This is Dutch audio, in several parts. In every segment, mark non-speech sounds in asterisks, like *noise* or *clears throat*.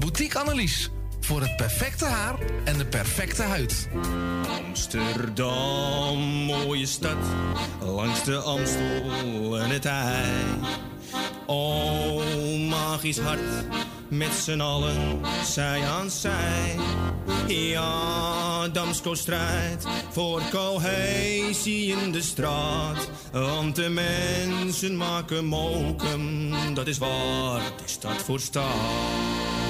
Boutique Annelies voor het perfecte haar en de perfecte huid. Amsterdam, mooie stad, langs de Amstel en het IJ. Oh, magisch hart, met z'n allen, zij aan zij. Ja, Damsko strijdt voor cohesie in de straat. Want de mensen maken mokum, dat is waar de stad voor staat.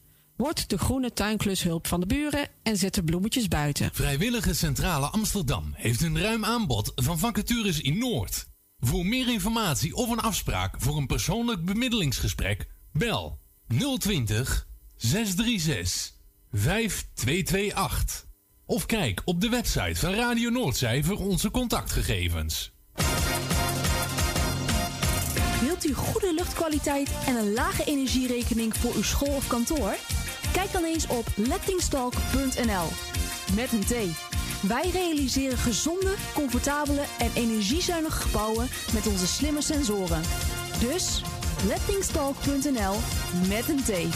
Word de groene tuinklushulp van de buren en zet de bloemetjes buiten. Vrijwillige Centrale Amsterdam heeft een ruim aanbod van vacatures in Noord. Voor meer informatie of een afspraak voor een persoonlijk bemiddelingsgesprek, bel 020 636 5228. Of kijk op de website van Radio Noordzij voor onze contactgegevens. Wilt u goede luchtkwaliteit en een lage energierekening voor uw school of kantoor? Kijk dan eens op lettingstalk.nl. Met een T. Wij realiseren gezonde, comfortabele en energiezuinige gebouwen met onze slimme sensoren. Dus lettingstalk.nl met een T.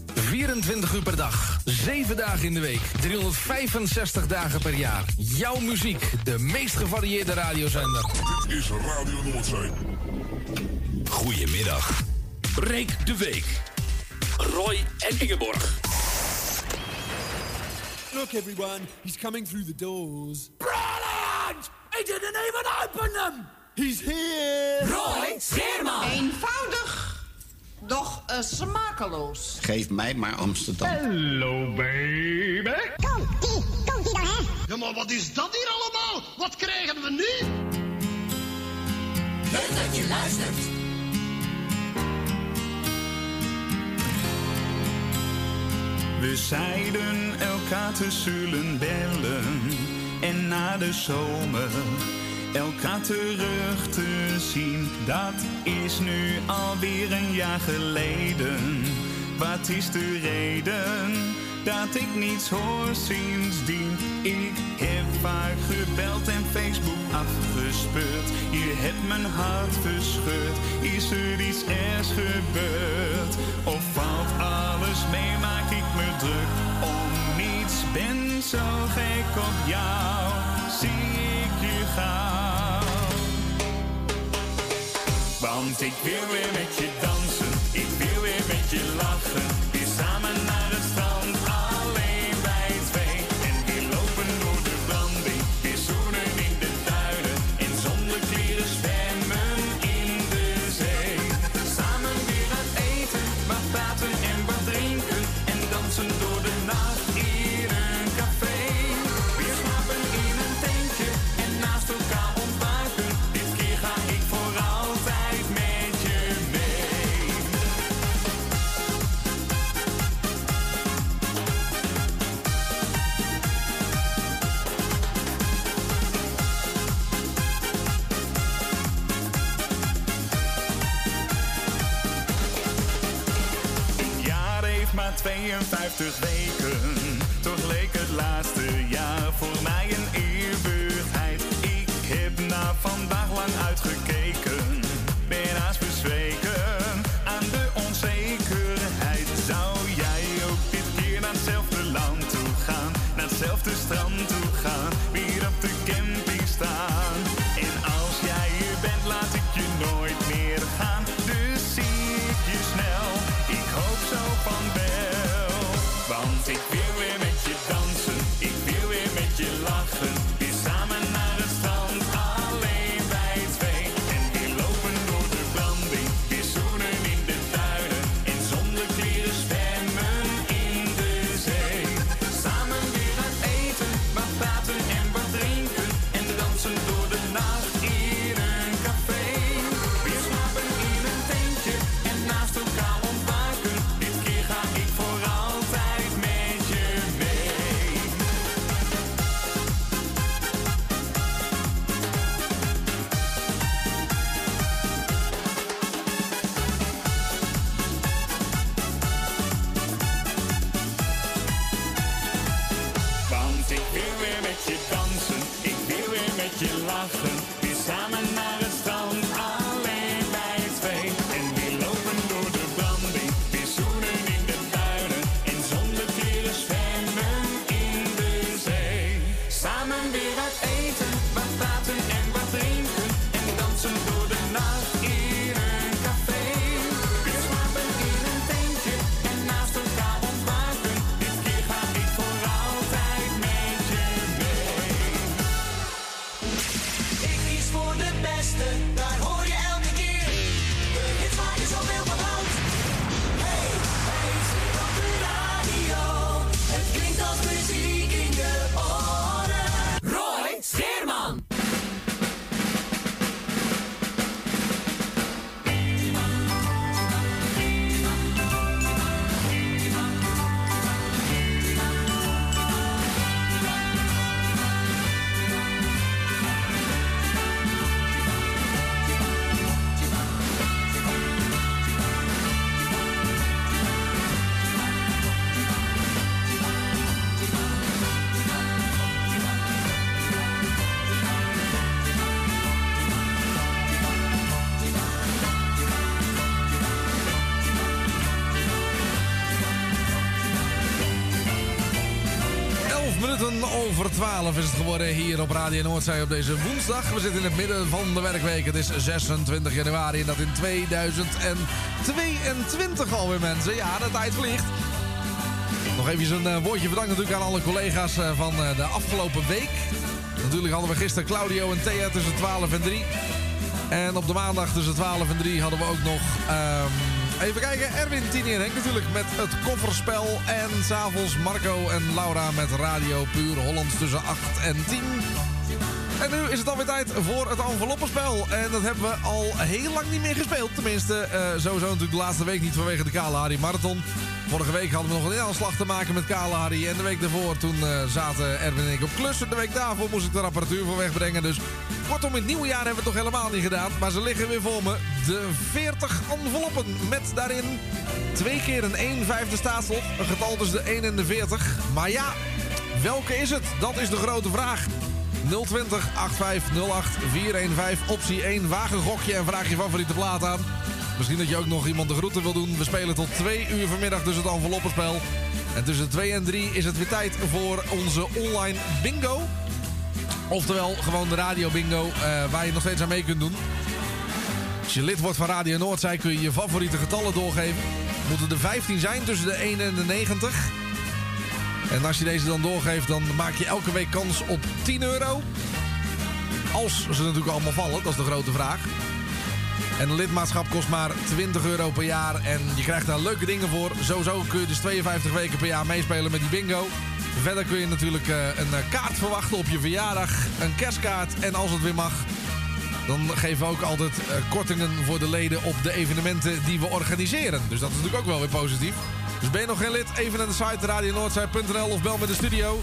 24 uur per dag, 7 dagen in de week, 365 dagen per jaar. Jouw muziek, de meest gevarieerde radiozender. Dit is Radio Noordzee. Goedemiddag. Breek de week. Roy en Ingeborg. Look, everyone, he's coming through the doors. Brilliant! He didn't even open them! He's here! Roy Scheerman! Eenvoudig, doch uh, smakeloos. Geef mij maar Amsterdam. Hello, baby. Komt ie, komt ie dan, hè? Ja, maar wat is dat hier allemaal? Wat krijgen we nu? Leuk dat je luistert. We zeiden elkaar te zullen bellen en na de zomer elkaar terug te zien. Dat is nu alweer een jaar geleden. Wat is de reden dat ik niets hoor sindsdien? Ik heb vaak gebeld en Facebook afgespeurd. Je hebt mijn hart verscheurd. Is er iets ergs gebeurd? Of valt alles mee? Maak ik me druk om niets? Ben zo gek op jou. zie ik je gauw. Want ik wil weer met je dansen, ik wil weer met je lachen. 12 is het geworden hier op Radio Noordzee op deze woensdag. We zitten in het midden van de werkweek. Het is 26 januari en dat in 2022 alweer mensen. Ja, de tijd vliegt. Nog even een eh, woordje bedankt natuurlijk aan alle collega's eh, van eh, de afgelopen week. Natuurlijk hadden we gisteren Claudio en Thea tussen 12 en 3. En op de maandag tussen 12 en 3 hadden we ook nog... ehm, even kijken, Erwin, Tini en Henk natuurlijk met het kofferspel. En s'avonds Marco en Laura met Radio Puur Hollands tussen 8 en 10. En nu is het alweer tijd voor het enveloppenspel. En dat hebben we al heel lang niet meer gespeeld. Tenminste, eh, sowieso natuurlijk de laatste week niet vanwege de Kale Harry Marathon. Vorige week hadden we nog een inhaalslag te maken met Kale Harry. En de week daarvoor toen eh, zaten Erwin en ik op klussen. De week daarvoor moest ik de apparatuur voor wegbrengen. Dus kortom, in het nieuwe jaar hebben we het toch helemaal niet gedaan. Maar ze liggen weer voor me. De 40 enveloppen met daarin twee keer een 1 vijfde staatsel. Een getal tussen de 1 en de 40. Maar ja, welke is het? Dat is de grote vraag. 020 8508 415 optie 1. Wagen gokje en vraag je favoriete plaat aan. Misschien dat je ook nog iemand de groeten wil doen. We spelen tot 2 uur vanmiddag dus het enveloppenspel. En tussen 2 en 3 is het weer tijd voor onze online bingo. Oftewel gewoon de radio bingo eh, waar je nog steeds aan mee kunt doen. Als je lid wordt van Radio Noordzij kun je je favoriete getallen doorgeven. Moeten er 15 zijn tussen de 1 en de 90. En als je deze dan doorgeeft, dan maak je elke week kans op 10 euro. Als ze natuurlijk allemaal vallen, dat is de grote vraag. En een lidmaatschap kost maar 20 euro per jaar. En je krijgt daar leuke dingen voor. Sowieso kun je dus 52 weken per jaar meespelen met die bingo. Verder kun je natuurlijk eh, een kaart verwachten op je verjaardag. Een kerstkaart. En als het weer mag, dan geven we ook altijd eh, kortingen voor de leden op de evenementen die we organiseren. Dus dat is natuurlijk ook wel weer positief. Dus ben je nog geen lid? Even naar de site radionoordzij.nl of bel met de studio.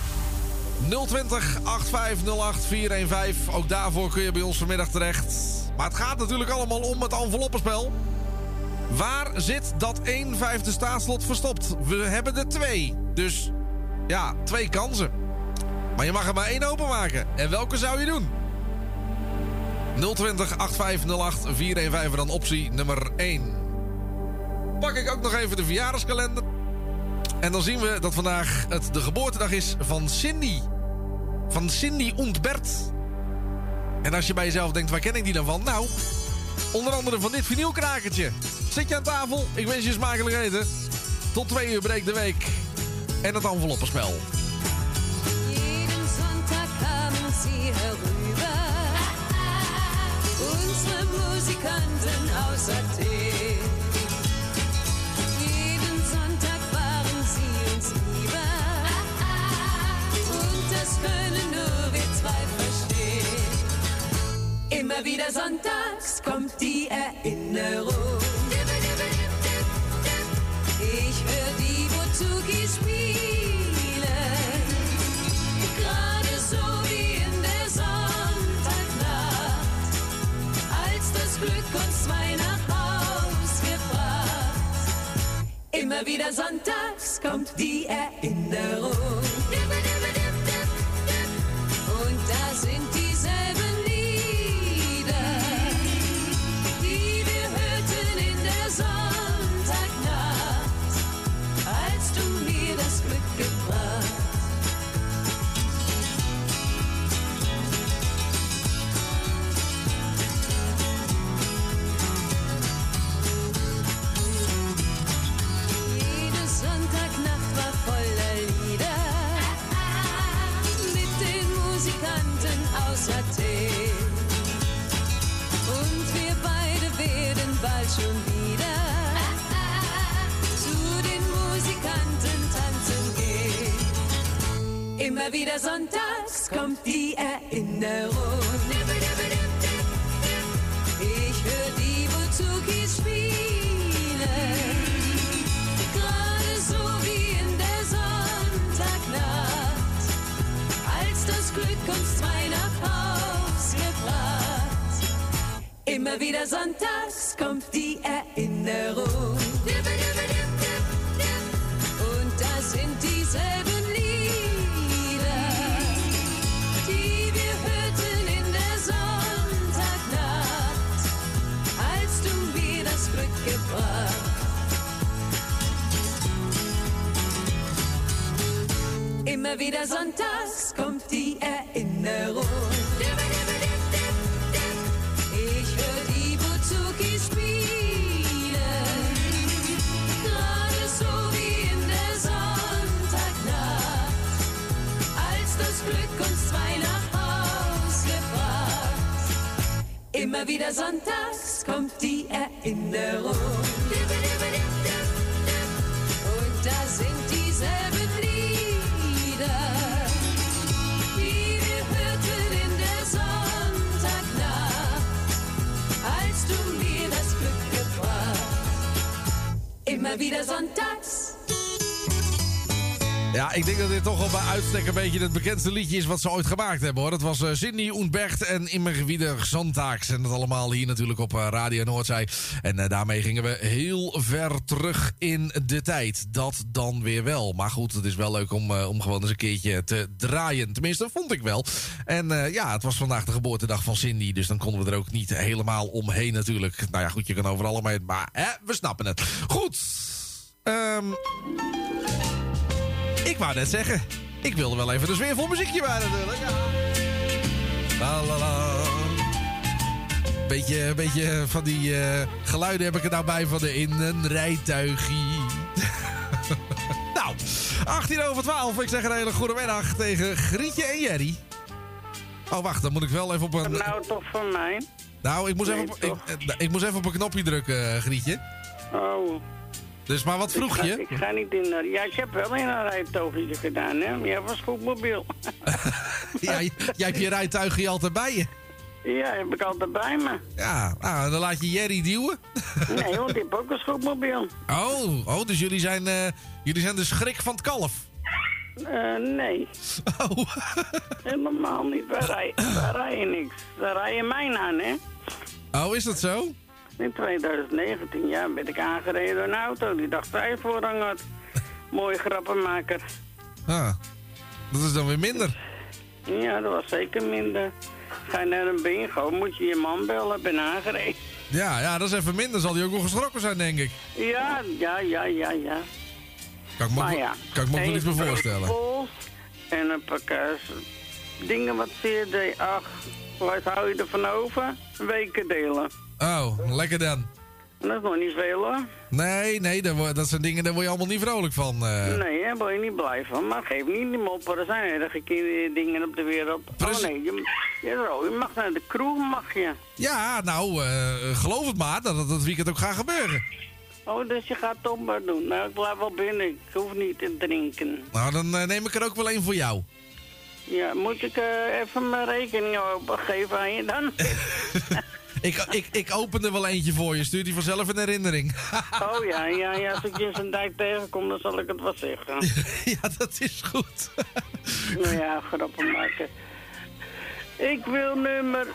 020 8508 415. Ook daarvoor kun je bij ons vanmiddag terecht. Maar het gaat natuurlijk allemaal om het enveloppenspel. Waar zit dat 1 vijfde staatslot verstopt? We hebben er twee. Dus ja, twee kansen. Maar je mag er maar één openmaken. En welke zou je doen? 020 8508 415 dan optie nummer 1. Pak ik ook nog even de verjaardagskalender. En dan zien we dat vandaag het de geboortedag is van Cindy. Van Cindy Ontbert. En als je bij jezelf denkt, waar ken ik die dan van? Nou, onder andere van dit vinylkrakertje. Zit je aan tafel? Ik wens je smakelijk eten. Tot twee uur breekt de week. En het enveloppenspel. Sie Musikanten aus Athen. Jeden Sonntag waren sie uns lieber. Und das können nur wir zwei verstehen. Immer wieder sonntags kommt die Erinnerung. Ich höre die Bouzouki spielen. Immer wieder sonntags kommt die Erinnerung. Immer wieder sonntags kommt die Erinnerung. Ich höre die Bouzouki spielen. Gerade so wie in der Sonntagnacht, als das Glück uns zwei nach Haus gebracht. Immer wieder sonntags kommt die Erinnerung. Immer wieder sonntags kommt die Erinnerung. Ich höre die Bouzouki spielen. Gerade so wie in der Sonntagnacht, als das Glück uns zwei nach. Immer wieder sonntags kommt die Erinnerung. Immer wieder sonntags. Ja, ik denk dat dit toch al bij uitstek een beetje het bekendste liedje is wat ze ooit gemaakt hebben hoor. Het was uh, Sidney Oenbergt en Immer wieder. En dat allemaal hier natuurlijk op uh, Radio Noordzij. En uh, daarmee gingen we heel ver terug in de tijd. Dat dan weer wel. Maar goed, het is wel leuk om, gewoon eens een keertje te draaien. Tenminste, vond ik wel. En ja, het was vandaag de geboortedag van Cindy. Dus dan konden we er ook niet helemaal omheen natuurlijk. Nou ja, goed, je kan overal omheen. Maar hè, we snappen het. Goed. Um... Ik wou net zeggen, ik wilde wel even een sfeervol muziekje bij natuurlijk. Ja. La la la. Beetje, beetje van die eh, geluiden heb ik er nou bij van de in een rijtuigie. *laughs* nou, 18 over 12. Ik zeg een hele goede middag tegen Grietje en Jerry. Oh, wacht, dan moet ik wel even op een... Nou, toch van mij? Nou, ik moest, Nee, even, op, ik, eh, ik moest even op een knopje drukken, eh, Grietje. Oh. Dus, maar wat vroeg ik ga, je? Ik ga niet in een... Ja, ik heb wel in een rijtoogje gedaan, hè. Maar jij was goed mobiel. *laughs* Ja, jij hebt je rijtuigje altijd bij je. ja, heb ik altijd bij me. Ja, nou, dan laat je Jerry duwen. *laughs* Nee, want die heb ook een scootmobiel. Oh, oh dus jullie zijn, eh, jullie zijn de schrik van het kalf. Eh, nee. *laughs* Oh. Helemaal niet. Wij rijden, wij rijden niks. Wij rijden mijn aan, hè. Oh, is dat zo? In 2019, ja, ben ik aangereden door een auto die dacht hij voorrang had. Mooie grappenmaker. Ah, dat is dan weer minder. Ja, dat was zeker minder. Ga je naar een bingo, moet je je man bellen, ben aangereden. Ja, ja, dat is even minder. Zal die ook wel geschrokken zijn, denk ik. Ja, ja, ja, ja, ja. Kan ik me, ja. kan ik me meer voorstellen. En een paar kaas. Dingen wat zeer deed. Ach, wat hou je ervan over? Weken delen. Oh, lekker dan. Dat is nog niet veel hoor. Nee, nee, dat, dat zijn dingen, daar word je allemaal niet vrolijk van. eh. Nee, daar word je niet blij van. Maar geef niet die moppen. Er zijn erge dingen op de wereld. Oh nee, je, je, mag naar de kroeg, mag je. Ja, nou, eh, geloof het maar dat het dat weekend ook gaat gebeuren. Oh, dus je gaat toch maar doen. Nou, ik blijf wel binnen. Ik hoef niet te drinken. Nou, dan eh, neem ik er ook wel één voor jou. Ja, moet ik even mijn rekening opgeven aan je dan? *laughs* Ik, ik, ik open er wel eentje voor je. Stuur die vanzelf in herinnering. *laughs* oh ja, ja, ja. Als ik je in zijn dijk tegenkom, dan zal ik het wel zeggen. *laughs* ja, dat is goed. *laughs* nou ja, grappen maken. Ik wil nummer...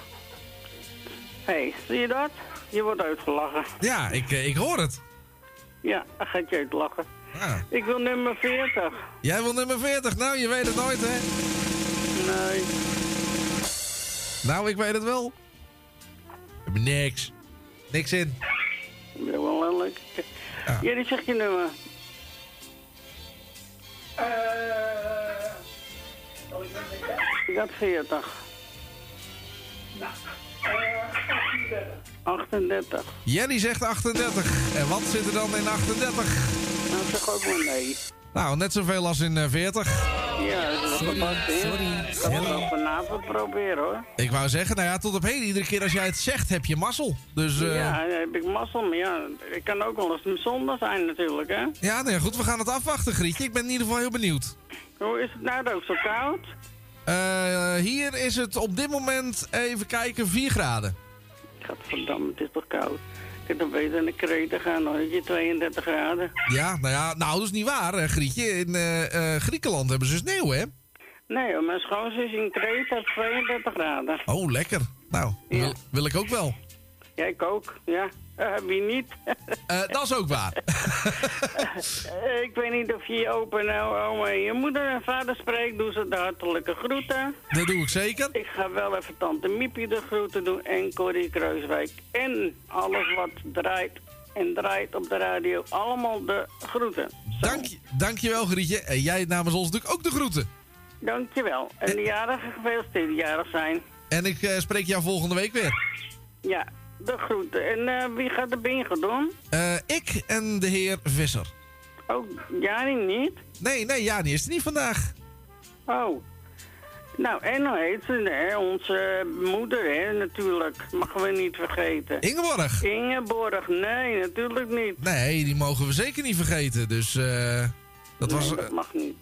Hé, hey, zie je dat? Je wordt uitgelachen. Ja, ik, eh, ik hoor het. Ja, dan gaat je uitlachen. Ja. Ik wil nummer 40. Jij wil nummer 40. Nou, je weet het nooit, hè? Nee. Nou, ik weet het wel. We hebben niks. Niks in. Ik ben wel leuk. Jullie zeg je nummer. Ik had 40. 38. Jenny zegt 38. En wat zit er dan in 38? Nou, zeg ook maar nee. Nou, net zoveel als in eh, 40. Ja, dat is Sorry, hè? sorry, Ik het sorry. vanavond proberen, hoor. Ik wou zeggen, nou ja, tot op heden, iedere keer als jij het zegt, heb je mazzel. Dus eh, Ja, heb ik mazzel, maar ja, ik kan ook wel eens een zondag zijn natuurlijk, hè? nou ja, goed, we gaan het afwachten, Grietje. Ik ben in ieder geval heel benieuwd. Hoe is het nou ook zo koud? Eh, hier is het op dit moment, even kijken, 4 graden. Gadverdamme, het is toch koud. Ik heb dan beter naar Kreta gaan, dan heb je 32 graden. Ja, nou ja, nou, dat is niet waar, eh, Grietje. In eh, eh, Griekenland hebben ze sneeuw, hè? Nee, hoor, mijn schoonzus in Kreta heeft 32 graden. Oh, lekker. Nou, wil, wil ik ook wel. Ja, ik ook, ja. Eh, wie niet? *laughs* Eh, dat is ook waar. *laughs* Eh, ik weet niet of je je open nou en je moeder en vader spreekt. Doe ze de hartelijke groeten. Dat doe ik zeker. Ik ga wel even tante Miepie de groeten doen en Corrie Kruiswijk. En alles wat draait en draait op de radio. Allemaal de groeten. Dank, je- dankjewel, Grietje. En jij namens ons natuurlijk ook de groeten. Dankjewel. En de jarigen gefeliciteerd jarig zijn. En ik spreek jou volgende week weer. Ja, de groeten. En eh, wie gaat de bingo doen? Eh, ik en de heer Visser. Oh, Jani niet? Nee, nee, Jani is er niet vandaag. Oh. Nou, en hoe heet ze, hè? Onze moeder, hè, natuurlijk. Mogen we niet vergeten. Ingeborg. Ingeborg, nee, natuurlijk niet. Nee, die mogen we zeker niet vergeten. Dus eh, dat was... Nee, dat mag niet.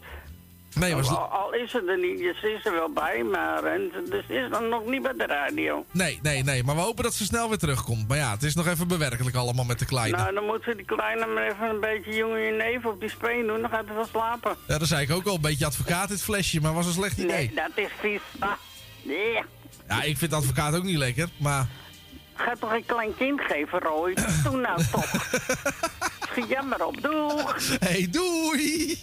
Nee, was... Al, al is ze er niet, ze is er wel bij, maar en, ze- dus is dan nog niet bij de radio. Nee, nee, nee. Maar we hopen dat ze snel weer terugkomt. Maar ja, het is nog even bewerkelijk allemaal met de kleine. Nou, dan moet ze die kleine maar even een beetje jongen neef op die speen doen, dan gaat hij wel slapen. Ja, dat zei ik ook al. Een beetje advocaat dit flesje, maar was een slecht idee. Nee, dat is vies. Ah, nee. Ja, ik vind advocaat ook niet lekker, maar... Ga toch een klein kind geven, Roy? Doe nou toch. *laughs* Schiet maar op, doeg. Hey, doei!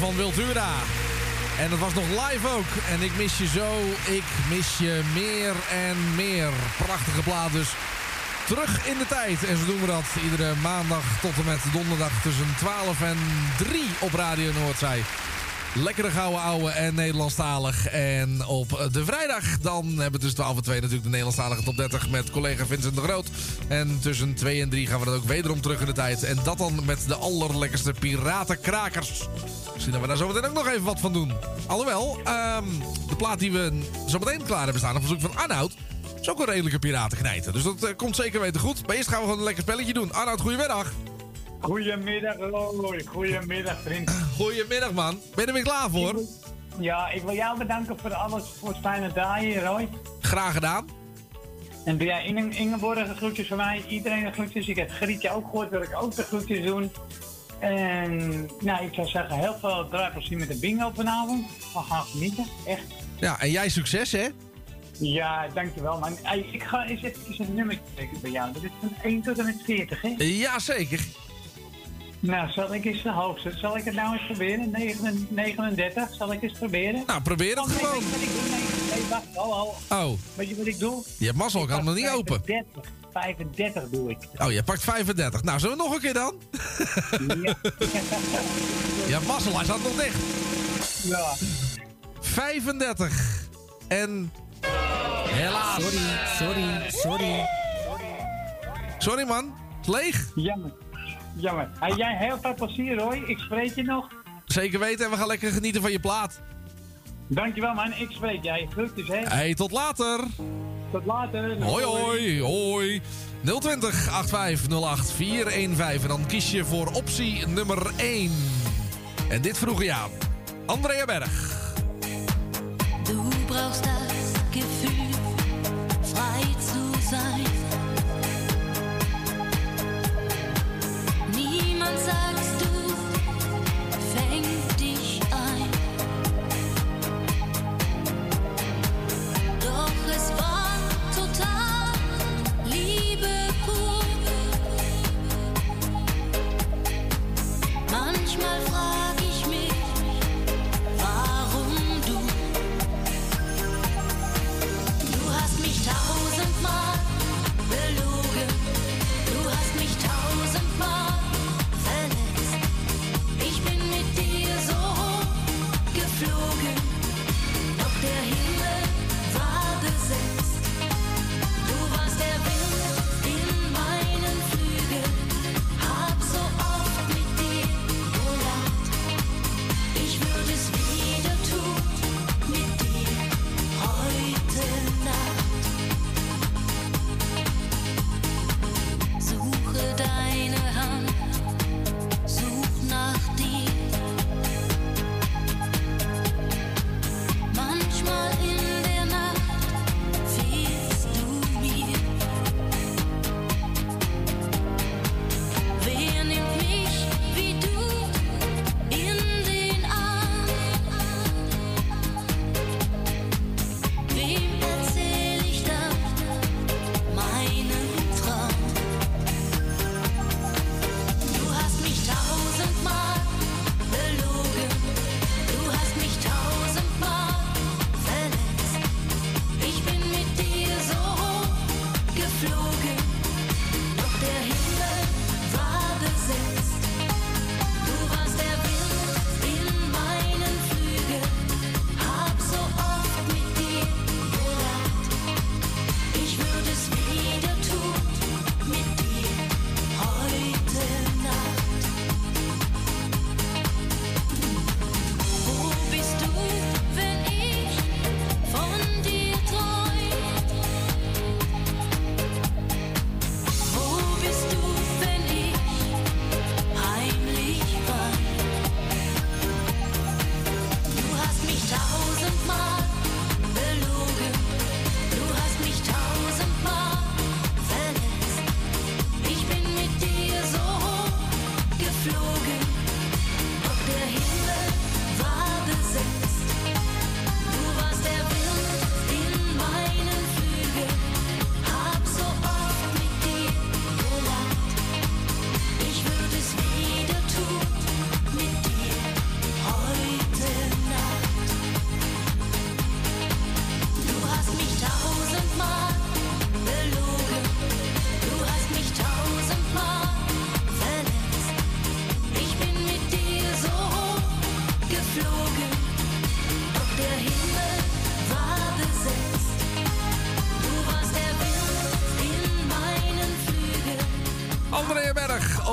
Van Wiltura. En het was nog live ook. En ik mis je zo, ik mis je meer en meer. Prachtige plaat dus. Terug in de tijd. En zo doen we dat iedere maandag tot en met donderdag tussen 12 en 3 op Radio Noordzij. Lekkere gouden ouwe en Nederlandstalig. En op de vrijdag dan hebben we tussen 12 en 2 natuurlijk de Nederlandstalige top 30 met collega Vincent de Groot. En tussen 2 en 3 gaan we dat ook wederom terug in de tijd. En dat dan met de allerlekkerste piratenkrakers. Misschien dat we daar zometeen ook nog even wat van doen. Alhoewel, ehm, de plaat die we zometeen klaar hebben staan op verzoek van Arnoud... is ook een redelijke piratenknijter. Dus dat eh, komt zeker weten goed. Maar eerst gaan we gewoon een lekker spelletje doen. Arnoud, goedemiddag. Goedemiddag, Roy. Goedemiddag, vriend. *laughs* Goedemiddag, man. Ben je er weer klaar voor? Ja, ik wil jou bedanken voor alles, voor het fijne draaien, Roy. Graag gedaan. En doe jij Inge, Ingeborg de groetjes van mij, iedereen de groetjes. Ik heb Grietje ook gehoord, wil ik ook de groetjes doen. En nou, ik zou zeggen, heel veel draaiplezier met de bingo vanavond. We gaan genieten, echt. Ja, en jij succes, hè? Ja, dankjewel man. Hey, ik ga eens even een nummertje trekken bij jou. Dat is van 1 tot en met 40, hè? Ja, zeker. Nou, zal ik eens de hoogste. Zal ik het nou eens proberen? 9 39, zal ik eens proberen? Nou, probeer het Oh, nee, gewoon. weet je wat ik doe? Nee, nee, wacht. Oh, oh. Oh, Weet je wat ik doe? je hebt mazzel, ik had hem nog niet open. 35, 35 doe ik. Oh, je pakt 35. Nou, zullen we nog een keer dan? Ja, *laughs* mazzel, hij staat nog dicht. Ja. 35. En... Helaas. Sorry, sorry, sorry. Sorry, man. Het is leeg. Jammer. Jammer. Hey, jij heel veel plezier, Roy. Ik spreek je nog. Zeker weten en we gaan lekker genieten van je plaat. Dankjewel, man. Ik spreek jij. Groetjes, hè. Hey, tot later. Tot later. Hoi, hoi, hoi. 020 8508 415 en dan kies je voor optie nummer 1. En dit vroeg je aan. Andrea Berg. Du brauchst das Gefühl, frei zu sein.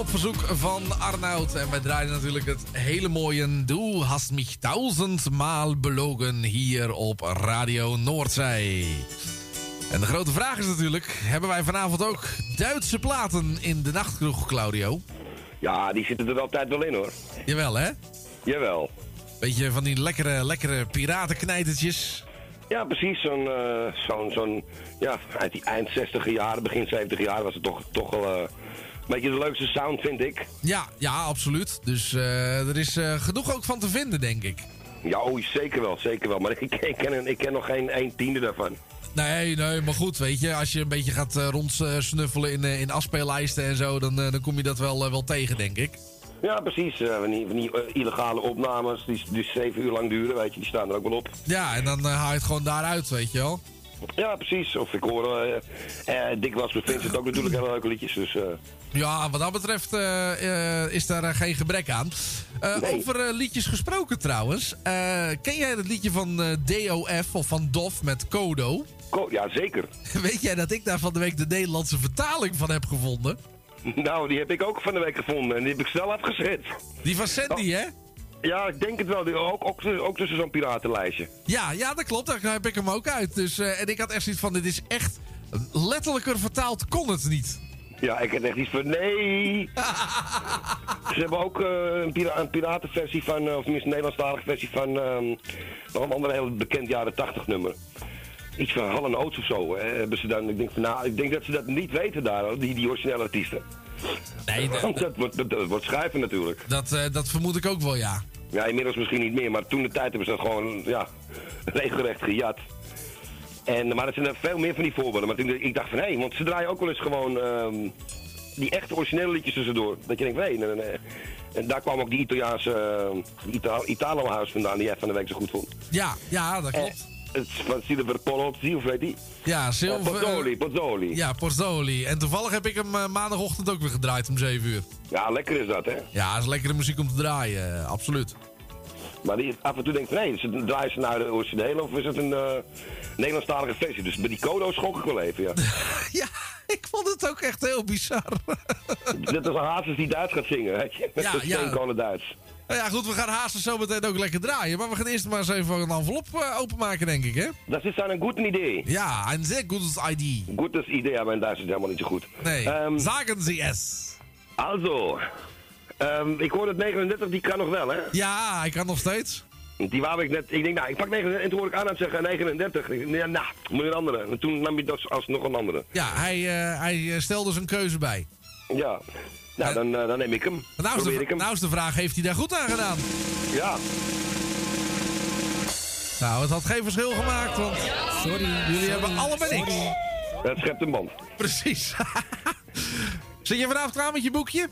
Op verzoek van Arnoud. En wij draaien natuurlijk het hele mooie Du hast mich tausendmaal belogen hier op Radio Noordzee. En de grote vraag is natuurlijk, hebben wij vanavond ook Duitse platen in de nachtkroeg, Claudio? Ja, die zitten er altijd wel in hoor. Jawel, hè? Jawel. Beetje van die lekkere, lekkere piratenknijtertjes. Ja, precies. Zo'n, eh, zo'n, zo'n, ja, uit die eind 60 jaren, begin 70 jaar was het toch, toch wel eh, beetje de leukste sound, vind ik. Ja, ja, absoluut. Dus eh, er is eh, genoeg ook van te vinden, denk ik. Ja, oh, zeker wel, zeker wel. Maar ik, *laughs* ik, ken, ik ken nog geen 1 tiende daarvan. Nee, nee, maar goed, weet je, als je een beetje gaat eh, rondsnuffelen in, in afspeellijsten en zo, dan, dan kom je dat wel, wel tegen, denk ik. Ja, precies. eh, van die, van die illegale opnames die, die 7 uur lang duren, weet je, die staan er ook wel op. Ja, en dan haal je het gewoon daaruit, weet je wel. Ja, precies. Of ik hoor, eh eh Dick was met Vincent ook natuurlijk hele leuke liedjes, dus... eh, Ja, wat dat betreft eh, eh, is daar eh, geen gebrek aan. Eh, Over eh, liedjes gesproken trouwens. Eh, ken jij het liedje van eh, DOF of van DOF met Kodo? ja, zeker. *laughs* Weet jij dat ik daar van de week de Nederlandse vertaling van heb gevonden? Nou, die heb ik ook van de week gevonden en die heb ik snel afgezet. Die van Sandy, hè? Ja, ik denk het wel. Ook, ook, ook tussen zo'n piratenlijstje. Ja, ja, dat klopt. Daar heb ik hem ook uit. Dus, eh, en ik had echt zoiets van, dit is echt... Letterlijker vertaald kon het niet. Ja, ik had echt iets van, nee. *laughs* Ze hebben ook eh, een, pira een piratenversie van, eh, of tenminste een Nederlandstalige versie van ehm, nog een ander heel bekend jaren 80 nummer. Iets van Hall Oates of zo. hè, hebben ze dan, ik, denk van, nou, ik denk dat ze dat niet weten daar, die, die originele artiesten. Nee, *laughs* dat, wordt, dat, dat wordt schuiven natuurlijk. dat, eh, dat vermoed ik ook wel, ja. Ja, inmiddels misschien niet meer, maar toen de tijd hebben ze dat gewoon, ja, *laughs* regelrecht gejat. En, maar er zijn er veel meer van die voorbeelden. Maar toen, ik dacht van, hé, want ze draaien ook wel eens gewoon ehm, die echte originele liedjes tussendoor. Dat je denkt, nee, nee, nee. En daar kwam ook die Italiaanse, uh, Ita Italo House vandaan, die jij van de week zo goed vond. Ja, ja, dat klopt. Het is van Silver Polozzi, of weet die? Ja, Silver... Eh, Pozzoli, Pozzoli. Ja, Porzoli. En toevallig heb ik hem eh, maandagochtend ook weer gedraaid om 7 uur. Ja, lekker is dat, hè? Ja, dat is lekkere muziek om te draaien, eh, absoluut. Maar die af en toe denkt nee, ze draaien ze naar de originele of is het een eh, Nederlandstalige versie? Dus bij die Kodo schok ik wel even, ja. *laughs* ja, ik vond het ook echt heel bizar. Net als een Hazes die Duits gaat zingen, weet je? Met Ja, ja, Duits. Nou ja, goed, we gaan haasten zo meteen ook lekker draaien. Maar we gaan eerst maar eens even een envelop eh, openmaken, denk ik, hè? Dat is dan een goed idee. Ja, een zeer gutes ID. Gutes idee, maar in Duits is het helemaal niet zo goed. Nee, Ehm, zagen ze es. Also, ehm, ik hoorde het 39, die kan nog wel, hè? Ja, hij kan nog steeds. Die wou ik net, ik denk, nou, ik pak 39 en toen hoorde ik aan het zeggen 39. Ik, ja, nou, moet een andere. En toen nam je dat als nog een andere. Ja, hij, eh, hij eh, stelde zijn keuze bij. Ja, nou, dan, eh, dan neem ik hem. Nou is, de, ik hem. nou is de vraag, heeft hij daar goed aan gedaan? Ja. Nou, het had geen verschil gemaakt, want... Sorry, jullie hebben allebei niks. Het schept een band. Precies. *laughs* Zit je vanavond klaar met je boekje?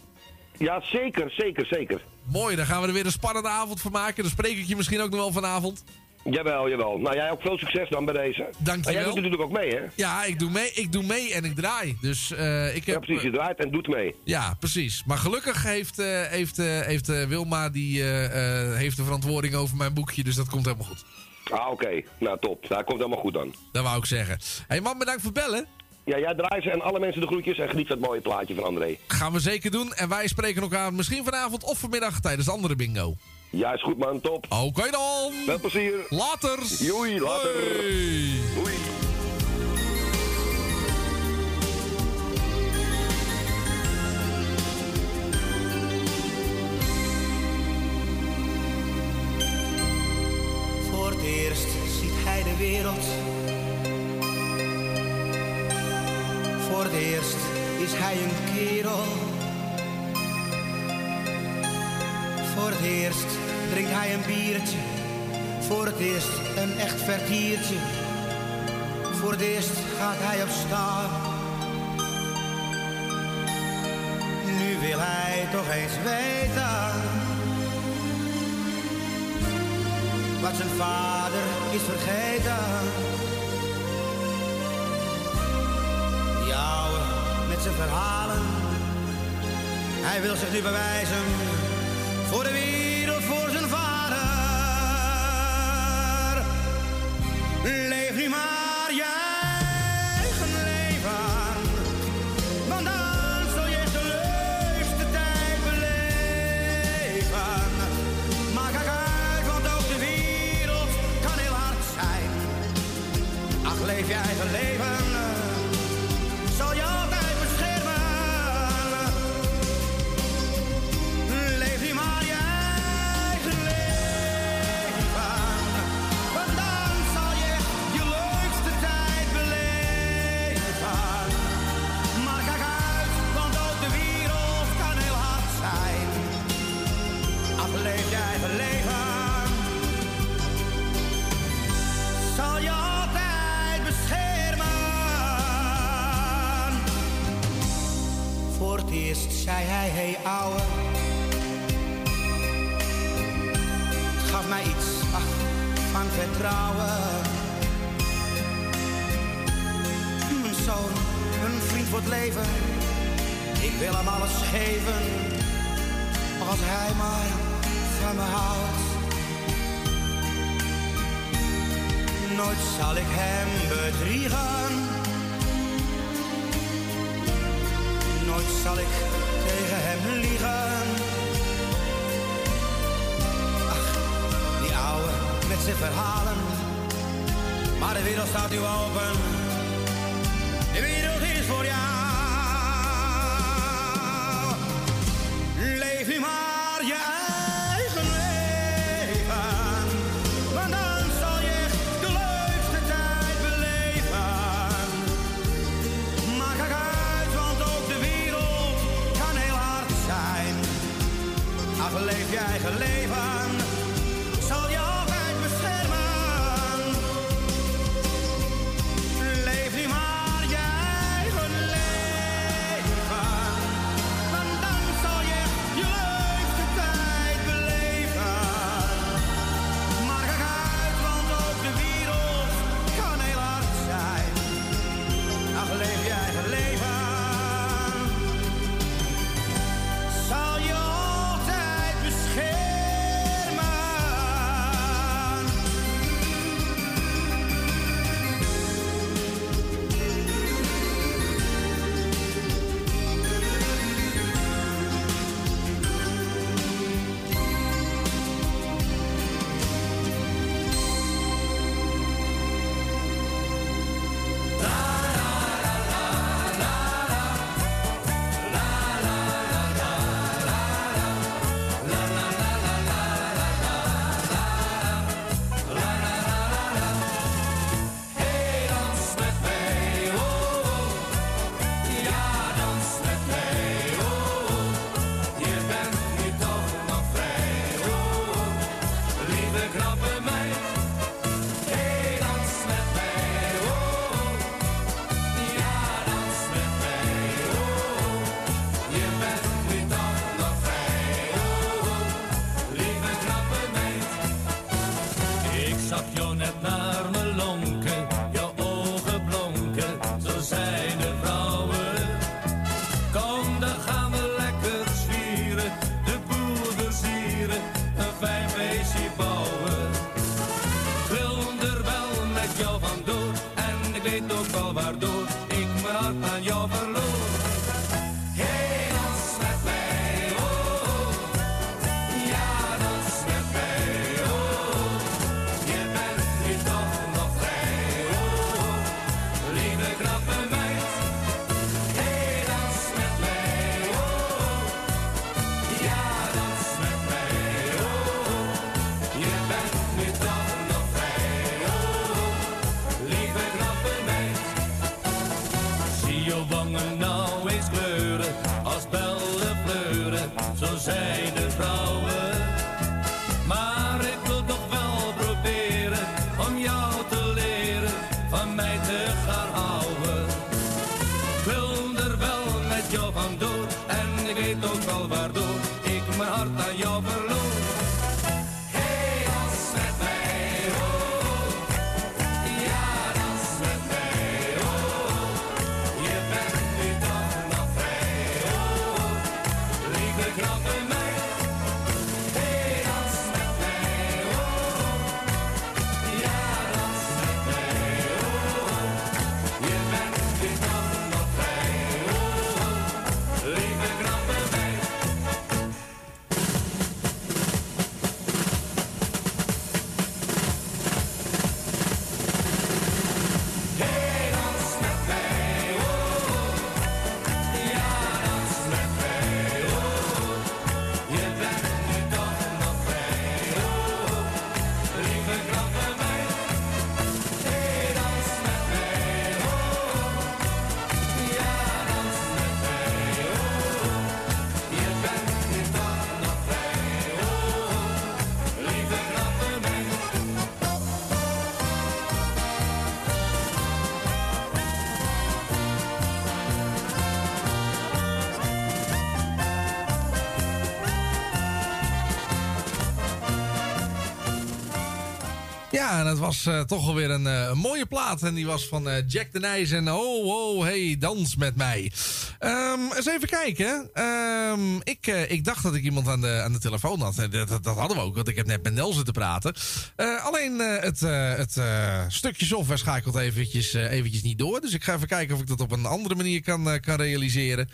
Ja, zeker, zeker, zeker. Mooi, dan gaan we er weer een spannende avond van maken. Dan spreek ik je misschien ook nog wel vanavond. Jawel, jawel. Nou, jij ook veel succes dan bij deze. Dankjewel. Maar jij doet natuurlijk ook mee, hè? Ja, ik doe mee, ik doe mee en ik draai. Dus eh, ik heb... Ja, precies. Je draait en doet mee. Ja, precies. Maar gelukkig heeft, eh, heeft, eh, heeft eh, Wilma die, eh, eh, heeft de verantwoording over mijn boekje. Dus dat komt helemaal goed. Ah, oké. Nou, top. Dat komt helemaal goed dan. Dat wou ik zeggen. hey man, bedankt voor het bellen. Ja, jij draait ze en alle mensen de groetjes en geniet van het mooie plaatje van André. Gaan we zeker doen. En wij spreken elkaar misschien vanavond of vanmiddag tijdens de andere bingo. Ja, is goed man. Top. Oké dan. Veel plezier. Later. Joei, later. Doei. Voor het eerst ziet hij de wereld. Voor het eerst is hij een kerel. Voor het eerst drinkt hij een biertje. Voor het eerst een echt vertiertje. Voor het eerst gaat hij op staan. Nu wil hij toch eens weten. wat zijn vader is vergeten. Met zijn verhalen, hij wil zich nu bewijzen voor de wereld, voor zijn vader. Leef nu maar je leven, want zei hij, hey ouwe. Gaf mij iets, van vertrouwen. Mijn zoon, een vriend voor het leven. Ik wil hem alles geven. Als hij maar van me houdt. Nooit zal ik hem bedriegen. Nooit zal ik hem liegen. Ach, die ouwe met zijn verhalen. Maar de wereld staat nu open. De wereld is voor jou. Leef maar Ja, en het was eh, toch alweer een, eh, een mooie plaat. En die was van eh, Jack de Nijs en Oh, oh, hey, dans met mij. Ehm, eens even kijken. Ehm, ik, ik dacht dat ik iemand aan de, aan de telefoon had. Dat, dat, dat hadden we ook, want ik heb net met Nel zitten praten. Alleen het, het stukje software schakelt eventjes, eventjes niet door. Dus ik ga even kijken of ik dat op een andere manier kan, kan realiseren.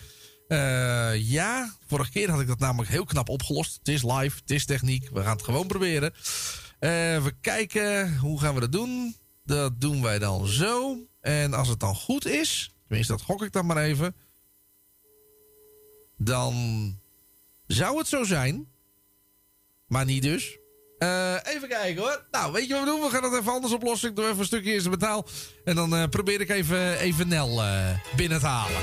Ja, vorige keer had ik dat namelijk heel knap opgelost. Het is live, het is techniek. We gaan het gewoon proberen. Eh, even kijken, hoe gaan we dat doen? Dat doen wij dan zo. En als het dan goed is, tenminste dat gok ik dan maar even. Dan zou het zo zijn. Maar niet dus. Eh, even kijken hoor. Nou, weet je wat we doen? We gaan het even anders oplossen. Ik doe even een stukje eerst betaal. En dan eh, probeer ik even, even Nel eh, binnen te halen.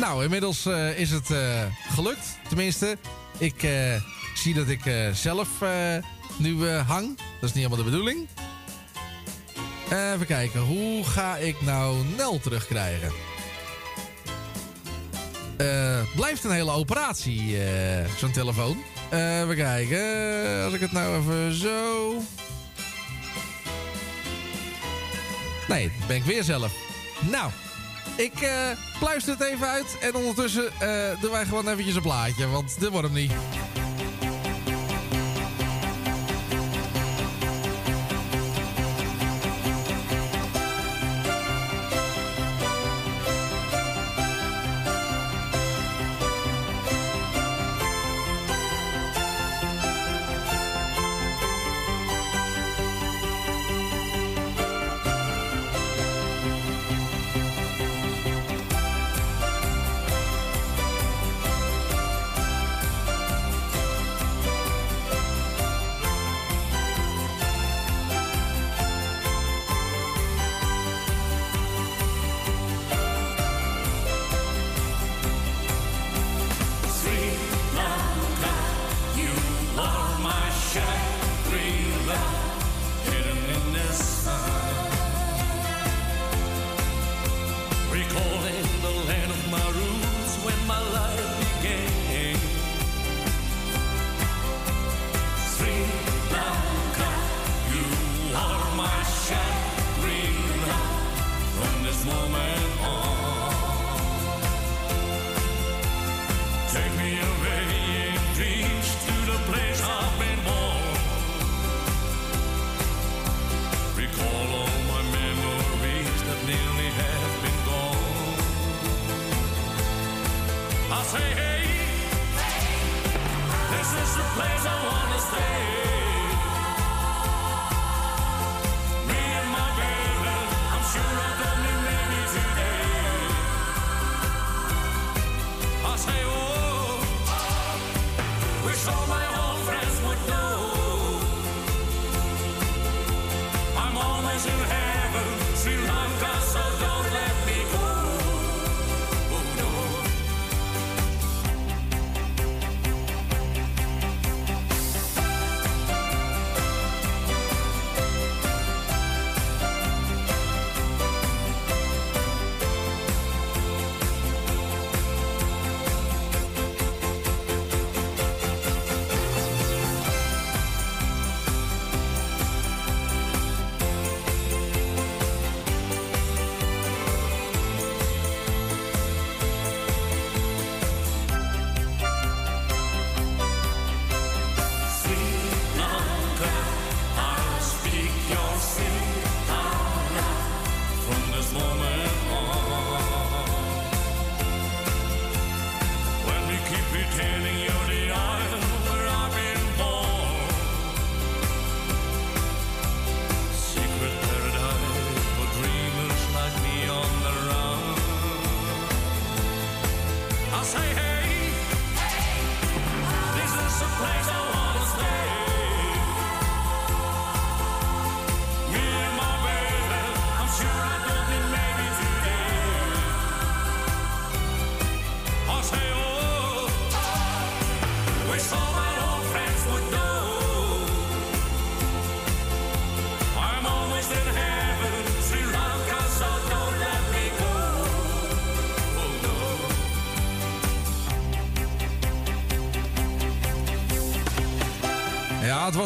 Nou, inmiddels eh, is het eh, gelukt. Tenminste, ik eh, zie dat ik zelf nu hang. Dat is niet helemaal de bedoeling. even kijken, hoe ga ik nou Nel terugkrijgen? Blijft een hele operatie, zo'n telefoon. even kijken, als ik het nou even zo... Nee, ben ik weer zelf. Nou, ik eh pluister het even uit. En ondertussen eh, doen wij gewoon eventjes een plaatje. Want dit wordt hem niet.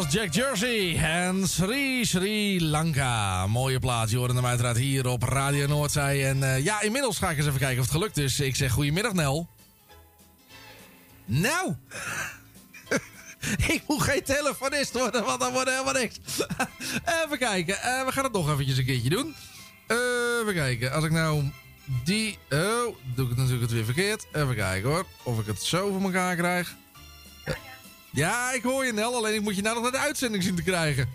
Jack Jersey en Sri Sri Lanka. Mooie plaats, je hoorde hem uiteraard hier op Radio Noordzij. En eh, ja, inmiddels ga ik eens even kijken of het gelukt is. Ik zeg goedemiddag, Nel. Nou, *laughs* ik moet geen telefonist worden, want dan wordt helemaal niks. *laughs* even kijken, eh, we gaan het nog eventjes een keertje doen. Eh, even kijken, als ik nou die... Oh, doe ik het natuurlijk het weer verkeerd. Even kijken hoor, of ik het zo voor elkaar krijg. Ja, ik hoor je Nel, alleen ik moet je nou nog naar de uitzending zien te krijgen.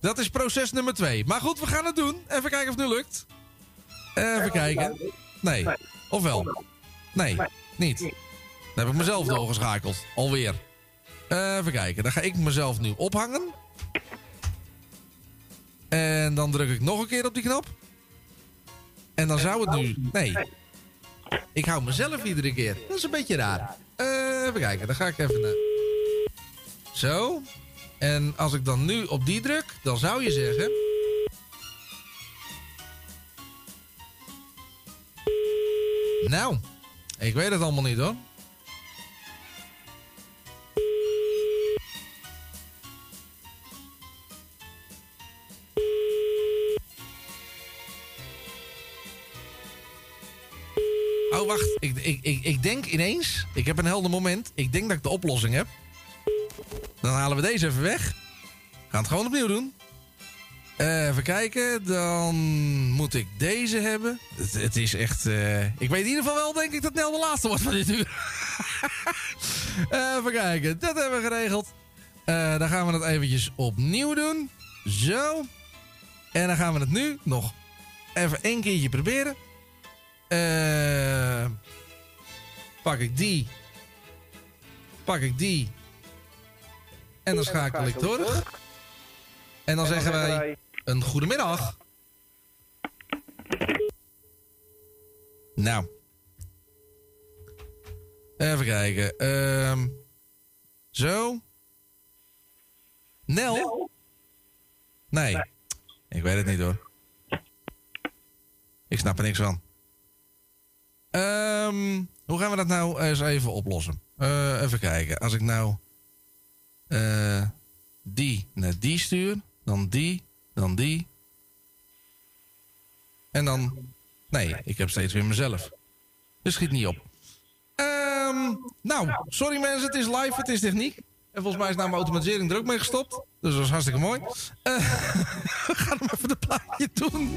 Dat is proces nummer twee. Maar goed, we gaan het doen. Even kijken of het nu lukt. Even kijken. Nee. Ofwel? Nee, niet. Dan heb ik mezelf doorgeschakeld. Alweer. Even kijken. Dan ga ik mezelf nu ophangen. En dan druk ik nog een keer op die knop. En dan zou het nu... Nee. Ik hou mezelf iedere keer. Dat is een beetje raar. Eh, even kijken. Dan ga ik even... naar. Zo. En als ik dan nu op die druk, dan zou je zeggen... Nou, ik weet het allemaal niet hoor. Oh, wacht. Ik, ik, ik, ik denk ineens... Ik heb een helder moment. Ik denk dat ik de oplossing heb. Dan halen we deze even weg. Gaan het gewoon opnieuw doen. Eh, even kijken. Dan moet ik deze hebben. Het, is echt... eh, ik weet in ieder geval wel, denk ik, dat Nel de laatste wordt van dit uur. *laughs* even kijken. Dat hebben we geregeld. Eh, dan gaan we het eventjes opnieuw doen. Zo. En dan gaan we het nu nog even één keertje proberen. Eh, pak ik die. Pak ik die. En dan schakel ik terug. En dan zeggen wij een goedemiddag. Nou. Even kijken. Ehm zo. Nel? Nee. Ik weet het niet hoor. Ik snap er niks van. Ehm, hoe gaan we dat nou eens even oplossen? Eh, even kijken. Als ik nou eh, die naar die stuur, dan die, dan die. En dan Nee, ik heb steeds weer mezelf. Dus schiet niet op. Ehm, nou, sorry mensen, het is live, het is techniek. En volgens mij is nou mijn automatisering er ook mee gestopt. Dus dat was hartstikke mooi. Eh, *laughs* we gaan hem even de plaatje doen.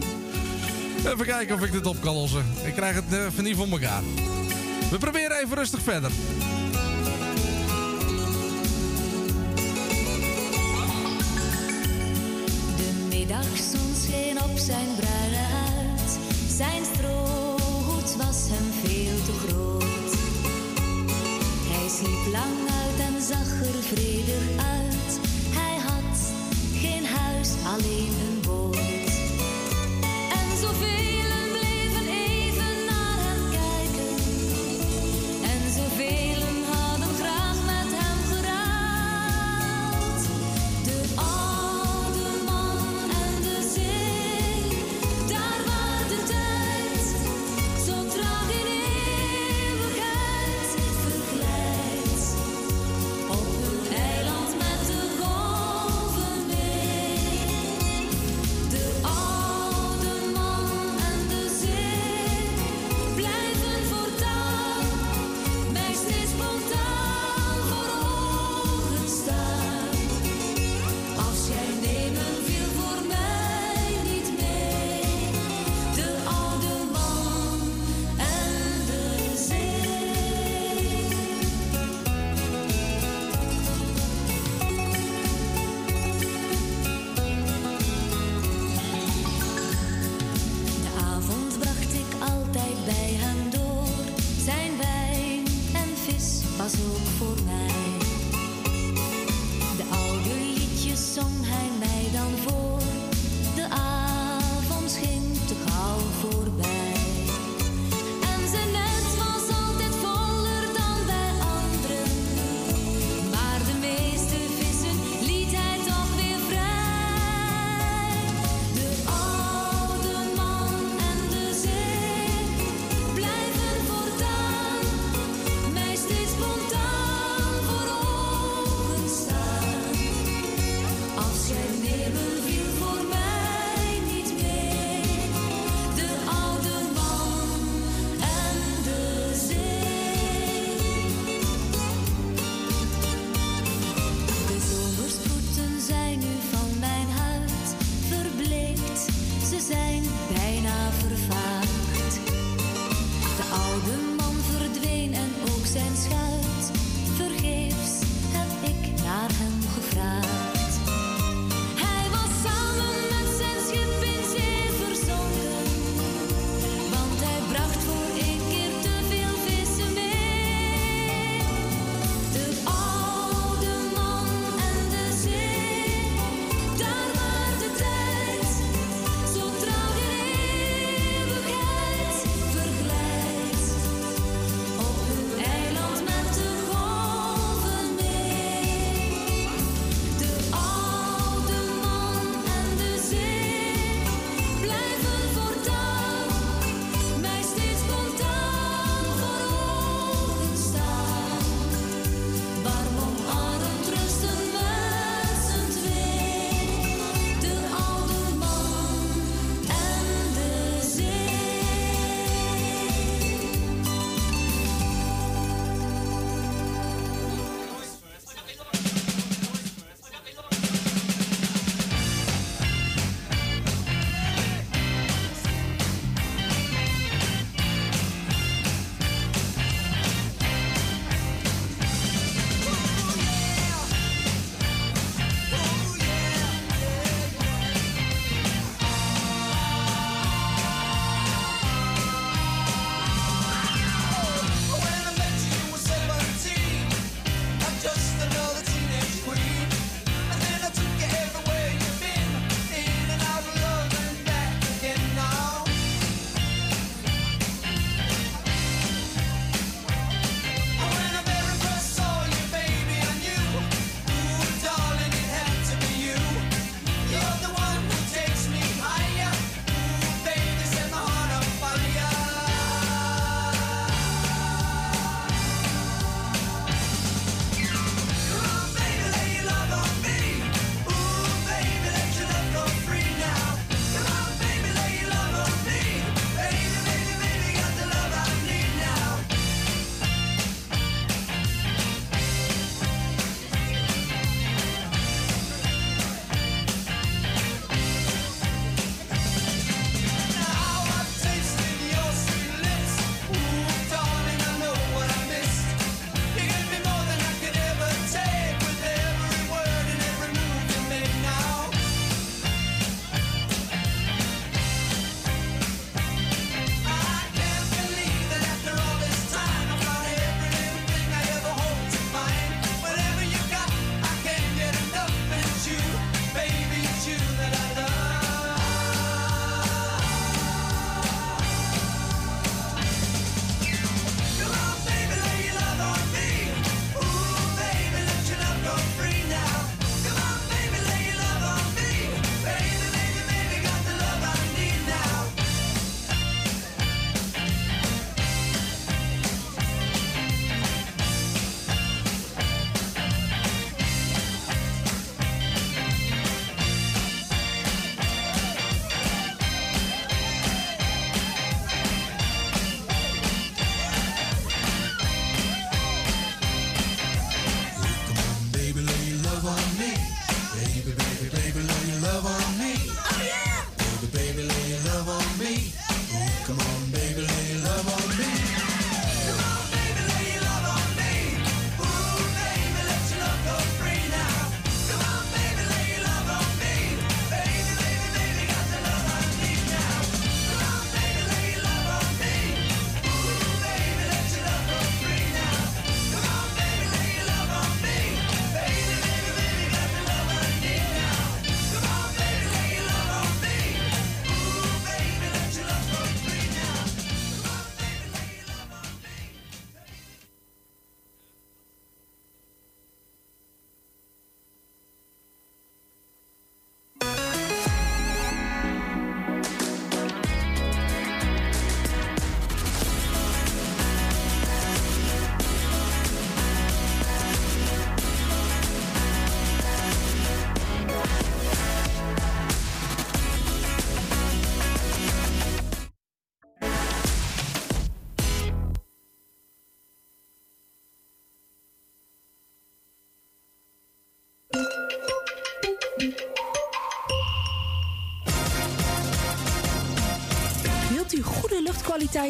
Even kijken of ik dit op kan lossen. Ik krijg het eh, even niet voor elkaar. We proberen even rustig verder. Middagzon scheen op zijn bruine. Zijn strohoed was hem veel te groot. Hij sliep lang uit en zag er vredig uit. Hij had geen huis, alleen een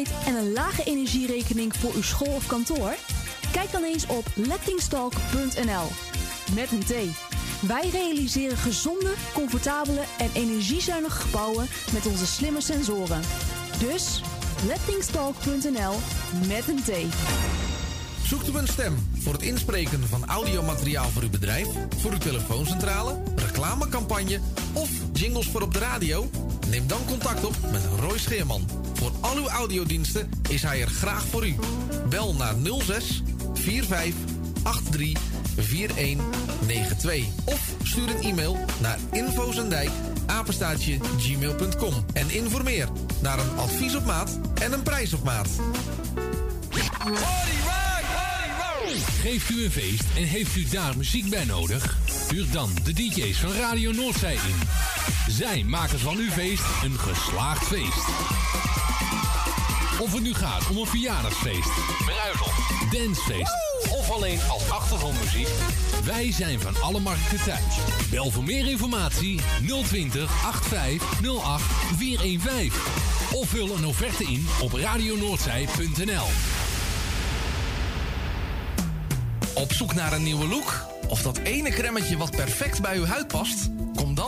en een lage energierekening voor uw school of kantoor? Kijk dan eens op lettingstalk.nl. Met een T. Wij realiseren gezonde, comfortabele en energiezuinige gebouwen met onze slimme sensoren. Dus lettingstalk.nl met een T. Zoekt u een stem voor het inspreken van audiomateriaal voor uw bedrijf, voor uw telefooncentrale, reclamecampagne of jingles voor op de radio? Neem dan contact op met Roy Scheerman. Al uw audiodiensten is hij er graag voor u. Bel naar 06 45 83 4192 of stuur een e-mail naar infozendijk apenstaatje gmail.com en informeer naar een advies op maat en een prijs op maat. Geeft u een feest en heeft u daar muziek bij nodig? Huur dan de DJ's van Radio Noordzij in. Zij maken van uw feest een geslaagd feest. Of het nu gaat om een verjaardagsfeest, bruiloft, dancefeest of alleen als achtergrondmuziek. Wij zijn van alle markten thuis. Bel voor meer informatie 020 8508 415. Of vul een offerte in op radionoordzij.nl. Op zoek naar een nieuwe look? Of dat ene cremmetje wat perfect bij uw huid past?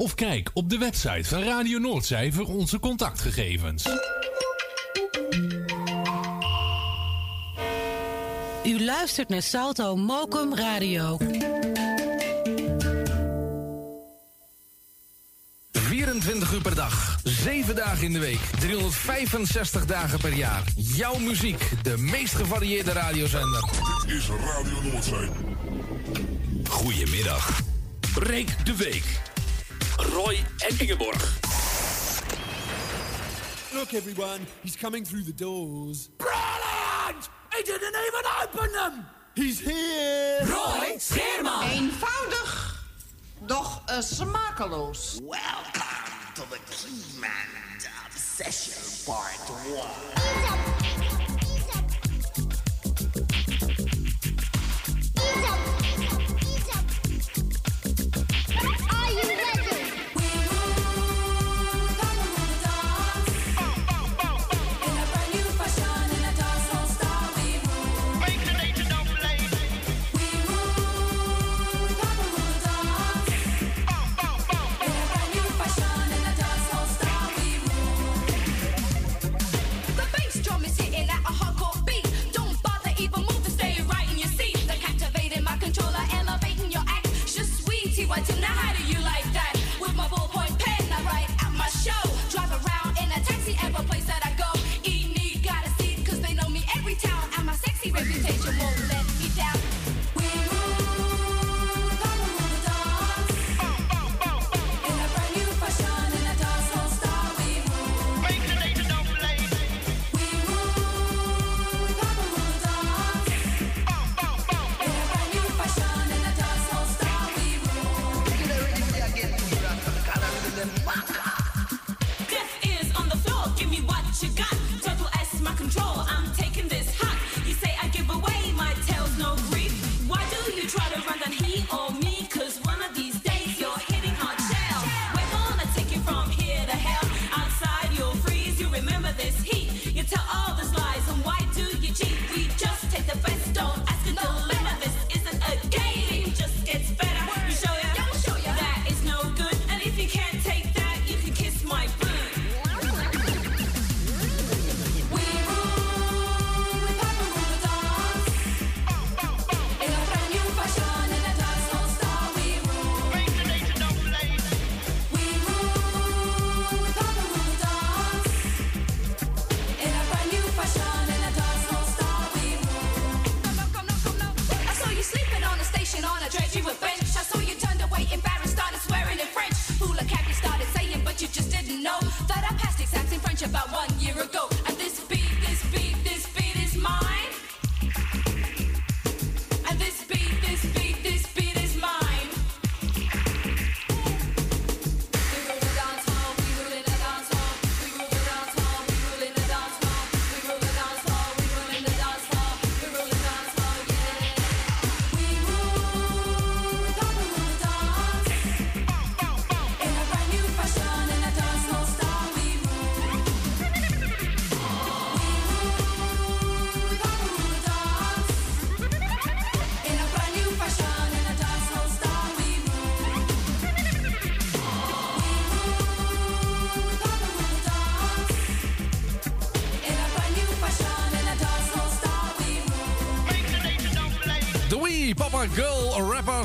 Of kijk op de website van Radio Noordzij voor onze contactgegevens. U luistert naar Salto Mokum Radio. 24 uur per dag, 7 dagen in de week, 365 dagen per jaar. Jouw muziek, de meest gevarieerde radiozender. Dit is Radio Noordzee. Goedemiddag. Breek de week. Roy en Ingeborg. Look, everyone, he's coming through the doors. Brilliant! He didn't even open them! He's here! Roy Scheerman. Eenvoudig, doch uh, smakeloos. Welcome to the Keyman Obsession Part 1.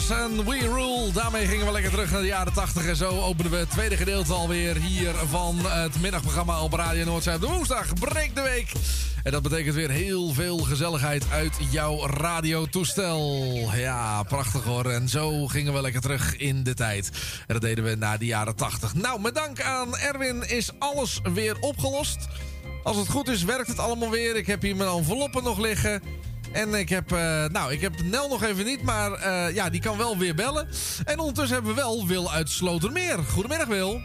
En We Rule. Daarmee gingen we lekker terug naar de jaren 80 en zo openen we het tweede gedeelte alweer hier van het middagprogramma op Radio Noordzij op de woensdag. Breek de week. En dat betekent weer heel veel gezelligheid uit jouw radiotoestel. Ja, prachtig hoor. En zo gingen we lekker terug in de tijd. En dat deden we na de jaren 80. Nou, met dank aan Erwin is alles weer opgelost. Als het goed is, werkt het allemaal weer. Ik heb hier mijn enveloppen nog liggen. En ik heb, eh, nou, ik heb Nel nog even niet, maar eh, ja, die kan wel weer bellen. En ondertussen hebben we wel Wil uit Slotermeer. Goedemiddag, Wil.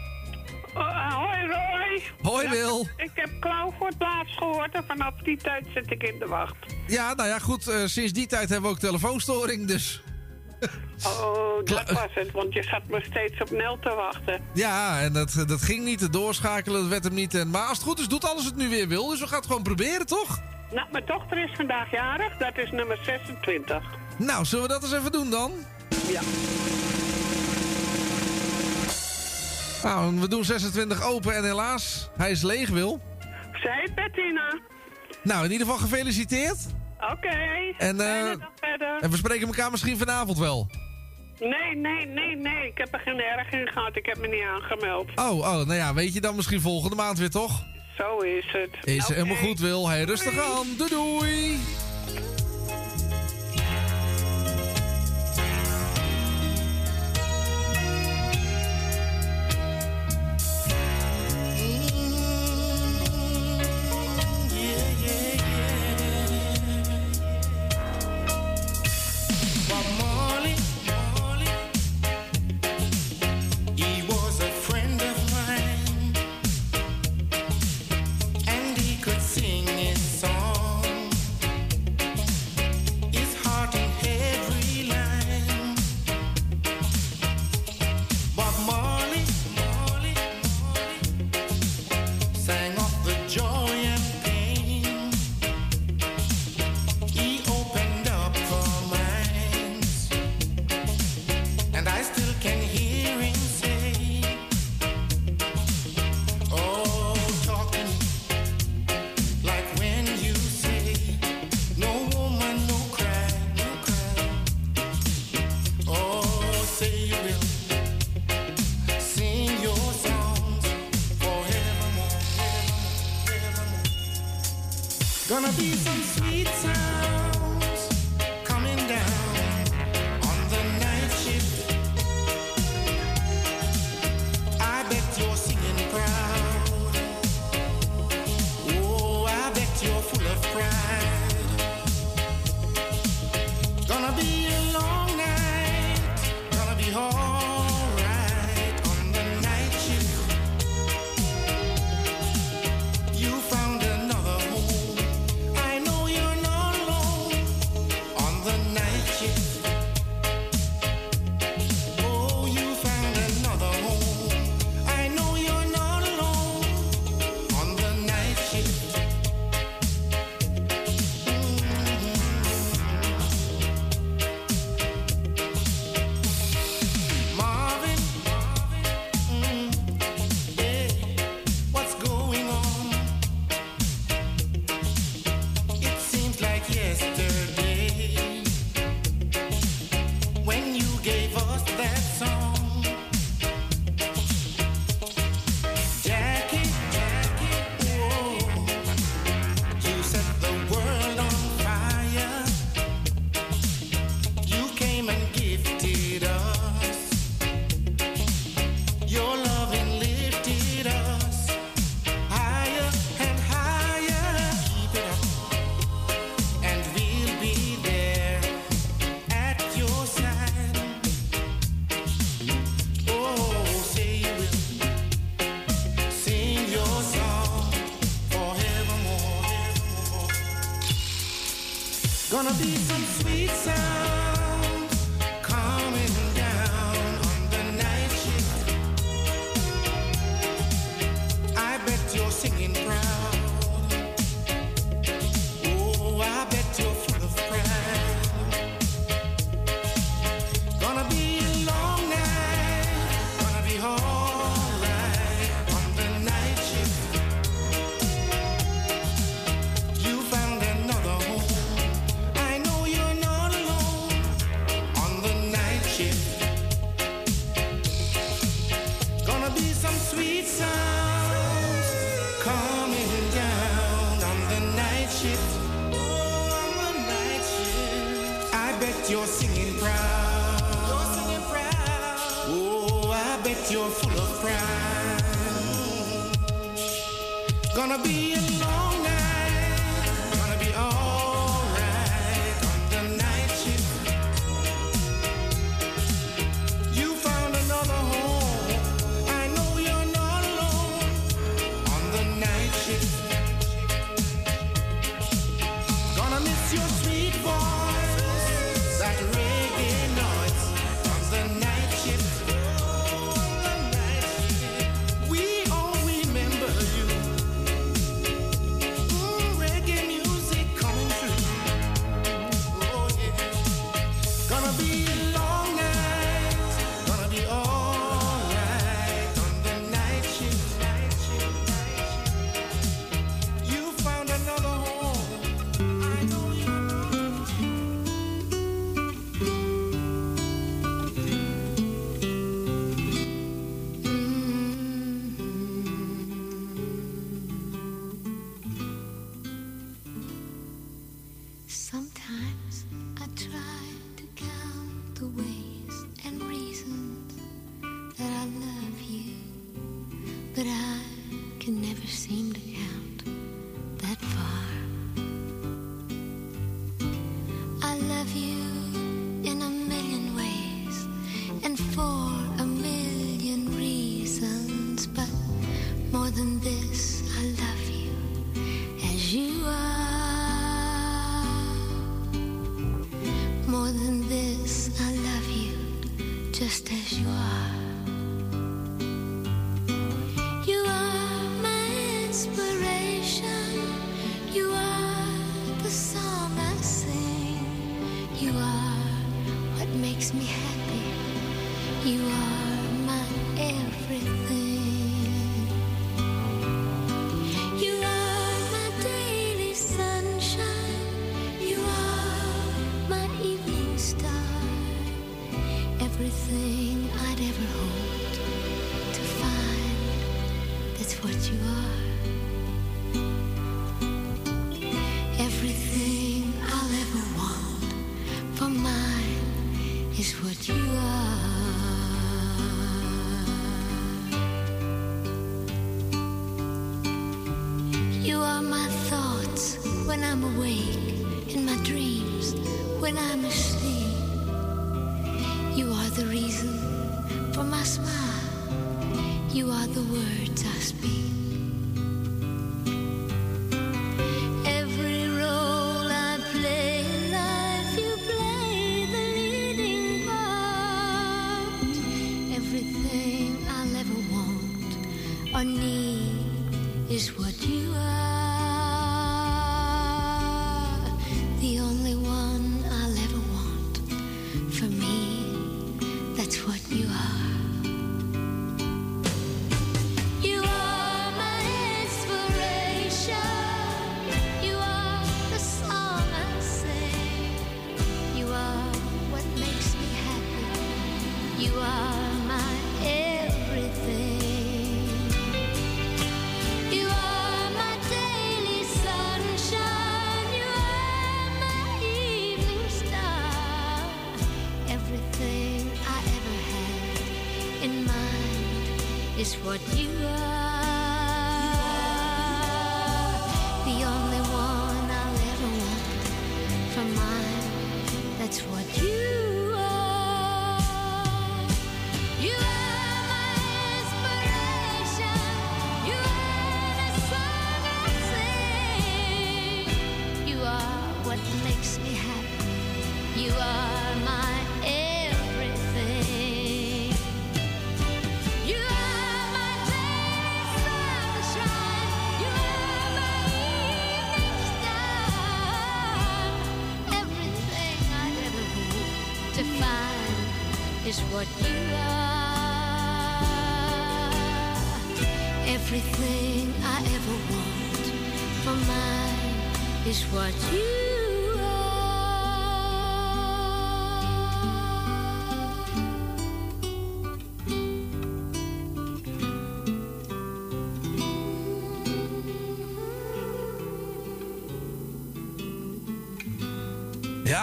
Uh, hoi Roy. Hoi, Ja, Wil. Ik heb Klauw voor het laatst gehoord en vanaf die tijd zit ik in de wacht. Ja, nou ja, goed. eh, sinds die tijd hebben we ook telefoonstoring, dus... *laughs* Oh, dat was het, want je zat me steeds op Nel te wachten. Ja, en dat, dat ging niet. Het doorschakelen, dat werd hem niet. En, maar als het goed is, doet alles het nu weer wil. Dus we gaan het gewoon proberen, toch? Nou, mijn dochter is vandaag jarig, dat is nummer 26. Nou, zullen we dat eens even doen dan? Ja. Nou, we doen 26 open en helaas, hij is leeg, Wil. Zij, Bettina. Nou, in ieder geval gefeliciteerd. Oké. En, eh. En we spreken elkaar misschien vanavond wel. Nee, nee, nee, nee. Ik heb er geen erg in gehad. Ik heb me niet aangemeld. Oh, oh, nou ja, weet je dan misschien volgende maand weer, toch? Zo is het. Is Oké. helemaal goed, Wil. Hey, rustig aan. Doei, doei.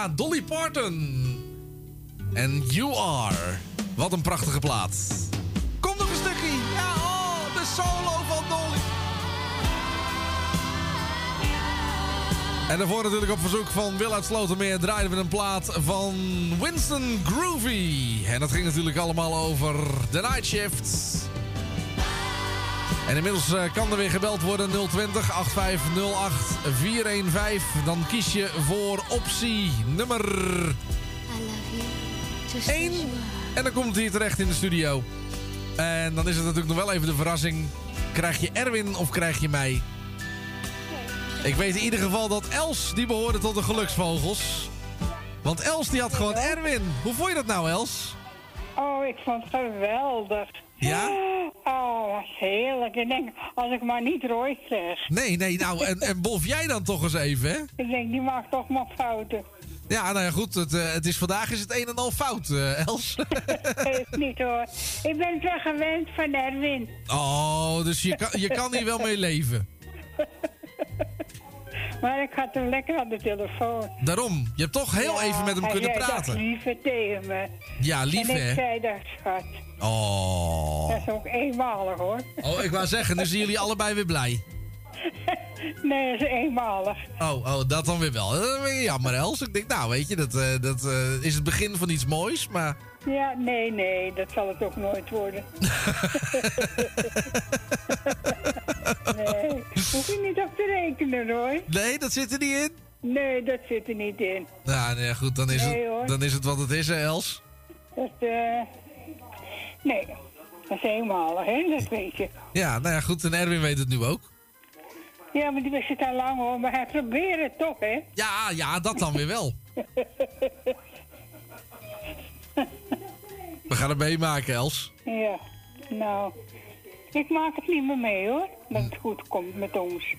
Dolly Parton. En You Are. Wat een prachtige plaat. Kom nog een stukje. Ja, oh, de solo van Dolly. En daarvoor natuurlijk op verzoek van Willem uit Slotermeer draaiden we een plaat van Winston Groovy. En dat ging natuurlijk allemaal over The Night shifts. En inmiddels eh, kan er weer gebeld worden 020 8508 415. Dan kies je voor optie nummer 1. En dan komt hij terecht in de studio. En dan is het natuurlijk nog wel even de verrassing. Krijg je Erwin of krijg je mij? Ik weet in ieder geval dat Els, die behoorde tot de geluksvogels. Want Els, die had gewoon Erwin. Hoe vond je dat nou, Els? Oh, ik vond het geweldig. Ja? Heerlijk. Ik denk, als ik maar niet Roy kreeg. Nee, nee, nou, en, en bof jij dan toch eens even, hè? Ik denk, die maakt toch maar fouten. Ja, nou ja, goed. Het, eh, het is, vandaag is het een en al fout, eh, Els. *laughs* Niet hoor. Ik ben het wel gewend van Erwin. Oh, dus je kan, je kan hier wel mee leven. *laughs* Maar ik had hem lekker aan de telefoon. Daarom, je hebt toch heel Ja, even met hem en kunnen praten. liever tegen me. Ja, lief en ik hè? zei dat, schat. Oh. Dat is ook eenmalig hoor. Oh, ik wou zeggen, nu zijn jullie allebei weer blij. *laughs* Nee, dat is eenmalig. Oh, oh, dat dan weer wel. Dat is weer jammer, Els. Ik denk, nou, weet je, dat, eh, dat eh, is het begin van iets moois, maar... Ja, nee, nee, dat zal het ook nooit worden. *laughs* *laughs* nee, hoef je niet op te rekenen hoor. Nee, dat zit er niet in? Nee, dat zit er niet in. Nou, nee, goed, dan is, Nee, het, hoor. dan is het wat het is, hè, Els. Dat, eh nee, dat is eenmalig, hè, dat weet je. Ja, nou ja, goed, en Erwin weet het nu ook. Ja, maar die wist het al lang hoor, maar hij probeert het toch, hè? Ja, ja, dat dan weer wel. *laughs* We gaan het meemaken, Els. ja, nou, ik maak het niet meer mee hoor, dat het goed komt met ons.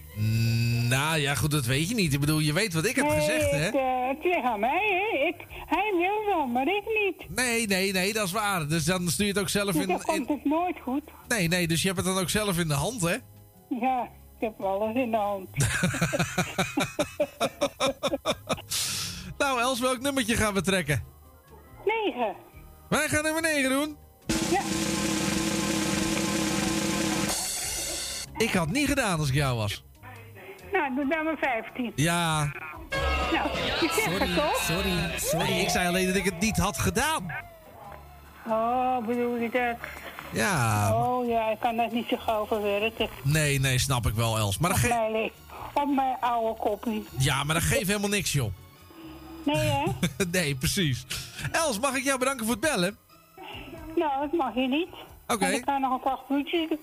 Nou ja, goed, dat weet je niet. Ik bedoel, je weet wat ik heb nee, gezegd, hè? Het, eh, het ligt aan mij, hè? Ik, hij wil wel, maar ik niet. Nee, nee, nee, dat is waar. Dus dan stuur je het ook zelf Dus in... dan komt het nooit goed. Nee, nee, dus je hebt het dan ook zelf in de hand, hè? Ja, ik heb alles in de hand. *laughs* Nou, Els, welk nummertje gaan we trekken? Negen. Wij gaan nummer 9 doen. Ja. Ik had niet gedaan als ik jou was. Nou, doe dan maar 15. Ja, Nou, je zegt het toch? sorry. Nee, ik zei alleen dat ik het niet had gedaan. Oh, bedoel je dat? Ja, Oh ja, ik kan dat niet zo gauw verwerken. nee, nee, snap ik wel, Els. Maar dat, Op ge mijn, le- op mijn oude koppie. ja, maar dat geeft helemaal niks, joh. Nee, hè? *laughs* nee, precies. Els, mag ik jou bedanken voor het bellen? nou, dat mag je niet. Oké. Ik ga nog een paar doen.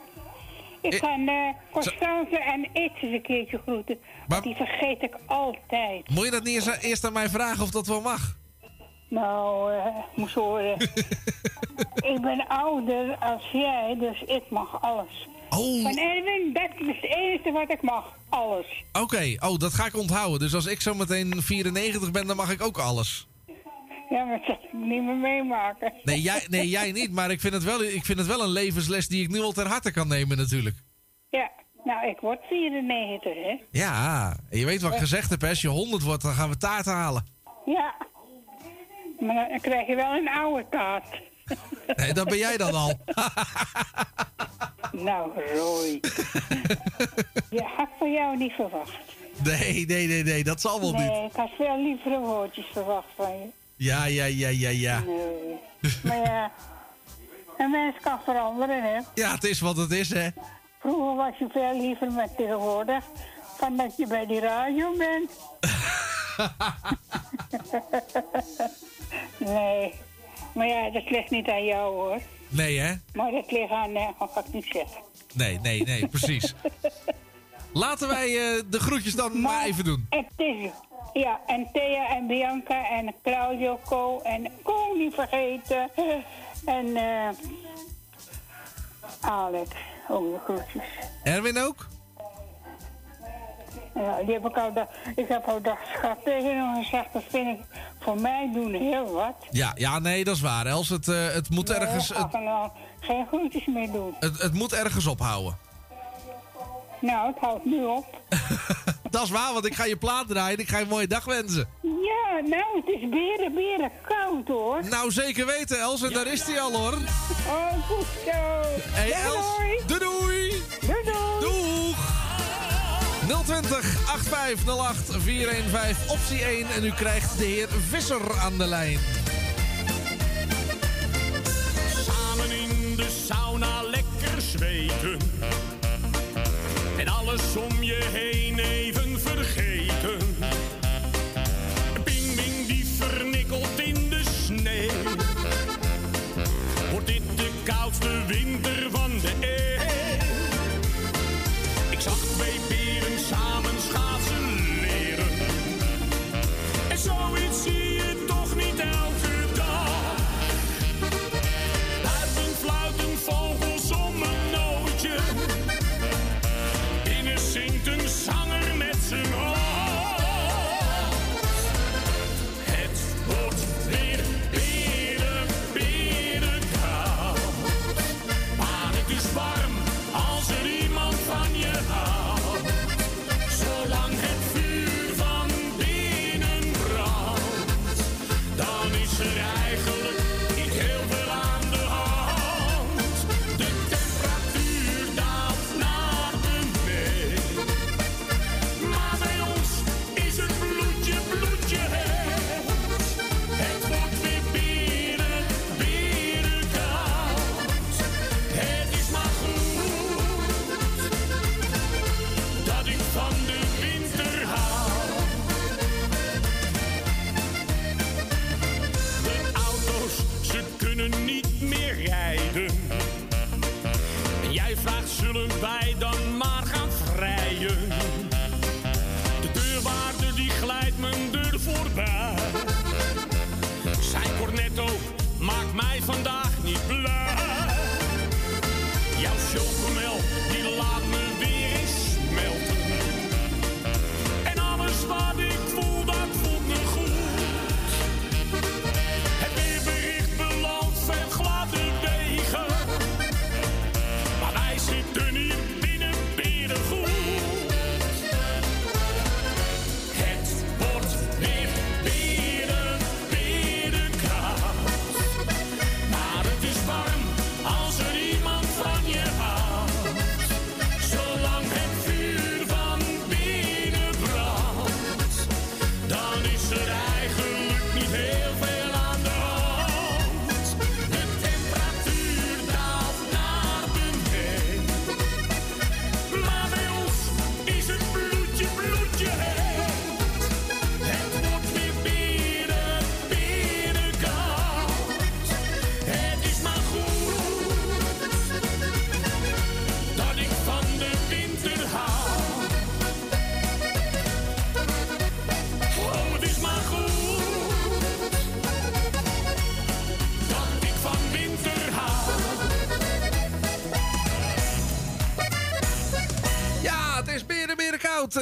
Ik Eh, ga uh, Constance en Itz eens een keertje groeten. Die vergeet ik altijd. Moet je dat niet eens, eerst aan mij vragen of dat wel mag? Nou, eh, moest horen. *laughs* ik ben ouder als jij, dus ik mag alles. Oh. Van Erwin, dat is het enige wat ik mag. Alles. Oké, oh, dat ga ik onthouden. Dus als ik zo meteen 94 ben, dan mag ik ook alles. *laughs* Ja, maar dat zal ik niet meer meemaken. Nee, jij, nee, jij niet, maar ik vind, het wel, ik vind het wel een levensles die ik nu al ter harte kan nemen natuurlijk. Ja, nou, ik word 94, hè? Ja, en je weet wat ik gezegd heb, hè, als je 100 wordt, dan gaan we taart halen. Ja. Maar dan krijg je wel een oude taart. *laughs* Nee, dat ben jij dan al. *laughs* nou, Roy. Je had van jou niet verwacht. Nee, nee, nee, nee, dat zal wel nee, niet. ik had veel lievere woordjes verwacht van je. Ja, ja, ja, ja, ja. Nee. Maar ja, een mens kan veranderen, hè? Ja, het is wat het is, hè. Vroeger was je veel liever met tegenwoordig van dat je bij die radio bent. *laughs* nee, maar ja, dat ligt niet aan jou hoor. Nee, hè? Maar dat ligt aan, ga ik niet zeggen. Nee, nee, nee, precies. *laughs* Laten wij eh, de groetjes dan maar, even doen. Het is, ja, en Thea en Bianca en Claudio Co. en Co niet vergeten. En eh Alex, ook de groetjes. Erwin ook? Ja, die heb ik al, da- ik heb al dat schat tegen hem gezegd, dat vind ik voor mij doen heel wat. Ja, ja, nee, dat is waar. Els, het, eh, het moet ergens... Nee, Het, geen groetjes meer doen. het, het moet ergens ophouden. Nou, het houdt nu op. *laughs* Dat is waar, want ik ga je plaat draaien en ik ga je een mooie dag wensen. Ja, nou, het is beren, beren koud hoor. Nou, zeker weten, Els, en daar is hij al, hoor. Oh, goed zo. Hey, Doei, Els. doei. Doei, doei. Doei, doei. Doeg. 020 8508 415 optie 1 en u krijgt de heer Visser aan de lijn. Samen in de sauna lekker zweten. Alles om je heen even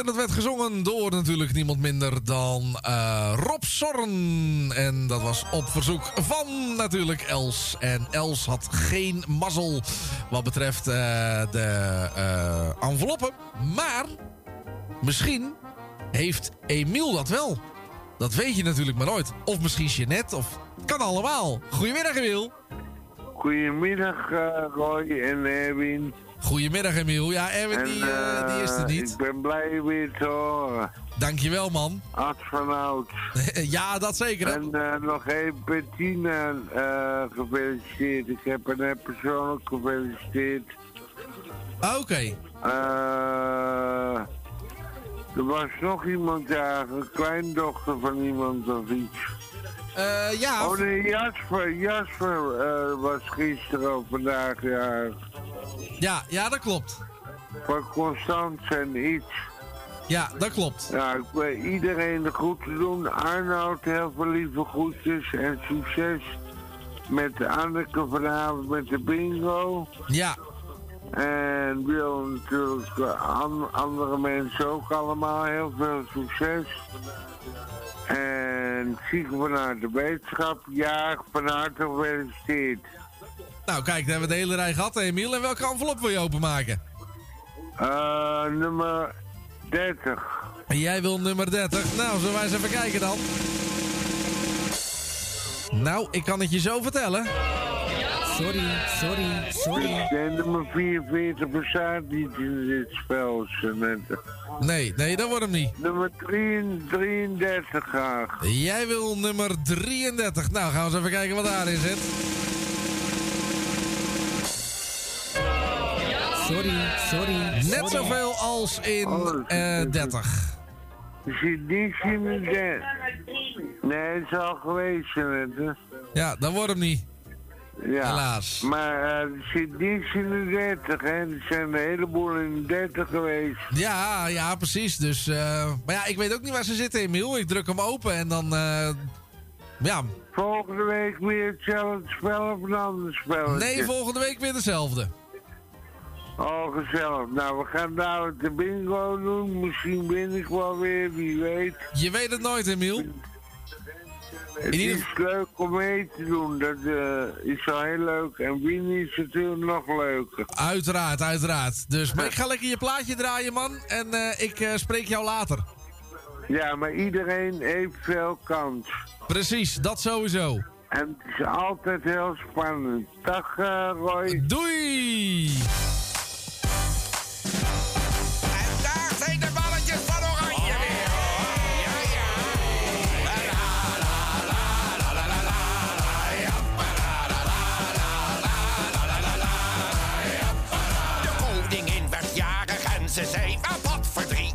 En dat werd gezongen door natuurlijk niemand minder dan eh, Rob Zorn. En dat was op verzoek van natuurlijk Els. En Els had geen mazzel wat betreft eh, de eh, enveloppen. Maar misschien heeft Emiel dat wel. Dat weet je natuurlijk maar nooit. Of misschien Jeannette, of kan allemaal. Goedemiddag, Emiel. Goedemiddag, Roy en Erwin. Goedemiddag, Emiel. Ja, Erwin die, eh, die is er niet. Ik ben blij weer te horen. Dankjewel, man. Ad van Oud. ja, dat zeker. En eh, nog even Bettina eh, gefeliciteerd. Ik heb haar net persoonlijk gefeliciteerd. Oké. Eh, er was nog iemand daar, een kleindochter van iemand of iets. Eh, ja. Oh nee, Jasper, Jasper eh, was gisteren of vandaag jarig. Ja, ja, dat klopt. Van Constant en iets. Ja, dat klopt. Ja, ik wil iedereen de groeten doen. Arnoud, heel veel lieve groetjes en succes met Anneke vanavond met de bingo. Ja. En wil natuurlijk an- andere mensen ook allemaal heel veel succes. En zieken vanuit de wetenschap, ja, van harte gefeliciteerd. Nou, kijk, dan hebben we de hele rij gehad, Emiel. En welke envelop wil je openmaken? Eh, nummer 30. En jij wil nummer 30. Nou, zullen wij eens even kijken dan. Nou, ik kan het je zo vertellen. Sorry, sorry, sorry. De nummer 44 bestaat niet in dit spel, Jeannette. Nee, nee, dat wordt hem niet. Nummer 33 graag. Jij wil nummer 33. Nou, gaan we eens even kijken wat daarin zit. Sorry, sorry. Net zoveel als in eh 30. Er zit niks in de. Nee, het is al geweest, Jeannette. Ja, dat wordt hem niet. Ja. Helaas. Maar eh, er zit niks in de 30, hè. Er zijn een heleboel in de 30 geweest. Ja, ja, precies. Dus, eh, maar ja, ik weet ook niet waar ze zitten, Emiel. Ik druk hem open en dan, eh, ja. Volgende week weer hetzelfde spel of een ander spelletje? Nee, volgende week weer dezelfde. Oh, gezellig. Nou, we gaan dadelijk de bingo doen. Misschien win ik wel weer, wie weet. Je weet het nooit, Emiel. Het is leuk om mee te doen. Dat eh, is wel heel leuk. En winnen is natuurlijk nog leuker. Uiteraard, uiteraard. Dus, maar ik ga lekker je plaatje draaien, man. En eh, ik eh, spreek jou later. Ja, maar iedereen heeft veel kans. Precies, dat sowieso. En het is altijd heel spannend. Dag, Roy. Doei! Ze zei, ah, wat verdriet.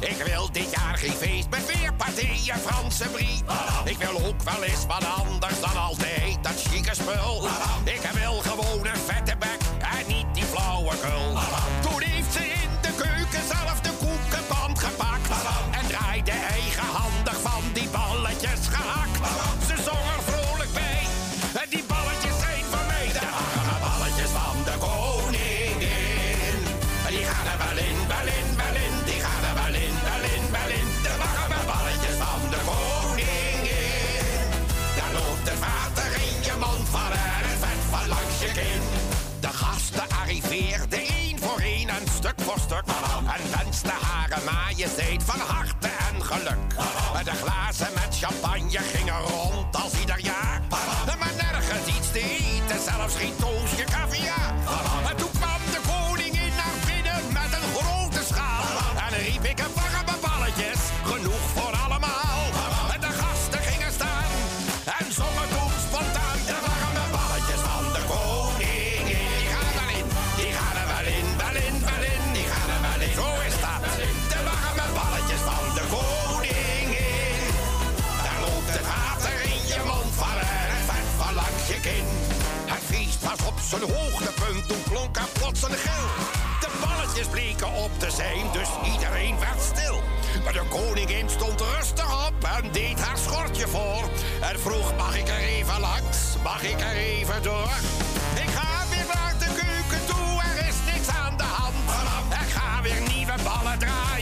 Ik wil dit jaar geen feest met weer partijen Franse brie. Ik wil ook wel eens wat anders dan altijd dat chique spul. Ik wil gewoon een vette bek en niet die flauwekul. Majesteit van harte en geluk. De glazen met champagne gingen rond als ieder jaar. Maar nergens iets te eten, zelfs geen op te zijn, dus iedereen werd stil. Maar de koningin stond rustig op en deed haar schortje voor. En vroeg, mag ik er even langs? Mag ik er even door? Ik ga weer naar de keuken toe, er is niks aan de hand. Ik ga weer nieuwe ballen draaien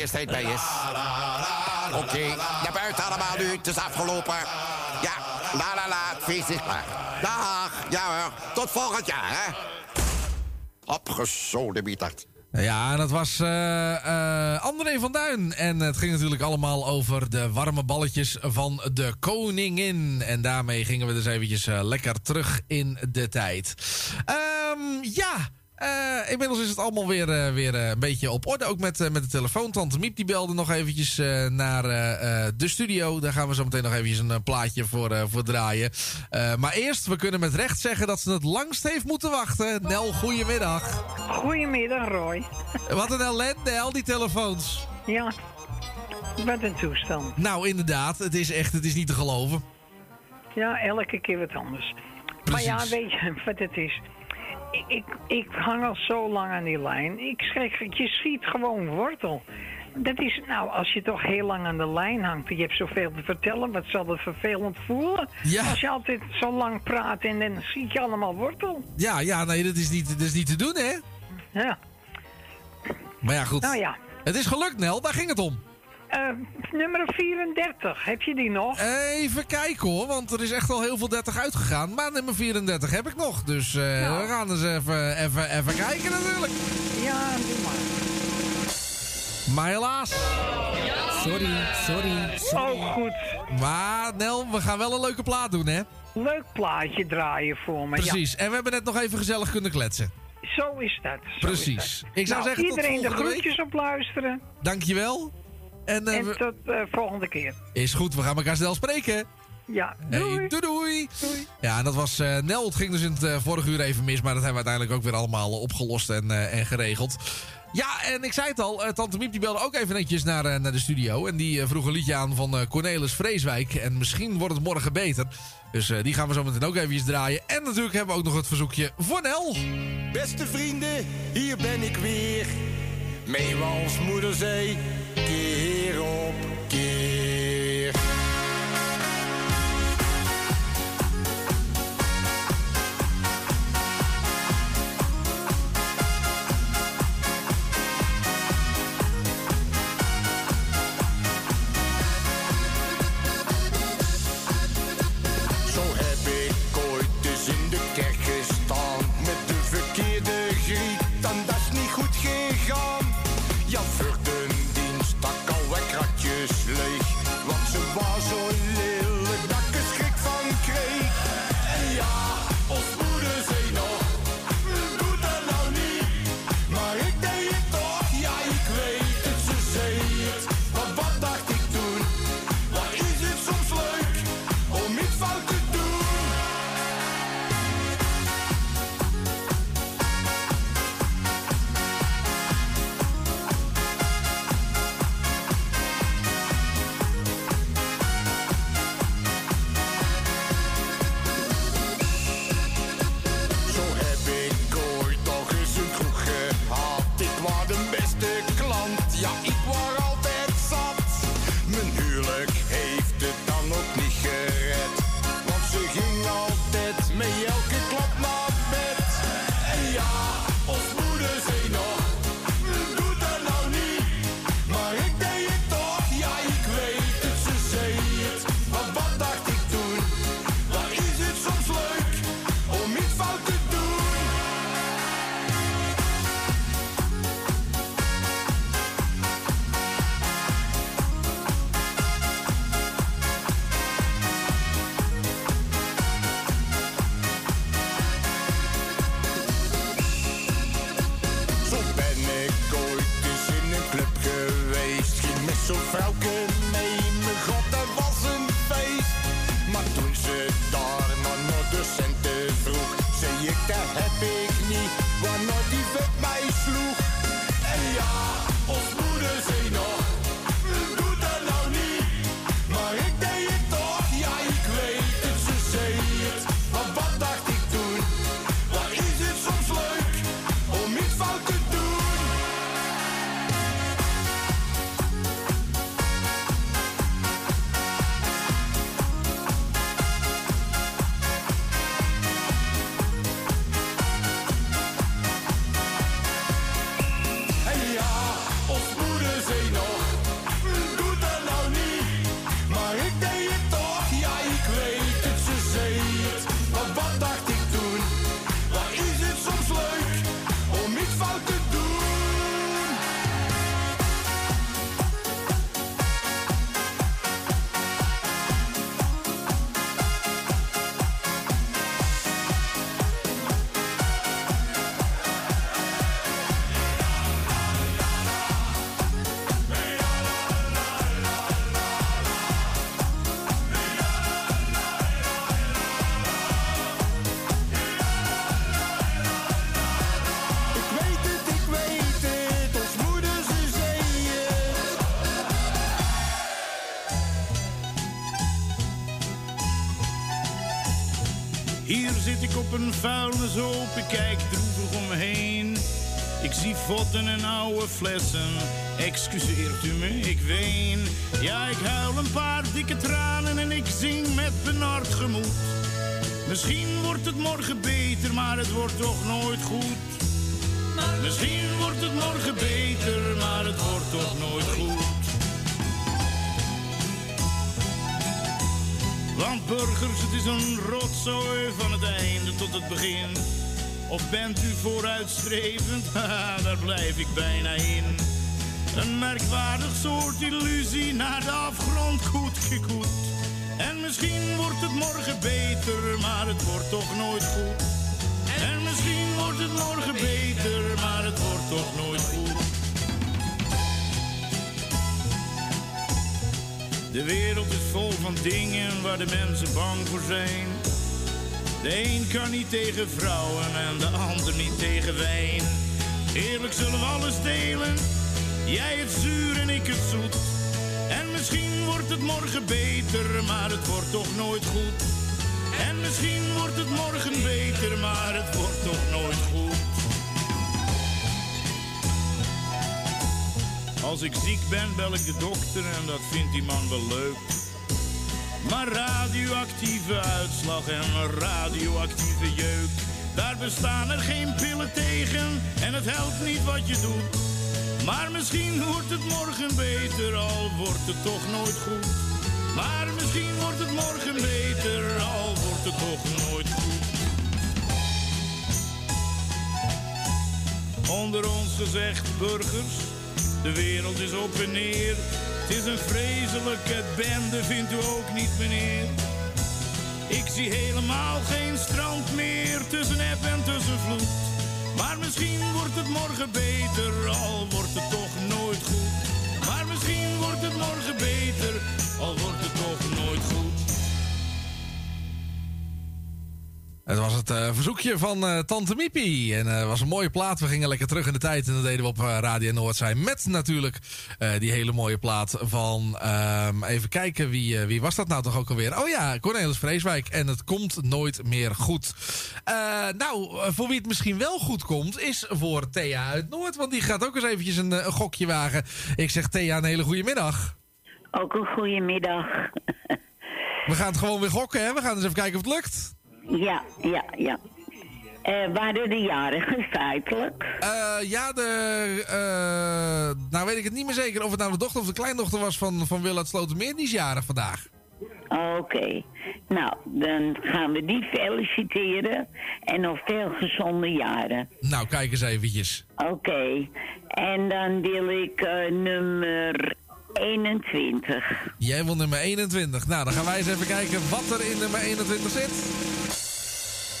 de majesteit bij is. Oké, naar buiten allemaal nu, het is afgelopen. Ja, la la la, het feest is klaar. Dag, ja hoor, tot volgend jaar, hè. Opgezoden bietert. Ja, en dat was eh, eh, André van Duin. En het ging natuurlijk allemaal over de warme balletjes van de koningin. En daarmee gingen we dus eventjes eh, lekker terug in de tijd. Ehm, ja, eh, inmiddels is het allemaal weer, eh, weer eh, een beetje op orde. Ook met, met de telefoon. Tante Miep die belde nog eventjes naar de studio. Daar gaan we zo meteen nog eventjes een plaatje voor, voor draaien. Maar eerst, we kunnen met recht zeggen dat ze het langst heeft moeten wachten. Nel, goedemiddag. Goedemiddag, Roy. Wat een ellende, al die telefoons. Ja, wat een toestand. Nou, inderdaad. Het is echt het is niet te geloven. Ja, elke keer wat anders. Maar ja, weet je wat het is? Ik, ik, ik hang al zo lang aan die lijn. Ik schrik, je schiet gewoon wortel. Dat is, nou, als je toch heel lang aan de lijn hangt en je hebt zoveel te vertellen, wat zal dat vervelend voelen? Ja. Als je altijd zo lang praat en dan schiet je allemaal wortel. Ja, ja, nee, dat is niet, dat is niet te doen, hè? Ja. Maar ja, goed. Nou ja. Het is gelukt, Nel. Daar ging het om. Eh, nummer 34, heb je die nog? Even kijken hoor, want er is echt al heel veel 30 uitgegaan. Maar nummer 34 heb ik nog. Dus eh, Nou. we gaan eens even, even, even kijken natuurlijk. Ja, doe maar. Maar helaas. Sorry, sorry, sorry. Oh, goed. Maar Nel, we gaan wel een leuke plaat doen, hè? Leuk plaatje draaien voor me. Precies. En we hebben net nog even gezellig kunnen kletsen. Zo is dat. zo Precies. is dat. Ik zou Nou, zeggen tot iedereen de volgende week. groetjes op luisteren. Dankjewel. En, eh, En tot eh, volgende keer. is goed, we gaan elkaar snel spreken. Ja, Hey, doei. doei, doei. Ja, en dat was eh, Nel. Het ging dus in het vorige uur even mis. Maar dat hebben we uiteindelijk ook weer allemaal opgelost en, eh, en geregeld. Ja, en ik zei het al. eh, Tante Miep die belde ook even netjes naar, eh, naar de studio. En die vroeg een liedje aan van eh, Cornelis Vreeswijk. En misschien wordt het morgen beter. Dus eh, die gaan we zo meteen ook eventjes draaien. En natuurlijk hebben we ook nog het verzoekje voor Nel. Beste vrienden, hier ben ik weer. Meewals moeder zei, keer op ik op een vuilnishoop. Ik kijk droevig om me heen. Ik zie votten en oude flessen. Excuseert u me, ik ween. Ja, ik huil een paar dikke tranen en ik zing met benard gemoed. Misschien wordt het morgen beter, maar het wordt toch nooit goed. Misschien wordt het morgen beter, maar het wordt toch nooit goed. Burgers, het is een rotzooi van het einde tot het begin. Of bent u vooruitstrevend? *laughs* Daar blijf ik bijna in. Een merkwaardig soort illusie naar de afgrond goed gekoet. En misschien wordt het morgen beter, maar het wordt toch nooit goed. En misschien wordt het morgen beter, maar het wordt toch nooit goed. De wereld is vol van dingen waar de mensen bang voor zijn. De een kan niet tegen vrouwen en de ander niet tegen wijn. Eerlijk zullen we alles delen, jij het zuur en ik het zoet. En misschien wordt het morgen beter, maar het wordt toch nooit goed. En misschien wordt het morgen beter, maar het wordt toch nooit goed. Als ik ziek ben, bel ik de dokter en dat vindt die man wel leuk. Maar radioactieve uitslag en radioactieve jeuk, daar bestaan er geen pillen tegen en het helpt niet wat je doet. Maar misschien wordt het morgen beter, al wordt het toch nooit goed. Maar misschien wordt het morgen beter, al wordt het toch nooit goed. Onder ons gezegd, burgers, de wereld is op en neer. Het is een vreselijke bende, vindt u ook niet, meneer? Ik zie helemaal geen strand meer tussen app en tussen vloed. Maar misschien wordt het morgen beter, al wordt het toch nooit goed. Het eh, verzoekje van eh, Tante Miepie. En het was een mooie plaat. We gingen lekker terug in de tijd. En dat deden we op eh, Radio Noordzij. Met natuurlijk eh, die hele mooie plaat van... ehm, even kijken, wie, eh, wie was dat nou toch ook alweer? Oh ja, Cornelis Vreeswijk. En het komt nooit meer goed. Eh, nou, eh, voor wie het misschien wel goed komt... is voor Thea uit Noord. Want die gaat ook eens eventjes een, eh, een gokje wagen. Ik zeg Thea een hele goede middag. Ook een goede middag. *laughs* We gaan het gewoon weer gokken, hè? We gaan eens even kijken of het lukt. Ja, ja, ja. Eh waren de jarigen feitelijk? Eh, ja, de. eh, nou weet ik het niet meer zeker of het nou de dochter of de kleindochter was van, van Willard Slotermeer. Die is jarig vandaag. Oké. Nou, dan gaan we die feliciteren. En nog veel gezonde jaren. Nou, kijk eens eventjes. Oké. En dan wil ik nummer 21. Jij wil nummer 21. Nou, dan gaan wij eens even kijken wat er in nummer 21 zit.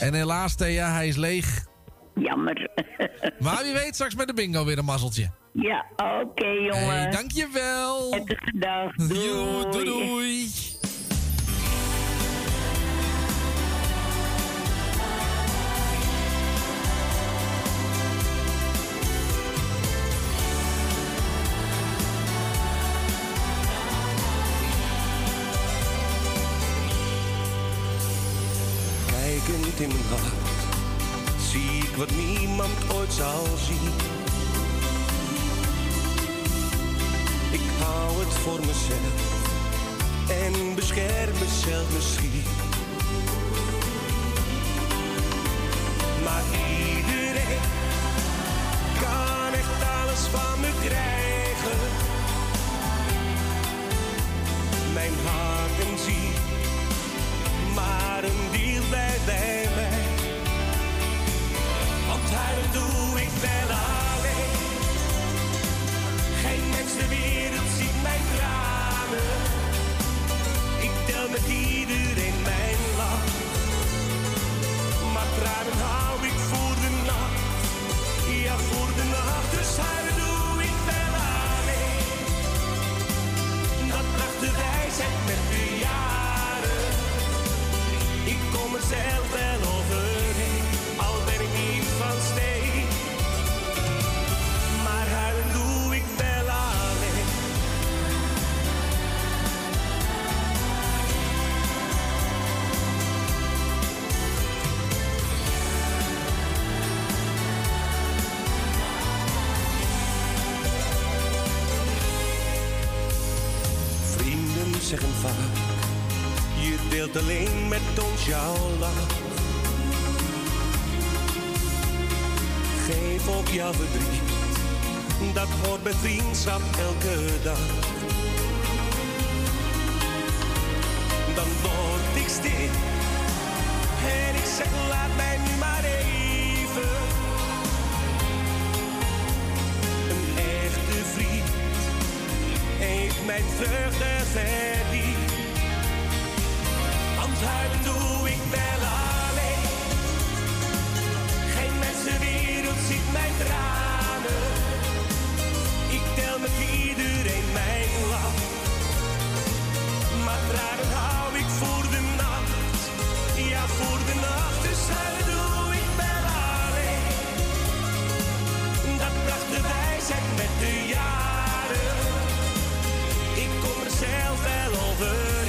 En helaas, Thea, hij is leeg. Jammer. *laughs* Maar wie weet, straks met de bingo weer een mazzeltje. Ja, oké jongen. Hey, dankjewel. Prettige dag. Doei. Doei, doei, wat niemand ooit zal zien. Ik hou het voor mezelf en bescherm mezelf misschien. Maar iedereen kan echt alles van me krijgen. Mijn hart en ziel maar een deal bij mij. Huilen doe ik wel alleen. Geen mens ter wereld ziet mijn tranen. Ik deel met iedereen mijn lach. Maar tranen hou ik voor de nacht. Ja, voor de nacht. Dus huilen doe ik wel alleen. Dat de wijsheid met alleen met ons jouw lach. Geef op jouw verdriet, dat hoort bij vriendschap elke dag. Dan word ik stil en ik zeg laat mij nu maar even. Een echte vriend heeft mijn vreugde verdiend. Doe ik wel alleen. Geen mensenwereld ziet mijn tranen. Ik tel met iedereen mijn lach. Maar tranen hou ik voor de nacht. Ja, voor de nacht. Dus doe ik wel alleen. Dat bracht de wijsheid met de jaren. Ik kom er zelf wel overheen,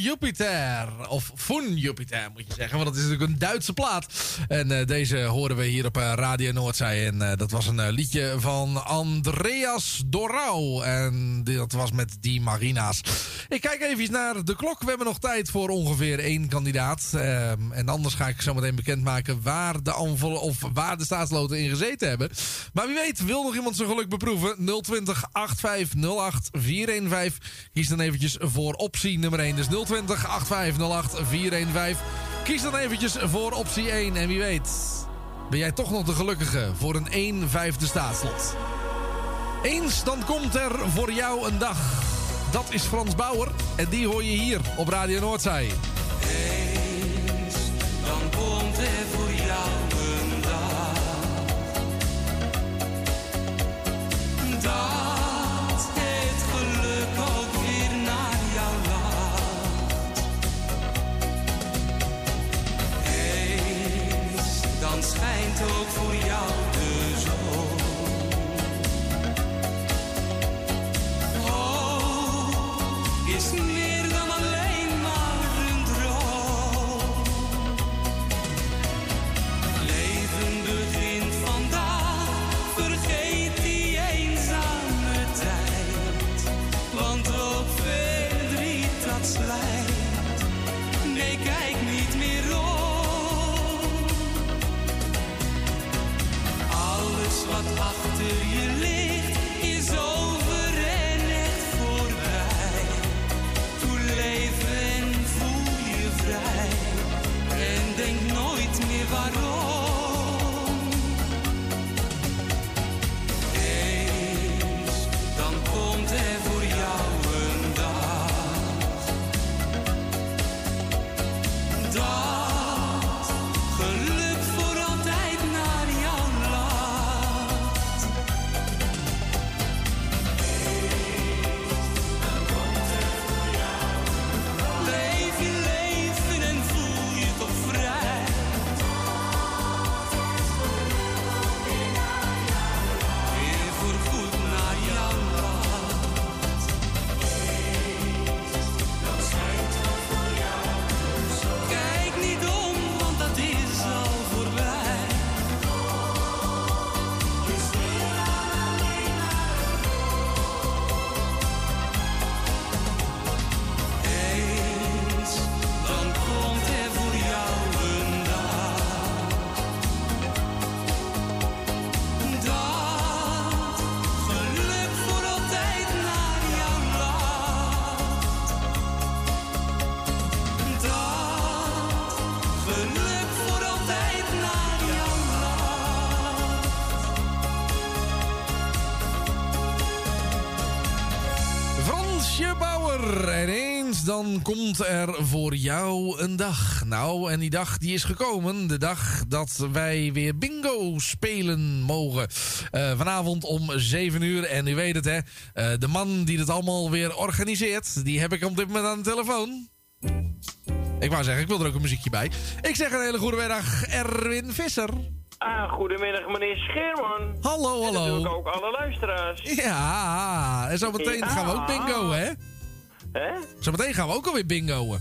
Jupiter. Of Von Jupiter moet je zeggen. Want dat is natuurlijk een Duitse plaat. En eh, deze horen we hier op eh, Radio Noordzij. En eh, dat was een liedje van Andreas Dorau. En dat was met die Marina's. Kijk even naar de klok. We hebben nog tijd voor ongeveer één kandidaat. Ehm, en anders ga ik zo meteen bekendmaken waar de, envel- of waar de staatsloten in gezeten hebben. Maar wie weet, wil nog iemand zijn geluk beproeven? 020 8508 415. Kies dan eventjes voor optie nummer 1. Dus 020 8508 415. Kies dan eventjes voor optie 1. En wie weet, ben jij toch nog de gelukkige voor een 1 vijfde staatslot. Eens dan komt er voor jou een dag. Dat is Frans Bauer en die hoor je hier op Radio Noordzij. Eens, dan komt er voor jou een dag. Dat het geluk ook weer naar jou laat. Eens, dan schijnt ook voor jou dan komt er voor jou een dag. Nou, en die dag die is gekomen. De dag dat wij weer bingo spelen mogen. Eh, vanavond om 7 uur. En u weet het hè. eh, de man die het allemaal weer organiseert. Die heb ik op dit moment aan de telefoon. Ik wou zeggen, ik wil er ook een muziekje bij. Ik zeg een hele goede middag, Erwin Visser. Ah, goedemiddag meneer Scheerman. Hallo, En hallo. natuurlijk ook alle luisteraars. Ja, en zometeen Ja. gaan we ook bingo, hè? Hè? Zometeen gaan we ook alweer bingoen.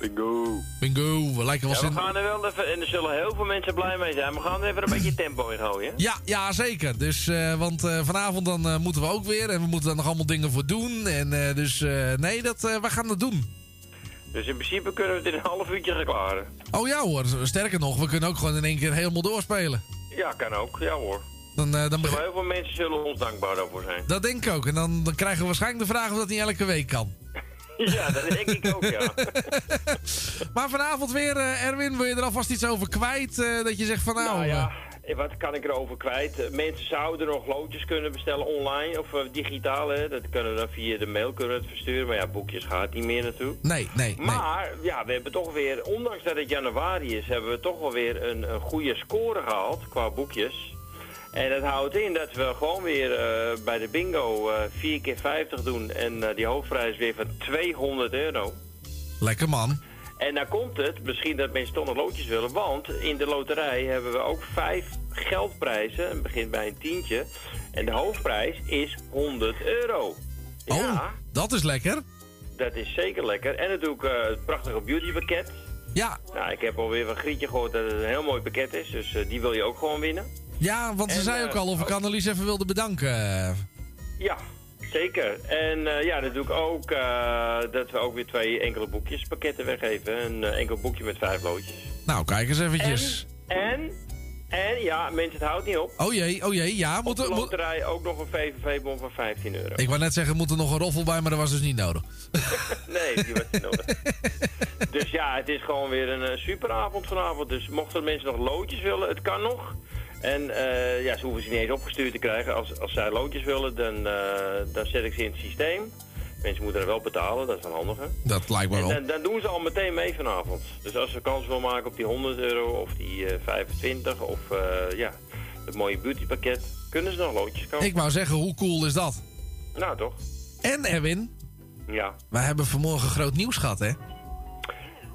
Bingo. Bingo, we lijken wel Ja, we gaan er wel even, en er zullen heel veel mensen blij mee zijn. We gaan er even een beetje tempo in gooien. Ja, ja, zeker. Dus, eh, want eh, vanavond dan eh, moeten we ook weer. En we moeten daar nog allemaal dingen voor doen. En eh, dus, eh, nee, dat, eh, we gaan dat doen. Dus in principe kunnen we het in een half uurtje gaan klaren. Oh ja hoor, sterker nog, we kunnen ook gewoon in één keer helemaal doorspelen. Ja, kan ook. Ja hoor. Dan, eh, dan Zullen begin- heel veel mensen zullen ons dankbaar daarvoor zijn. Dat denk ik ook. En dan, dan krijgen we waarschijnlijk de vraag of dat niet elke week kan. *laughs* Ja, dat denk ik ook, ja. *laughs* Maar vanavond weer, eh, Erwin, wil je er alvast iets over kwijt? eh, dat je zegt van nou... Nou ja, wat kan ik erover kwijt? Mensen zouden nog loodjes kunnen bestellen online of digitaal. Hè? Dat kunnen we dan via de mail kunnen het versturen. Maar ja, boekjes gaat niet meer naartoe. nee, nee, nee. Maar ja, we hebben toch weer, ondanks dat het januari is, hebben we toch wel weer een, een goede score gehaald qua boekjes. En dat houdt in dat we gewoon weer eh, bij de bingo eh 4 keer 50 doen. En eh, die hoofdprijs weer van 200 euro. Lekker man. En dan komt het, misschien dat mensen toch nog loodjes willen, want in de loterij hebben we ook vijf geldprijzen. Het begint bij een tientje. En de hoofdprijs is 100 euro. Oh, dat is lekker. Dat is zeker lekker. En natuurlijk eh, het prachtige beautypakket. Ja. Nou, ik heb alweer van Grietje gehoord dat het een heel mooi pakket is. Dus eh, die wil je ook gewoon winnen. Ja, want ze En, zei eh, ook al of ik Annelies even wilde bedanken. eh. Ja, zeker. En eh, ja, natuurlijk ook eh, dat we ook weer twee enkele boekjes pakketten weggeven. Een eh, enkel boekje met vijf loodjes. Nou, kijk eens eventjes. En, en ja, mensen, het houdt niet op. Oh jee, oh jee, ja. Op Moet de er, moet... loterij ook nog een VVV-bon van 15 euro. Ik wou net zeggen, moet er nog een roffel bij, maar dat was dus niet nodig. *laughs* Nee, die was niet nodig. *laughs* dus ja, het is gewoon weer een eh, superavond vanavond. Dus mochten mensen nog loodjes willen, het kan nog. En eh, ja, ze hoeven ze niet eens opgestuurd te krijgen. Als, als zij loodjes willen, dan, eh, dan zet ik ze in het systeem. Mensen moeten er wel betalen, dat is wel handig hè. Dat lijkt me En wel. dan, dan doen ze al meteen mee vanavond. Dus als ze kans wil maken op die 100 euro of die eh, 25 of eh, ja, het mooie beautypakket, kunnen ze nog loodjes kopen. Ik wou zeggen, hoe cool is dat? Nou toch? En Erwin, Ja. wij hebben vanmorgen groot nieuws gehad, hè?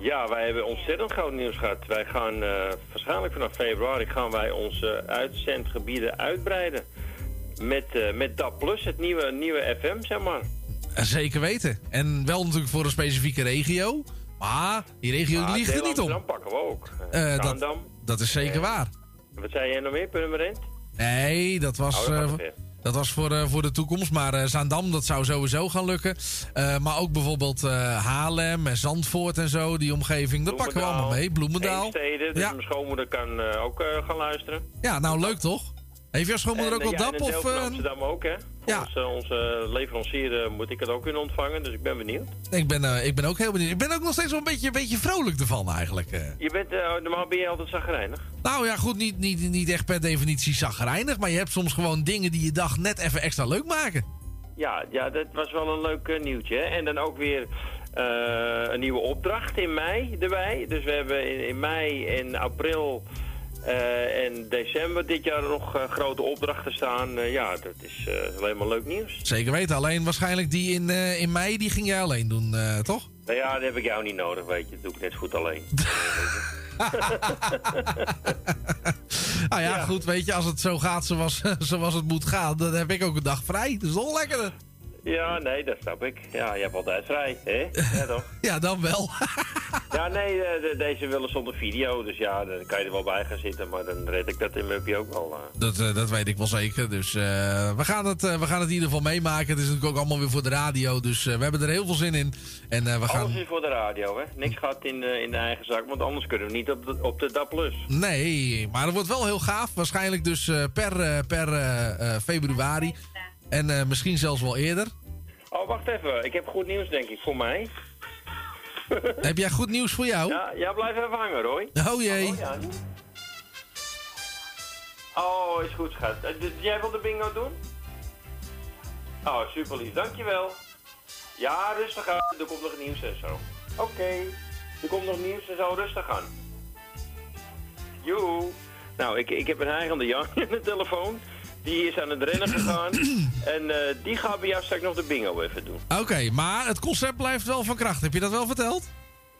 Ja, wij hebben ontzettend groot nieuws gehad. Wij gaan eh, waarschijnlijk vanaf februari gaan wij onze uitzendgebieden uitbreiden. Met, eh met DAP Plus, het nieuwe, nieuwe FM, zeg maar. Eh, Zeker weten. En wel natuurlijk voor een specifieke regio. Maar die regio ligt er niet om. Dan pakken we ook. Eh, dat, dat is zeker waar. Wat zei jij nog meer, Purmerend? Nee, dat was, Oh, dat dat was voor, eh, voor de toekomst. Maar eh, Zaandam, dat zou sowieso gaan lukken. Eh, maar ook bijvoorbeeld Haarlem en Zandvoort en zo. Die omgeving, dat pakken we allemaal mee. Bloemendaal. Heemstede, dus Ja. mijn schoonmoeder kan ook gaan luisteren. Ja, nou leuk toch? Heeft jouw schoonmoeder ook En, wel eh, ja, dap? Of, eh, Amsterdam ook, hè? ja. Onze, onze leverancier eh, moet ik het ook kunnen ontvangen, dus ik ben benieuwd. ik, ben, eh, ik ben ook heel benieuwd. Ik ben ook nog steeds wel een beetje, een beetje vrolijk ervan eigenlijk. eh. Je bent, eh, normaal ben je altijd zagrijnig. Nou ja, goed, niet, niet, niet echt per definitie zagrijnig. Maar je hebt soms gewoon dingen die je dag net even extra leuk maken. Ja, ja, dat was wel een leuk eh, nieuwtje. Hè? En dan ook weer eh, een nieuwe opdracht in mei erbij. Dus we hebben in, in mei en april eh, en december dit jaar nog eh, grote opdrachten staan. Eh, ja, dat is eh, alleen maar leuk nieuws. Zeker weten. Alleen waarschijnlijk die in, eh, in mei, die ging jij alleen doen, eh, toch? Nou ja, dat heb ik jou niet nodig, weet je. Dat doe ik net zo goed alleen. *laughs* *laughs* Nou ja, goed, weet je, als het zo gaat zoals, *laughs* zoals het moet gaan, dan heb ik ook een dag vrij. Dat is toch lekker? Ja, nee, dat snap ik. Ja, je hebt altijd vrij, hè? Ja, toch? *laughs* Ja, dan wel. *laughs* Ja, nee, eh, de- deze willen zonder video. Dus ja, dan kan je er wel bij gaan zitten. Maar dan red ik dat in mijn uppie ook wel. eh. Dat, eh, dat weet ik wel zeker. Dus we, gaan het, we gaan het in ieder geval meemaken. Het is natuurlijk ook allemaal weer voor de radio. Dus we hebben er heel veel zin in. En we gaan... Alles is voor de radio, hè? Niks gaat in, de in de eigen zak, want anders kunnen we niet op de, op de DAP+. Nee, maar het wordt wel heel gaaf. Waarschijnlijk dus per, per februari. En eh, misschien zelfs wel eerder. Oh, wacht even. Ik heb goed nieuws, denk ik, voor mij. *laughs* Heb jij goed nieuws voor jou? Ja, ja blijf even hangen, Roy. Oh jee. Oh, ja. oh is goed, schat. Eh, dus jij wil de bingo doen? Oh, super lief. Dankjewel. Ja, rustig aan. Er komt nog nieuws en zo. Oké. Er komt nog nieuws en zo. Rustig aan. Joe. Nou, ik, ik heb een eigende Jan in de telefoon. Die is aan het rennen gegaan. *clears throat* en eh, die gaat bij jou straks nog de bingo even doen. Oké, maar het concept blijft wel van kracht. Heb je dat wel verteld?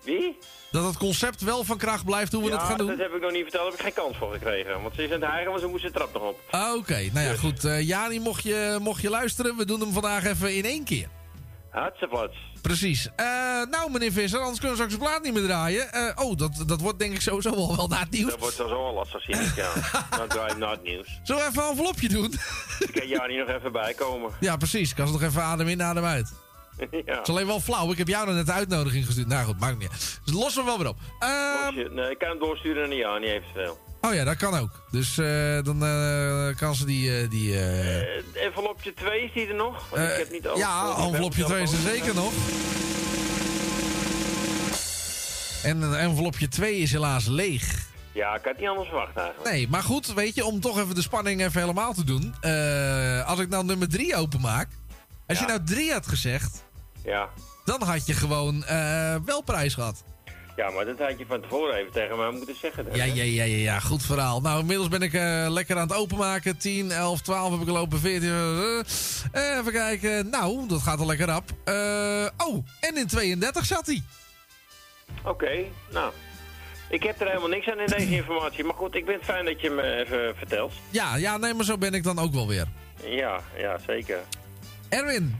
Wie? Dat het concept wel van kracht blijft hoe we ja, het gaan doen? dat heb ik nog niet verteld. Daar heb ik geen kans voor gekregen. Want ze is aan het hijgen, maar ze moest de trap nog op. Ah, Oké, nou ja, goed. eh Jani, mocht je, mocht je luisteren, we doen hem vandaag even in één keer. Hartstikke Precies. Eh, nou, meneer Visser, anders kunnen we straks de plaat niet meer draaien. Eh, oh, dat, dat wordt denk ik sowieso wel, wel na het nieuws. Dat wordt zo al lastig, zie ik, ja. *laughs* Dan draai ik het nieuws. Zullen we even een envelopje doen? Ik kan Jani nog even bijkomen. *laughs* ja, precies. Kan ze nog even adem in, adem uit. *laughs* ja. Het is alleen wel flauw. Ik heb jou dan net de uitnodiging gestuurd. Nou goed, maakt niet uit. Dus lossen we wel weer op. Ehm, je- Nee, ik kan hem doorsturen naar Jani eventueel. Oh ja, dat kan ook. Dus eh, dan eh, kan ze die... eh, die envelopje 2 is die er nog? Want ik heb niet alles ja, envelopje 2 is er zeker nog. En envelopje 2 is helaas leeg. Ja, ik had niet anders verwacht eigenlijk. Nee, maar goed, weet je, om toch even de spanning even helemaal te doen. als ik nou nummer 3 openmaak. Als je nou 3 had gezegd, Ja. dan had je gewoon wel prijs gehad. Ja, maar dat had je van tevoren even tegen mij moeten zeggen. dan, Ja, ja, ja, ja, ja, goed verhaal. Nou, inmiddels ben ik eh, lekker aan het openmaken. 10, 11, 12 heb ik gelopen, 14. eh, even kijken. Nou, dat gaat al lekker rap. Eh, oh, en in 32 zat hij. Oké, nou. Ik heb er helemaal niks aan in deze informatie. Maar goed, ik vind het fijn dat je me even vertelt. Ja, ja, nee, maar zo ben ik dan ook wel weer. Ja, ja, zeker. Erwin,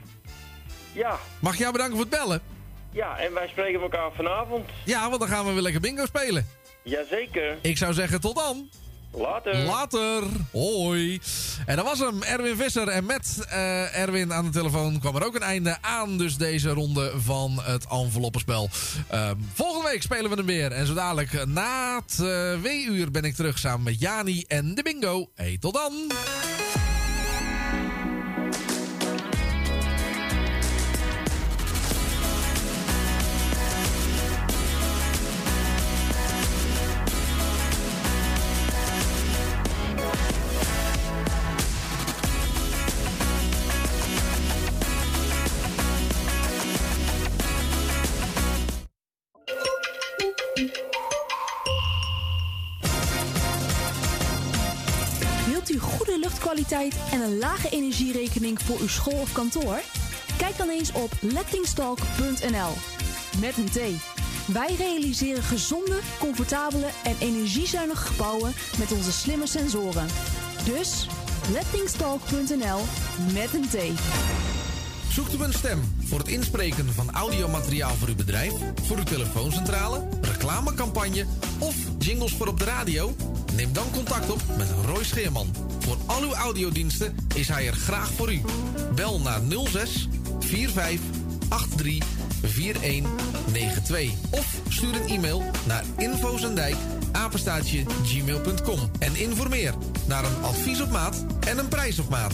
Ja, mag ik jou bedanken voor het bellen? Ja, en wij spreken elkaar vanavond. Ja, want dan gaan we weer lekker bingo spelen. Jazeker. Ik zou zeggen, tot dan. Later. Later. Hoi. En dat was hem, Erwin Visser. En met eh, Erwin aan de telefoon kwam er ook een einde aan dus deze ronde van het enveloppenspel. Ehm, volgende week spelen we hem weer. En zo dadelijk na het eh, W-uur ben ik terug samen met Jani en de bingo. Hey, tot dan. Lage energierekening voor uw school of kantoor? Kijk dan eens op lettingstalk.nl. Met een T. Wij realiseren gezonde, comfortabele en energiezuinige gebouwen met onze slimme sensoren. Dus lettingstalk.nl met een T. Zoekt u een stem voor het inspreken van audiomateriaal voor uw bedrijf, voor uw telefooncentrale, reclamecampagne of jingles voor op de radio? Neem dan contact op met Roy Scheerman. Voor al uw audiodiensten is hij er graag voor u. Bel naar 06 45 83 4192 of stuur een e-mail naar infozendijk apenstaatje gmail.com en informeer naar een advies op maat en een prijs op maat.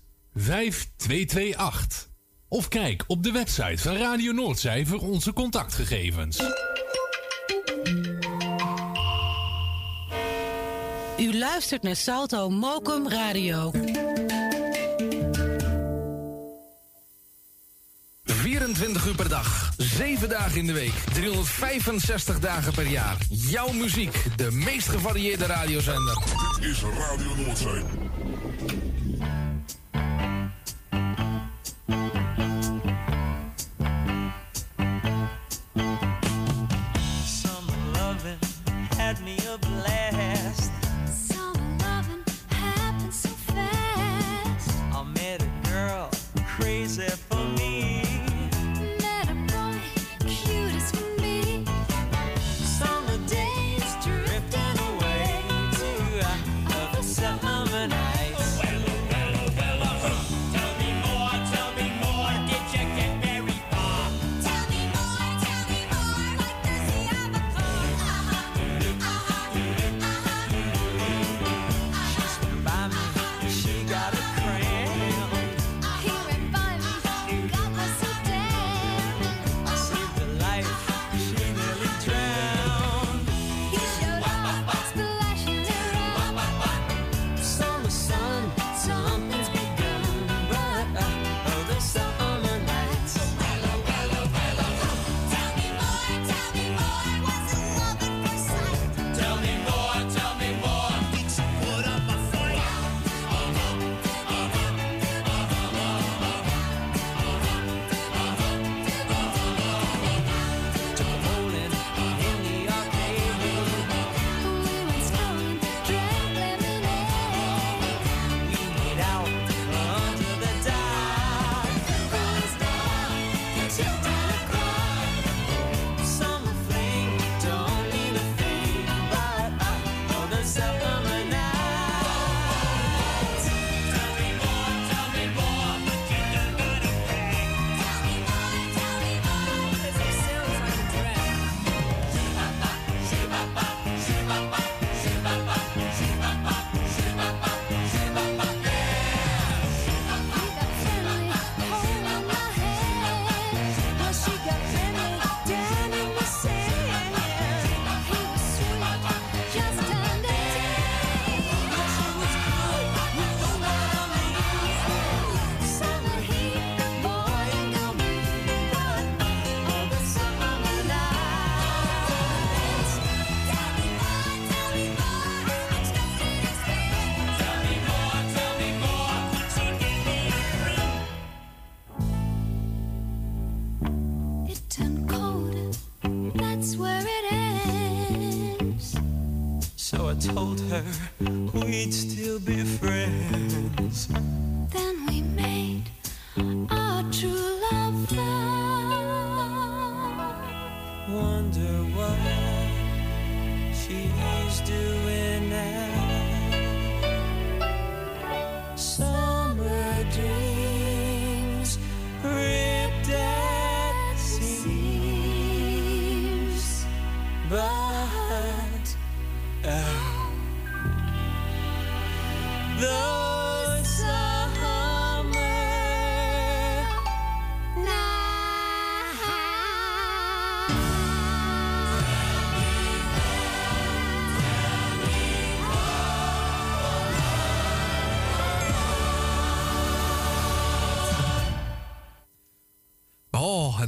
5228. Of kijk op de website van Radio Noordzij voor onze contactgegevens. U luistert naar Salto Mokum Radio. 24 uur per dag, 7 dagen in de week, 365 dagen per jaar. Jouw muziek, de meest gevarieerde radiozender. Dit is Radio Noordzee. Had me a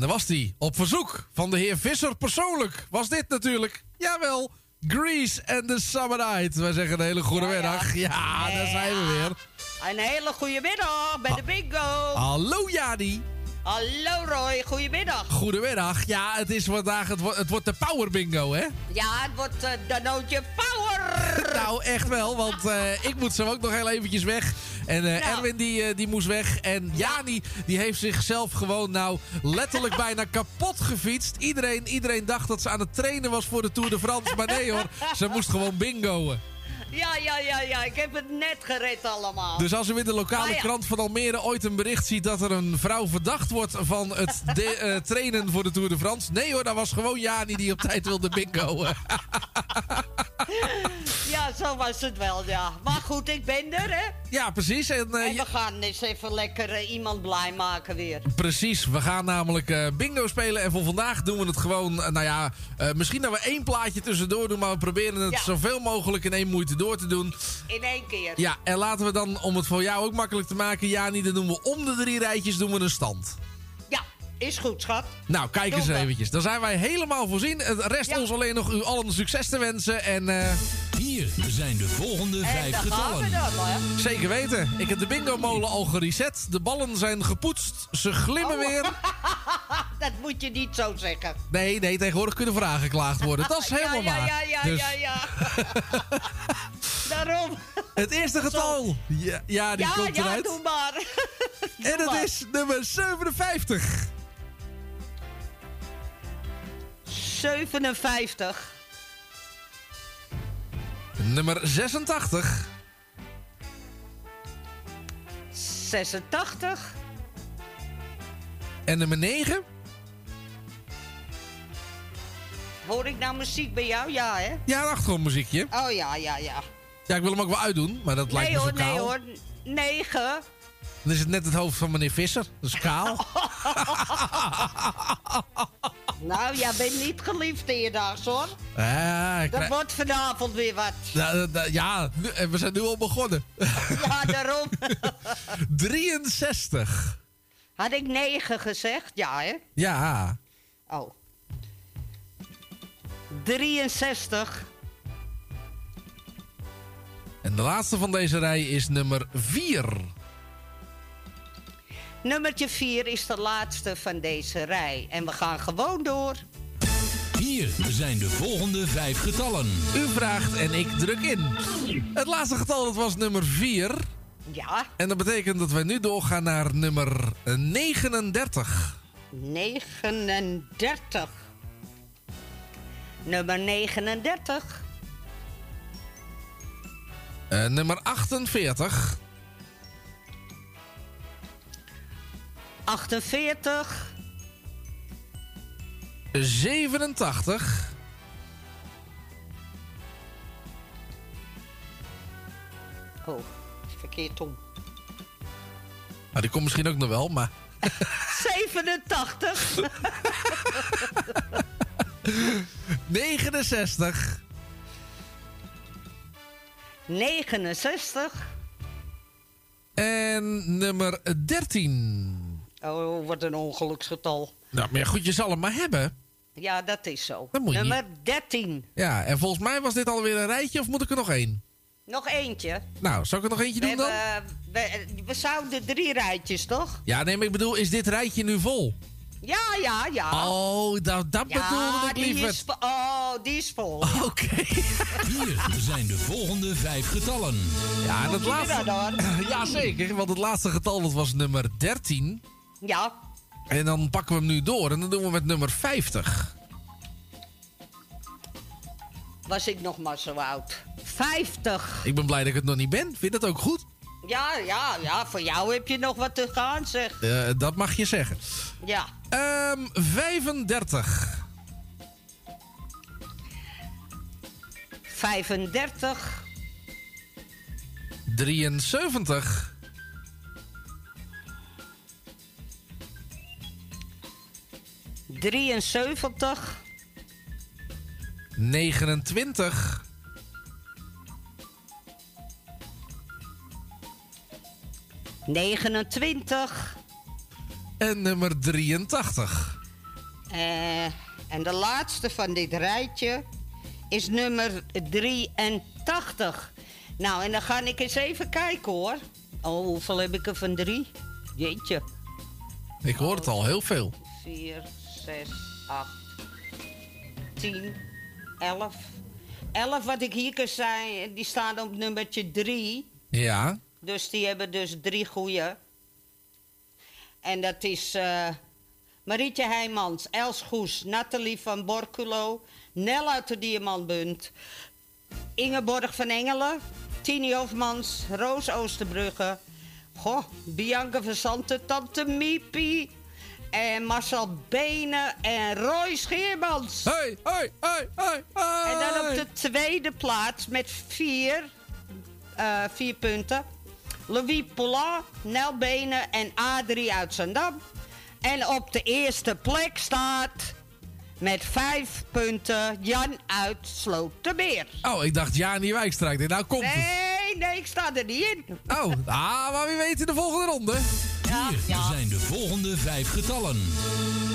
daar was die. Op verzoek van de heer Visser persoonlijk. Was dit natuurlijk. Jawel. Grease en de Summer Night. Wij zeggen een hele goede middag. Ja, daar zijn we weer. Een hele goede middag bij de bingo. Hallo Jadi. Hallo Roy, goedemiddag. Goedemiddag. Ja, het is vandaag, het, wordt- het wordt de Power Bingo, hè? Ja, het wordt uh, Danootje Power. *laughs* nou, echt wel, want eh, ik moet zo ook nog heel eventjes weg. En eh, Nou. Erwin die, eh, die moest weg. En Jani die heeft zichzelf gewoon nou letterlijk *laughs* bijna kapot gefietst. Iedereen, iedereen dacht dat ze aan het trainen was voor de Tour de France. Maar nee hoor, ze moest gewoon bingoen. Ja, ja, ja, ja, ik heb het net gered allemaal. Dus als u in de lokale Ah, ja. krant van Almere ooit een bericht ziet dat er een vrouw verdacht wordt van het *laughs* de- eh, trainen voor de Tour de France. Nee hoor, dat was gewoon Jani die op tijd wilde bingoen. *laughs* Ja, zo was het wel, ja. Maar goed, ik ben er, hè. ja, precies. En, eh, En we gaan eens even lekker eh, iemand blij maken weer. Precies, we gaan namelijk bingo spelen. En voor vandaag doen we het gewoon, nou ja, misschien dat we één plaatje tussendoor doen. Maar we proberen het Ja. zoveel mogelijk in één moeite door te doen. In één keer. Ja, en laten we dan, om het voor jou ook makkelijk te maken, Jani, dan doen we om de drie rijtjes doen we een stand. Ja, is goed, schat. Nou, kijk eens eventjes. Dan zijn wij helemaal voorzien. Het rest ons alleen nog u allen succes te wensen. En eh, Hier zijn de volgende En vijf daar gaan we getallen. zeker weten. Ik heb de bingo-molen al gereset. De ballen zijn gepoetst. Ze glimmen Oh. weer. *laughs* Dat moet je niet zo zeggen. Nee, nee, tegenwoordig kunnen vragen geklaagd worden. Dat is *laughs* helemaal ja, waar. Ja, ja, Dus ja, ja. *laughs* Daarom. Het eerste getal. Ja, ja die ja, komt ja, eruit. doe maar. en het maar. is nummer 57. 57. Nummer 86. 86. En nummer 9. Hoor ik nou muziek bij jou? Ja, hè? Ja, een achtergrondmuziekje. Oh ja, ja, ja. Ja, ik wil hem ook wel uitdoen, maar dat lijkt me zo hoor, nee hoor. 9. Dan is het net het hoofd van meneer Visser. Dat is kaal. *laughs* nou, jij bent niet geliefd eerdags hoor. Ja, Dat krijg- wordt vanavond weer wat. Ja, ja, en we zijn nu al begonnen. *laughs* Ja, daarom. *laughs* 63. Had ik 9 gezegd? Ja, hè? Ja. Oh. 63. En de laatste van deze rij is nummer 4. Nummertje 4 is de laatste van deze rij. En we gaan gewoon door. Hier zijn de volgende vijf getallen. U vraagt en ik druk in. Het laatste getal dat was nummer 4. Ja, En dat betekent dat wij nu doorgaan naar nummer 39. 39. Nummer 39. Eh, nummer 48. 48. 87. Oh, verkeerd om. Nou, die komt misschien ook nog wel, maar... 87. 69. 69. En nummer 13. Oh, wat een ongeluksgetal. Nou, maar goed, je zal hem maar hebben. Ja, dat is zo. Je Nummer 13. Ja, en volgens mij was dit alweer een rijtje, of moet ik er nog één? Nog eentje. Nou, zal ik er nog eentje We, doen dan? hebben, we, we zouden drie rijtjes, toch? Ja, nee, maar ik bedoel, is dit rijtje nu vol? Ja, ja, ja. Oh, dat, dat ja, bedoelde ik die liever. is, oh, die is vol. Oké. *laughs* Hier zijn de volgende vijf getallen. Ja, en het laatste... *clears throat* Ja, zeker. Want het laatste getal dat was nummer 13. Ja, En dan pakken we hem nu door. En dan doen we met nummer 50. was ik nog maar zo oud. 50. Ik ben blij dat ik het nog niet ben. Vind je dat ook goed? Ja, ja, ja, voor jou heb je nog wat te gaan, zeg. Eh, dat mag je zeggen. Ja. Ehm 35. 35. 73. 73. 29. 29. En nummer 83. Eh, en de laatste van dit rijtje is nummer 83. Nou, en dan ga ik eens even kijken hoor. Oh, hoeveel heb ik er van drie? Jeetje. Ik hoor het al heel veel. 4, 6, 8, 10, 11. 11 wat ik hier kan zijn, die staan op nummertje 3. Ja. Dus die hebben dus drie goeie. En dat is eh, Marietje Heijmans, Els Goes, Nathalie van Borculo, Nel uit de Diamantbunt, Ingeborg van Engelen, Tini Hofmans, Roos Oosterbrugge, goh, Bianca van Santen, Tante Miepie, en Marcel Benen en Roy Scheermans. Hoi, hoi, hoi, hoi, hoi. En dan op de tweede plaats met vier, eh, vier punten. Louis Poulin, Nel Benen en Adrie uit Zandam. En op de eerste plek staat met vijf punten Jan uit Slotermeer. Oh, ik dacht Jani Wijkstra. Ik dacht, Nou komt het. Nee, nee, ik sta er niet in. Oh, ah, maar wie weet in de volgende ronde. Hier zijn de volgende vijf getallen.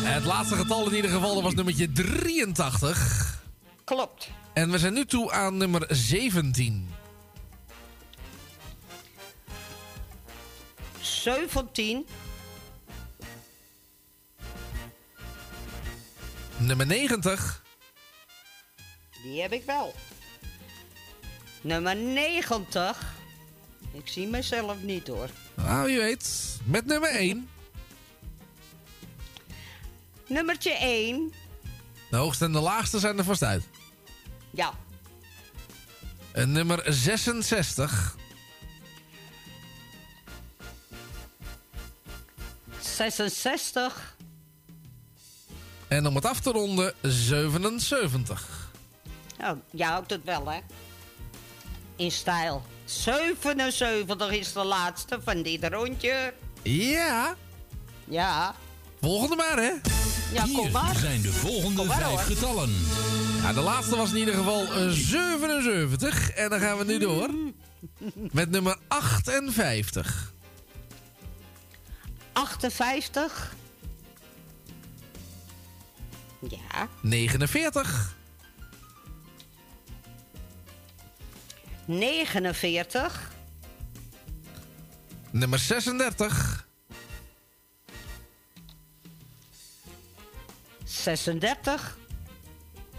Het laatste getal in ieder geval was nummertje 83. Klopt. En we zijn nu toe aan nummer 17. 17, Nummer 90. die heb ik wel. Nummer 90. Ik zie mezelf niet hoor. Nou, je weet. Met nummer 1. Nummertje 1. De hoogste en de laagste zijn er vast uit. Ja. En nummer 66. 66. En om het af te ronden, 77. Nou, jij houdt het wel, hè? In stijl. 77 is de laatste van dit rondje. Ja. Ja. Volgende maar, hè? Ja, kom maar. Hier zijn de volgende maar, vijf hoor. getallen. Ja, de laatste was in ieder geval eh, 77. En dan gaan we nu door. Met nummer 58. 58. Ja. 49. 49. Nummer 36. 36.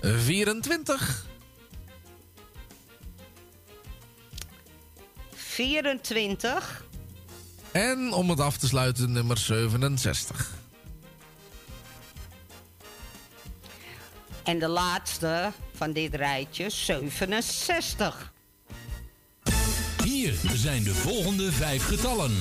24. 24. En om het af te sluiten, nummer 67. En de laatste van dit rijtje, 67. Hier zijn de volgende vijf getallen.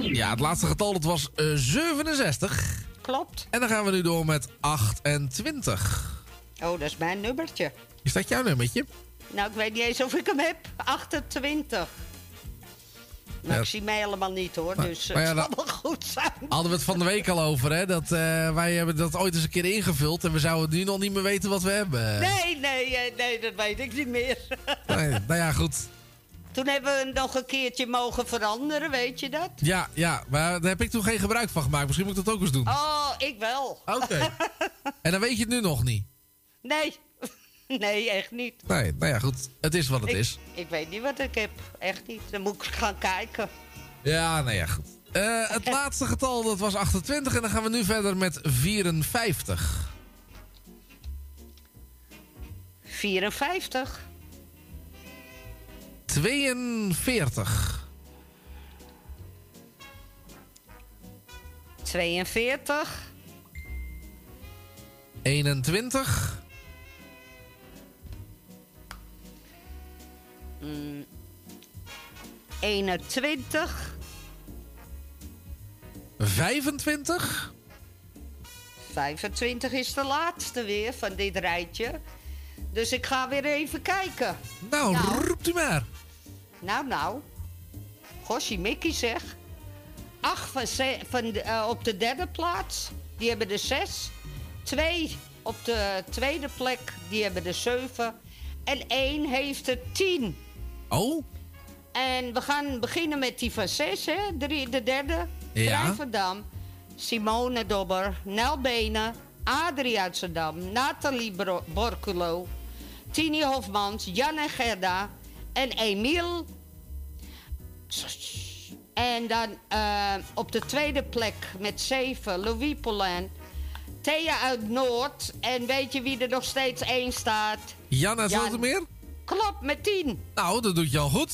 Ja, het laatste getal dat was eh, 67. Klopt. En dan gaan we nu door met 28. Oh, dat is mijn nummertje. Is dat jouw nummertje? Nou, ik weet niet eens of ik hem heb. 28. Nou, Ja. ik zie mij helemaal niet hoor, Maar- dus maar ja, het zal wel goed zijn. Hadden we het van de week al over, hè? Dat, eh, wij hebben dat ooit eens een keer ingevuld en we zouden nu nog niet meer weten wat we hebben. Nee, nee, eh, nee, dat weet ik niet meer. *laughs* Nee, nou ja, goed. Toen hebben we nog een keertje mogen veranderen, weet je dat? Ja, ja, maar daar heb ik toen geen gebruik van gemaakt. Misschien moet ik dat ook eens doen. Oh, ik wel. Oké. *laughs* En dan weet je het nu nog niet. Nee, *laughs* nee, echt niet. Nee, nou ja, goed. Het is wat het ik, is. Ik weet niet wat ik heb, echt niet. Dan moet ik gaan kijken. Ja, nou ja, goed. Eh, het *laughs* laatste getal dat was 28 en dan gaan we nu verder met 54. 54. 42. 42. 21. Mm, 21. 25. 25 is de laatste weer van dit rijtje. Dus ik ga weer even kijken. Nou, roept u maar. Nou, nou. Gossie Mickey zeg. Acht van ze- van de, eh, op de derde plaats. Die hebben er zes. Twee op de tweede plek. Die hebben er zeven. En één heeft er tien. Oh? En we gaan beginnen met die van zes, hè? Drie, de derde. Ja. Drijvendam. Simone Dobber. Nel Benen. Adrie. Nathalie Bro- Borculo. Tini Hofmans. Jan en Gerda. En Emiel. En dan eh, op de tweede plek met zeven. Louis Poulain. Thea uit Noord. En weet je wie er nog steeds één staat? Jan uit Jan. Zoetermeer? Klopt, met tien. Nou, dat doet je al goed.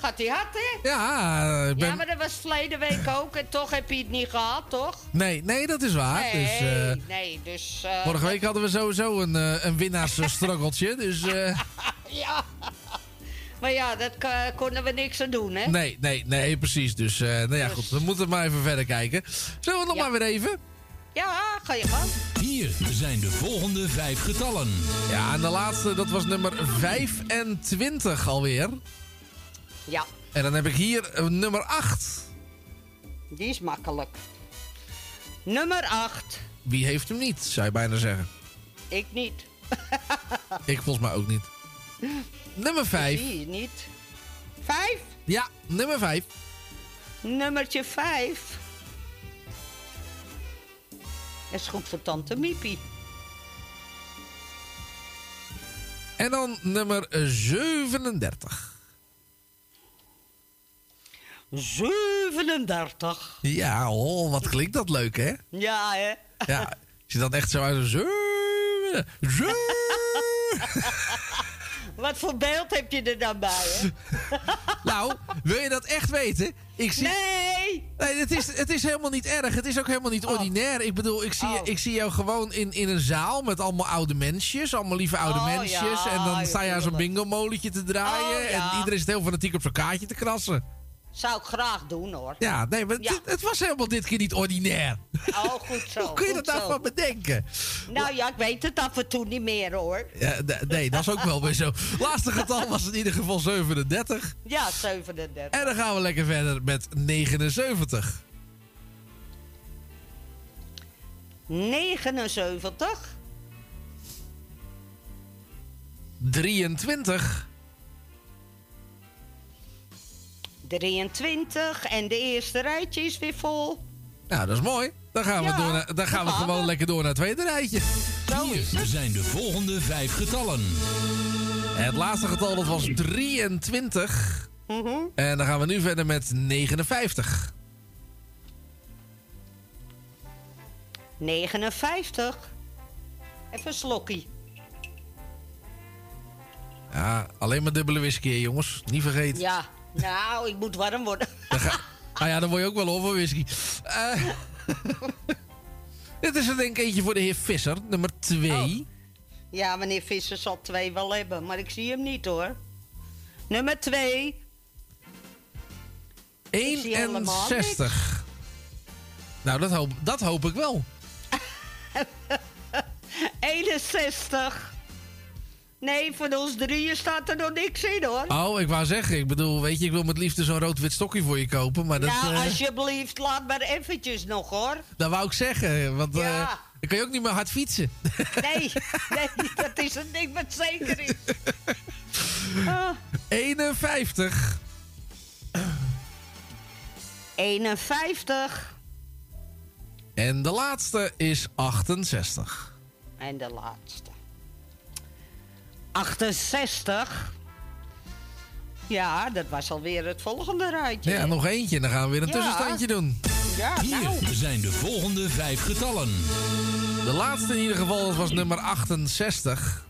Gaat hij hard, hè? Ja, ik ben... Ja, maar dat was verleden week ook. En toch heb je het niet gehad, toch? Nee, nee, dat is waar. Nee, Dus, eh, nee, dus... eh, vorige week hadden we sowieso een, eh een winnaarsstruggeltje. dus eh, *laughs* Ja. Maar ja, dat ko- konden we niks aan doen, hè? nee, nee, nee, precies. Dus, eh, nou ja, goed. We moeten maar even verder kijken. Zullen we nog maar weer even? Ja, ga je gang. Hier zijn de volgende vijf getallen. Ja, en de laatste, dat was nummer 25 alweer. Ja, En dan heb ik hier eh, nummer 8. die is makkelijk. Nummer 8. Wie heeft hem niet, zou je bijna zeggen. Ik niet. *laughs* Ik volgens mij ook niet. Nummer 5. Zie niet. 5? Ja, nummer 5. Nummertje 5. Is goed voor tante Miepie. En dan nummer 37. 37. Ja, oh, wat klinkt dat leuk, hè? Ja, hè? Ja, je dat echt zo uit een zeven, *laughs* *laughs* *laughs* zeven. Wat voor beeld heb je er dan bij, hè? *laughs* Nou, wil je dat echt weten? Ik zie... Nee! Nee, het is, het is helemaal niet erg. Het is ook helemaal niet ordinair. Ik bedoel, ik zie, ik zie jou gewoon in, in een zaal met allemaal oude mensjes. Allemaal lieve oude Oh, mensjes. ja, en dan sta je aan zo'n tuurlijk. bingo-molentje te draaien. Oh, ja. En iedereen zit heel fanatiek op zijn kaartje te krassen. Zou ik graag doen, hoor. Ja, nee, maar Ja. het was helemaal dit keer niet ordinair. Oh, goed zo. *laughs* Hoe kun je dat nou van bedenken? Nou ja, ik weet het af en toe niet meer, hoor. Ja, nee, dat is ook wel weer zo. *laughs* Laatste getal was in ieder geval 37. Ja, 37. En dan gaan we lekker verder met 79. 79. 23. 23. En de eerste rijtje is weer vol. Nou, dat is mooi. Dan gaan we, Ja, door naar, dan gaan we gewoon we. lekker door naar het tweede rijtje. Hier zijn de volgende vijf getallen. Het laatste getal dat was 23. Mhm. En dan gaan we nu verder met 59. 59. Even een slokkie. Ja, alleen maar dubbele whisky, jongens. Niet vergeten. Ja, nou, ik moet warm worden. *laughs* Ah ja, dan word je ook wel over whisky. Eh, *laughs* dit is er denk ik eentje voor de heer Visser, nummer 2. Ja, meneer Visser zal twee wel hebben, maar ik zie hem niet hoor. Nummer 2. Ik zie helemaal 61. Nou, dat hoop, dat hoop ik wel. *laughs* 61. Nee, van ons drieën staat er nog niks in hoor. Oh, ik wou zeggen, ik bedoel, weet je, ik wil met liefde zo'n rood-wit stokje voor je kopen, maar dat... nou, eh, alsjeblieft, laat maar eventjes nog hoor. Dat wou ik zeggen, want eh, Ja. dan kan je ook niet meer hard fietsen. Nee, *laughs* nee, dat is een ding wat zeker is. Ah, 51. 51. En de laatste is 68. En de laatste. 68. Ja, dat was alweer het volgende rijtje. Ja, nog eentje. Dan gaan we weer een Ja. tussenstandje doen. Ja, nou. Hier zijn de volgende vijf getallen. De laatste in ieder geval, was nummer 68.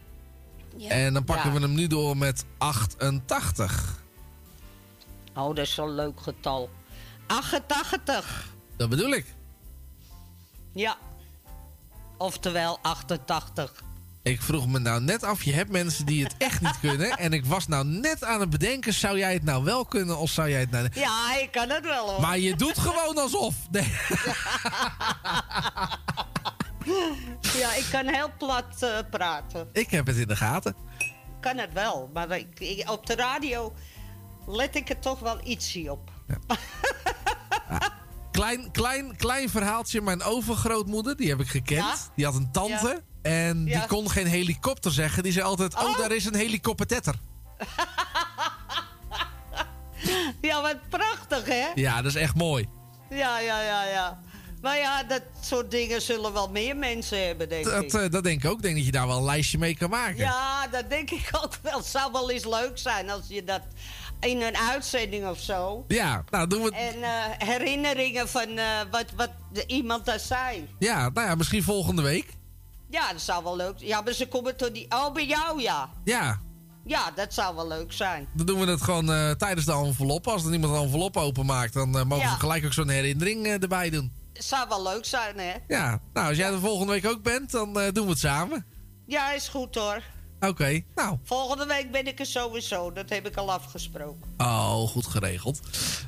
En dan pakken Ja. we hem nu door met 88. Oh, dat is zo'n leuk getal. 88. Dat bedoel ik. Ja. Oftewel 88. Ik vroeg me nou net af, je hebt mensen die het echt niet kunnen. En ik was nou net aan het bedenken, zou jij het nou wel kunnen of zou jij het nou... Ja, ik kan het wel hoor. Maar je doet gewoon alsof. Nee. *laughs* Ja, ik kan heel plat eh, praten. Ik heb het in de gaten. Ik kan het wel. Maar ik, ik- op de radio let ik er toch wel ietsie op. Klein, klein, klein verhaaltje. Mijn overgrootmoeder, die heb ik gekend. Ja? Die had een tante. Ja. En die Ja. kon geen helikopter zeggen. Die zei altijd, oh, Oh. daar is een helikoptertetter. *laughs* Ja, wat prachtig hè? Ja, dat is echt mooi. Ja, ja, ja, ja. Maar ja, dat soort dingen zullen wel meer mensen hebben, denk Dat, ik. eh, dat denk ik ook. Ik denk dat je daar wel een lijstje mee kan maken. Ja, dat denk ik ook wel. Het zou wel eens leuk zijn als je dat in een uitzending of zo. Ja, nou doen we het. En eh, herinneringen van eh, wat, wat iemand daar zei. Ja, nou ja, misschien volgende week. Ja, dat zou wel leuk zijn. Ja, maar ze komen tot die... Oh, bij jou, ja. Ja, Ja, dat zou wel leuk zijn. dan doen we het gewoon eh, tijdens de envelop. Als er iemand een envelop openmaakt, dan eh, mogen Ja. we gelijk ook zo'n herinnering eh, erbij doen. Zou wel leuk zijn, hè? Ja, nou, als jij er volgende week ook bent, dan doen we het samen. Ja, is goed hoor. Oké, nou. Volgende week ben ik er sowieso. Dat heb ik al afgesproken. Oh, goed geregeld.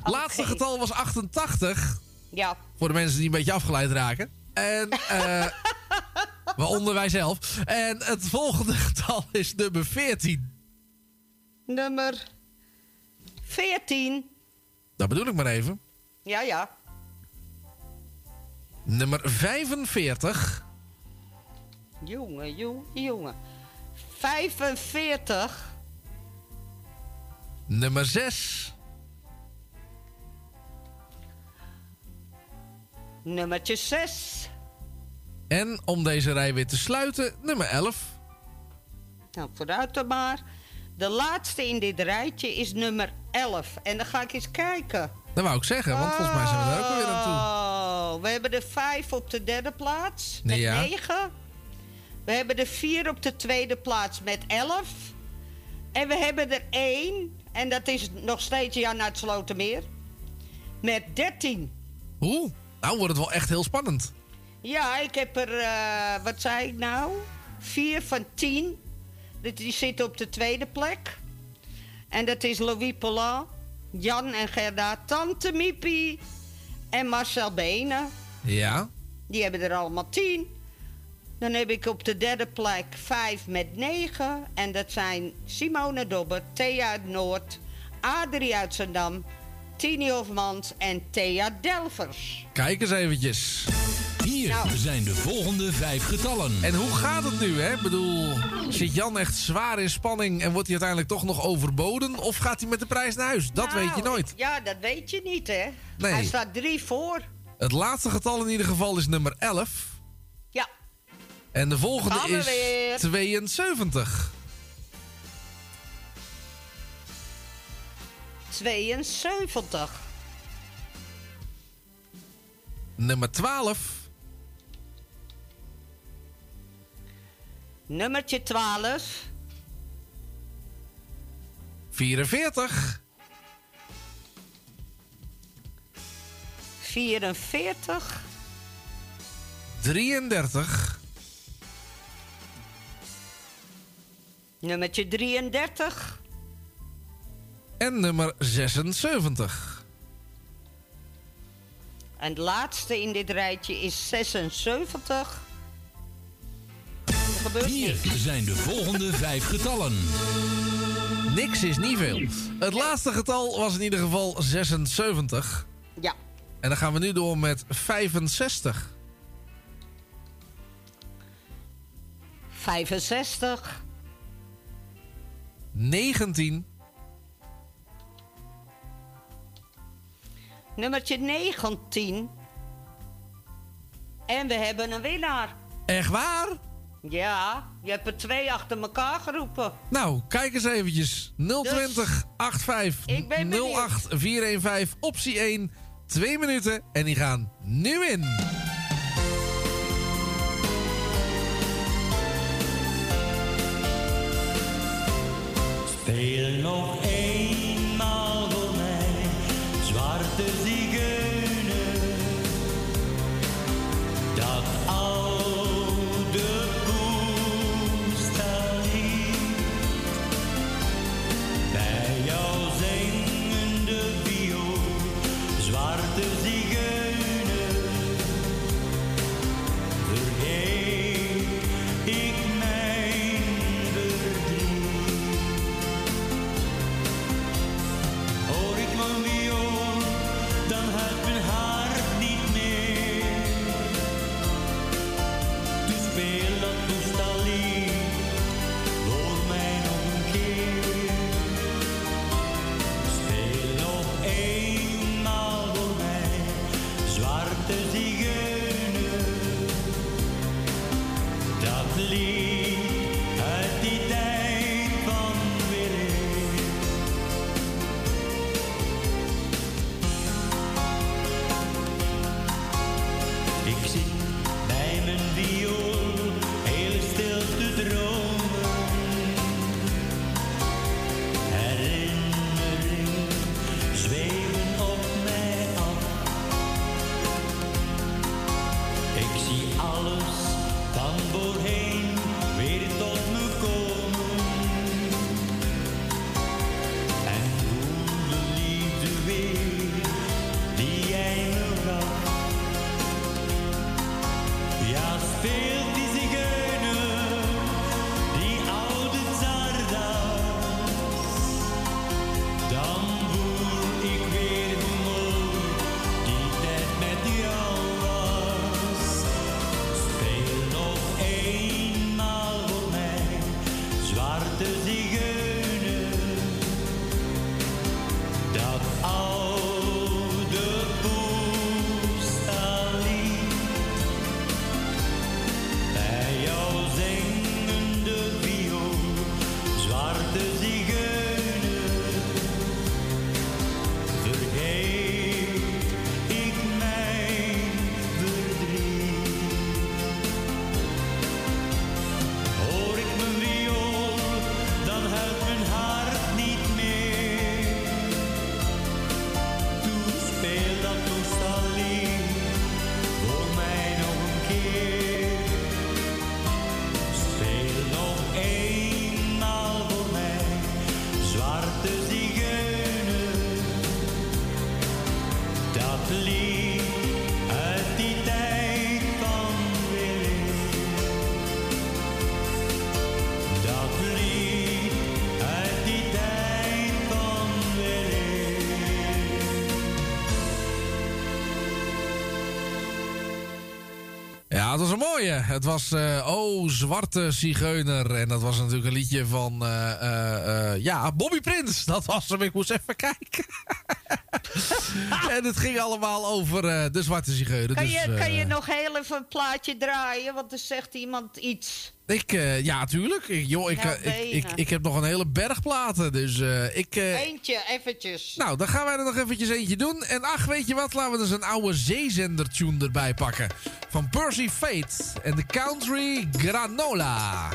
Laatste getal was 88. Ja. Voor de mensen die een beetje afgeleid raken. En, eh *laughs* waaronder wij zelf. En het volgende getal is nummer 14. Nummer 14. Dat bedoel ik maar even. Ja, ja. Nummer 45. Jongen, jongen, jongen. 45. Nummer 6. Nummertje 6. En om deze rij weer te sluiten, nummer 11. Nou, vooruit dan maar. De laatste in dit rijtje is nummer 11. En dan ga ik eens kijken. Dat wou ik zeggen, want volgens mij zijn we er ook alweer aan toe. Oh, we hebben er 5 op de derde plaats met Ja. 9. We hebben er 4 op de tweede plaats met 11. En we hebben er 1, en dat is nog steeds Jan uit Slotermeer, met 13. Oeh, nou wordt het wel echt heel spannend. Ja, ik heb er, eh, wat zei ik nou? 4 van 10. Die- zitten op de tweede plek. En dat is Louis Poulin, Jan en Gerda, Tante Miepie en Marcel Benen. Ja. Die hebben er allemaal 10. Dan heb ik op de derde plek 5 met 9. En dat zijn Simone Dobber, Thea uit Noord, Adrie uit Zandam, Tini Hofmans en Thea Delvers. Kijk eens eventjes. Hier Nou. zijn de volgende vijf getallen. En hoe gaat het nu, hè? Ik bedoel, zit Jan echt zwaar in spanning en wordt hij uiteindelijk toch nog overboden? Of gaat hij met de prijs naar huis? Dat Nou, weet je nooit. Ja, dat weet je niet, hè? Nee. Hij staat drie voor. Het laatste getal in ieder geval is nummer 11. Ja. En de volgende is weer. 72. 72. Nummer 12. Nummertje 12. 44. 44. 33. Nummertje 33. En nummer 76. En het laatste in dit rijtje is 76. Er gebeurt Hier zijn de volgende vijf getallen. Niks is niet veel. Het laatste getal was in ieder geval 76. Ja. En dan gaan we nu door met 65. 65. 19. Nummertje 19. En we hebben een winnaar. Echt waar? Ja, je hebt er twee achter elkaar geroepen. Nou, kijk eens eventjes. 020 85 ik ben benieuwd. 08 415 optie 1. Twee minuten en die gaan nu in. Speel nog eenmaal mooie. Het was eh Oh, Zwarte Zigeuner. En dat was natuurlijk een liedje van, eh, ja, Bobby Prins. Dat was hem. Ik moest even kijken. *laughs* en het ging allemaal over eh, de Zwarte Zigeuner. Kan, dus, je, kan eh, je nog heel even een plaatje draaien? Want er zegt iemand iets. Ik, eh, ja, tuurlijk. Ik, joh, ik, Nou, eh, ik, ik, heb nog een hele berg platen. Dus eh, ik... eh, Eentje, eventjes. nou, dan gaan wij er nog eventjes eentje doen. En ach, weet je wat? Laten we dus een oude zeezender-tune erbij pakken. Van Percy Fate en de Country Granola.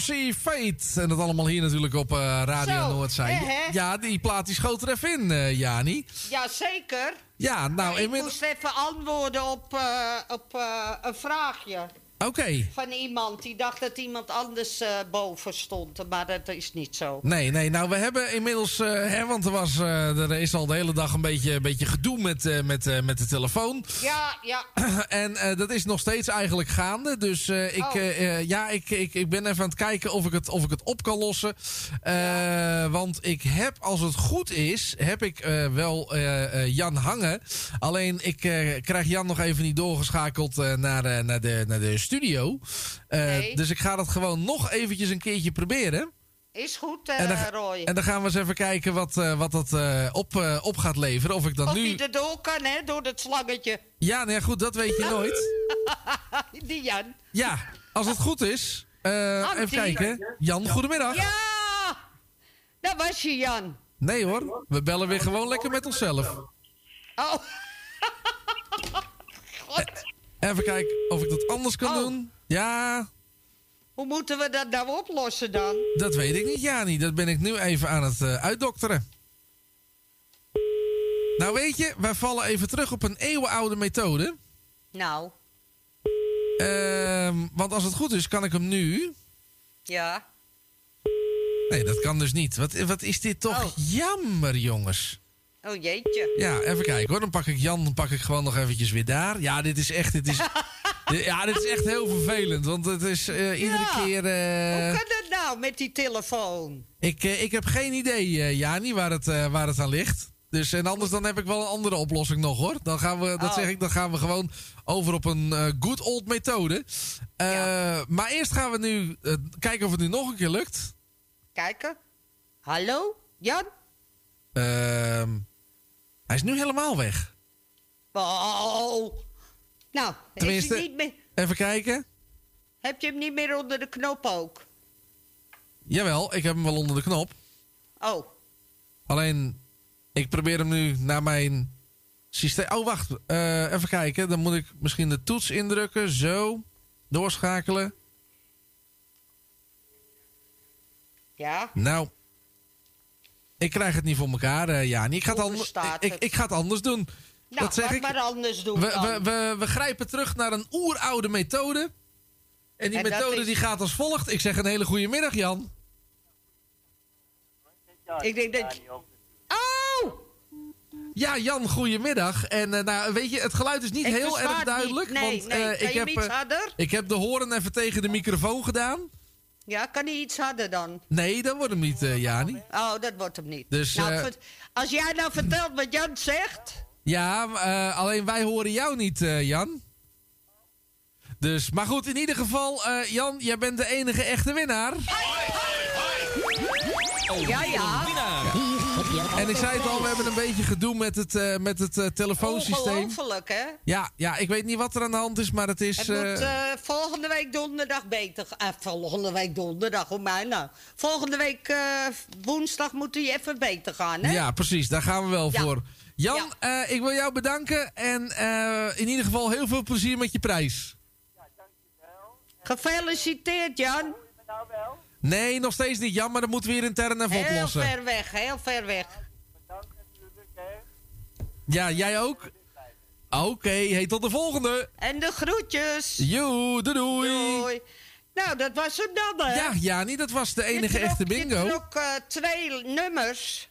Fate. En dat allemaal hier natuurlijk op eh, Radio Zo, Noordzee. hè, hè? Ja, die plaat die schoot er even in, eh, Jani. Jazeker. Ja, nou, ik inmiddels... moest even antwoorden op, eh, op een vraagje. Oké. Van iemand die dacht dat iemand anders eh, boven stond. Maar dat is niet zo. Nee, nee, nou we hebben inmiddels, eh, hè, want er, was, eh, er is al de hele dag een beetje, een beetje gedoe met, met, met de telefoon. Ja, ja. *clears throat* En dat is nog steeds eigenlijk gaande. Dus ik, Oh. ja, ik, ik, ik ben even aan het kijken of ik het, of ik het op kan lossen. Want ik heb, als het goed is, heb ik wel Jan hangen. Alleen ik krijg Jan nog even niet doorgeschakeld naar, naar, de, naar de studio. Eh, Nee. Dus ik ga dat gewoon nog eventjes een keertje proberen. Is goed, eh, En dan, Roy. en dan gaan we eens even kijken wat, eh, wat dat eh, op, eh, op gaat leveren. Of ik dan of nu. die erdoor kan, hè, door dat slangetje. Ja, nou ja, goed, dat weet je nooit. *laughs* die Jan. Ja, als het goed is. eh, even kijken. Jan, goedemiddag. Ja! Dat was je, Jan. Nee hoor, we bellen weer gewoon lekker met onszelf. Oh. *laughs* God. Even kijken of ik dat anders kan Oh. doen. Ja, Hoe moeten we dat nou oplossen dan? dat weet ik niet, Jani. Dat ben ik nu even aan het eh, uitdokteren. Nou weet je, wij vallen even terug op een eeuwenoude methode. Nou, Ehm, want als het goed is, kan ik hem nu... ja. Nee, dat kan dus niet. Wat, wat is dit toch jammer, jongens. Oh jeetje. Ja, even kijken hoor. Dan pak ik Jan, dan pak ik gewoon nog eventjes weer daar. Ja, dit is echt, dit is, *laughs* dit- ja, dit is echt heel vervelend. Want het is eh, iedere Ja. keer... eh, Hoe kan dat nou met die telefoon? ik, eh, ik heb geen idee, Jani, waar het, waar het aan ligt. Dus en anders dan heb ik wel een andere oplossing nog hoor. Dan gaan we, dat Oh. zeg ik, dan gaan we gewoon over op een good old methode. Maar eerst gaan we nu kijken of het nu nog een keer lukt. Kijken. Hallo, Jan? Ehm, hij is nu helemaal weg. Oh. Nou, Tenminste- niet meer, Even kijken. heb je hem niet meer onder de knop ook? Jawel, ik heb hem wel onder de knop. Oh, Alleen, ik probeer hem nu naar mijn systeem... Oh, wacht. Eh, even kijken. Dan moet ik misschien de toets indrukken. Zo. Doorschakelen. ja. Nou. Ik krijg het niet voor elkaar, eh Jani. Ik ga, het anders, ik, ik ga het anders doen. Nou, dat zeg ik. maar anders doen We, we, we, we grijpen terug naar een oeroude methode. En die En methode is- die gaat als volgt. Ik zeg een hele goede middag, Jan. Ik denk dat... Oh! Ja, Jan, goedemiddag. En eh, nou, weet je, het geluid is niet Ik heel erg duidelijk. niet. Nee, want nee. eh, Kan ik, heb, ik heb de horen even tegen de microfoon gedaan. Ja, kan hij iets harder dan? Nee, dat wordt hem niet, eh, Jani. Oh, dat wordt hem niet. Dus, nou, eh, als jij nou vertelt wat Jan zegt... Ja, eh, alleen wij horen jou niet, Jan. Dus, maar goed, in ieder geval, Jan, jij bent de enige echte winnaar. Ja, ja. Ik zei het al, we hebben een beetje gedoe met het, eh, met het eh, telefoonsysteem. Ongelooflijk, hè? Ja, ja, ik weet niet wat er aan de hand is, maar het is... Het moet eh, volgende week donderdag beter... Eh, volgende week donderdag, hoe mij nou? Volgende week eh, woensdag moet hij even beter gaan, hè? Ja, precies, daar gaan we wel Ja. voor. Jan, eh, ik wil jou bedanken en eh, in ieder geval heel veel plezier met je prijs. Gefeliciteerd, Jan. Nee, nog steeds niet, Jan, maar dat moeten we hier intern even Heel oplossen. ver weg, heel ver weg. Ja, jij ook? Oké, hey, tot de volgende. En de groetjes. Joe, doei doei. Doei. Nou, dat was het dan, hè? Ja, Jani, dat was de enige trok- echte bingo. Je trok eh, twee nummers.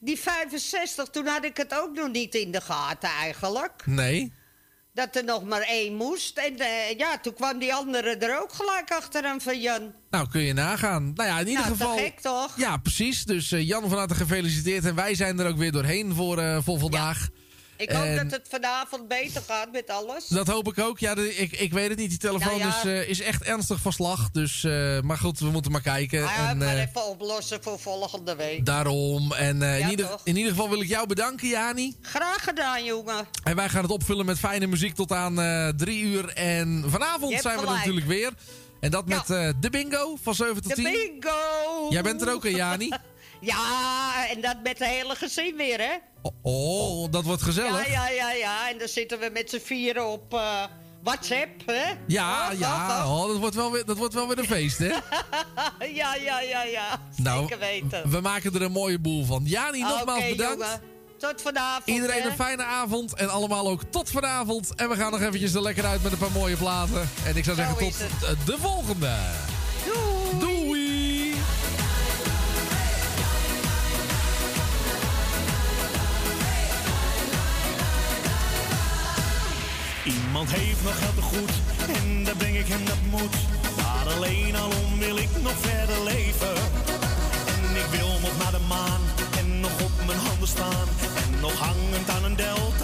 Die 65, toen had ik het ook nog niet in de gaten eigenlijk. Nee. Dat er nog maar één moest. En eh, ja, toen kwam die andere er ook gelijk achteraan van Jan. Nou, kun je nagaan. Nou ja, in ieder Nou, geval... gek, toch? Ja, precies. Dus eh, Jan van harte gefeliciteerd. En wij zijn er ook weer doorheen voor, eh, voor vandaag. Ik hoop En- dat het vanavond beter gaat met alles. Dat hoop ik ook. Ja, de- ik, ik weet het niet. Die telefoon Nou ja. is, eh, is echt ernstig van slag. Dus, eh, maar goed, we moeten maar kijken. Ah, ja, en, maar eh, even oplossen voor volgende week. daarom. En in, ieder, in ieder geval wil ik jou bedanken, Jani. Graag gedaan, jongen. En wij gaan het opvullen met fijne muziek tot aan drie uur. En vanavond zijn we er natuurlijk weer. En dat met de bingo van 7 tot De 10. bingo! Jij bent er ook, hè, Jani? *laughs* Ja, en dat met het hele gezin weer, hè? Oh, dat wordt gezellig. Ja, ja, ja, ja. En dan zitten we met z'n vieren op... eh, WhatsApp, hè? Ja, Oh, ja, oh, oh, dat, wordt wel weer, dat wordt wel weer een feest, hè? oh. *laughs* ja, ja, ja, ja. Nou, Zeker weten. we maken er een mooie boel van. Jani, nogmaals bedankt. jongen. Tot vanavond. Iedereen hè? een fijne avond en allemaal ook tot vanavond. En we gaan nog eventjes er lekker uit met een paar mooie platen. En ik zou zeggen tot de volgende. Iemand heeft nog geld te goed en daar breng ik hem dat moet. Maar alleen al om wil ik nog verder leven. En ik wil nog naar de maan en nog op mijn handen staan. En nog hangend aan een deltavleugel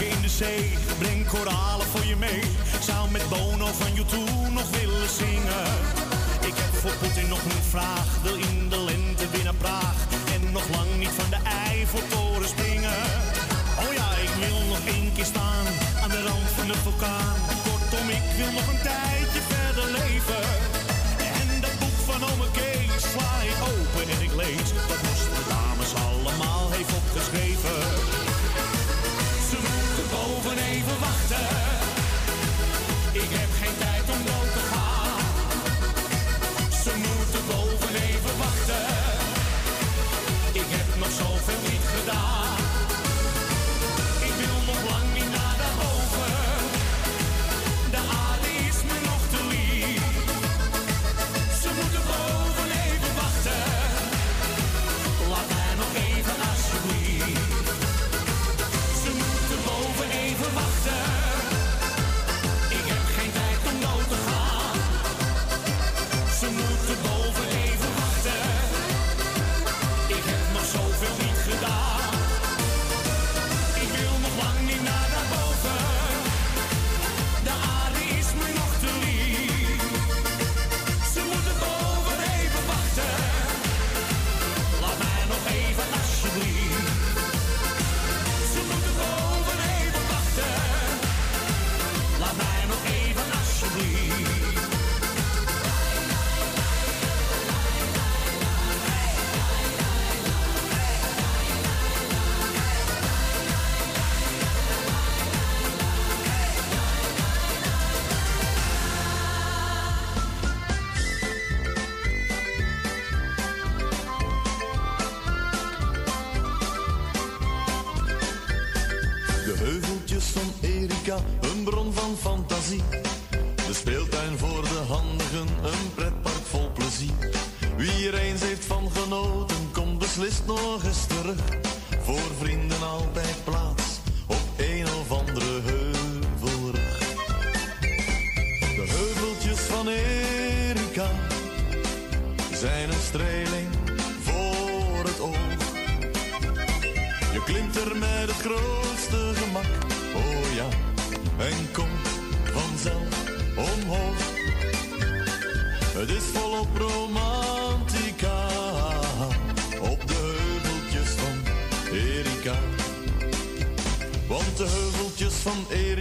in de zee, breng koralen voor je mee. Zou met Bono van U2 nog willen zingen. Ik heb voor Poetin nog een vraag, wil in de lente weer naar Praag. En nog lang niet van de Eiffeltoren springen. Oh ja, ik wil nog één keer staan, aan de rand van de vulkaan. Kortom, ik wil nog een tijdje verder leven. En dat boek van ome Kees sla ik open en ik lees Nostradamus allemaal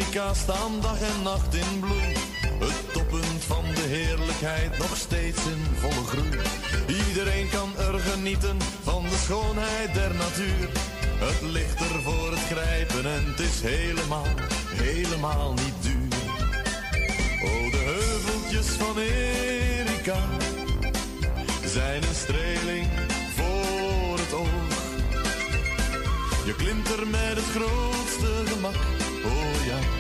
van Erika staan dag en nacht in bloei. Het toppunt van de heerlijkheid nog steeds in volle groei. Iedereen kan er genieten van de schoonheid der natuur. Het ligt er voor het grijpen en het is helemaal, helemaal niet duur. Oh, de heuveltjes van Erika zijn een streling voor het oog. Je klimt er met het grootste gemak, oh ja,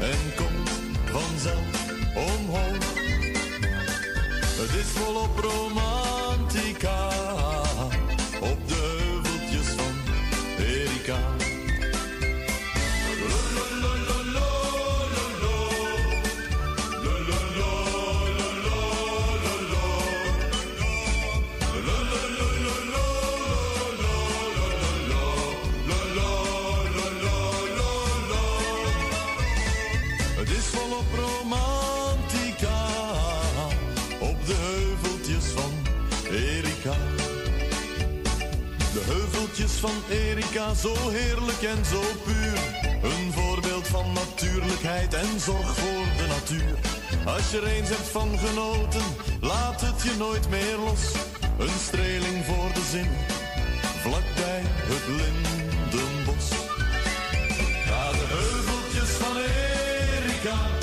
en komt vanzelf omhoog. Het is volop romantica op de voetjes van Erika. van Erika zo heerlijk en zo puur. Een voorbeeld van natuurlijkheid en zorg voor de natuur. Als je er eens hebt van genoten, laat het je nooit meer los. Een streling voor de zin, vlakbij het lindenbos. Ga de heuveltjes van Erika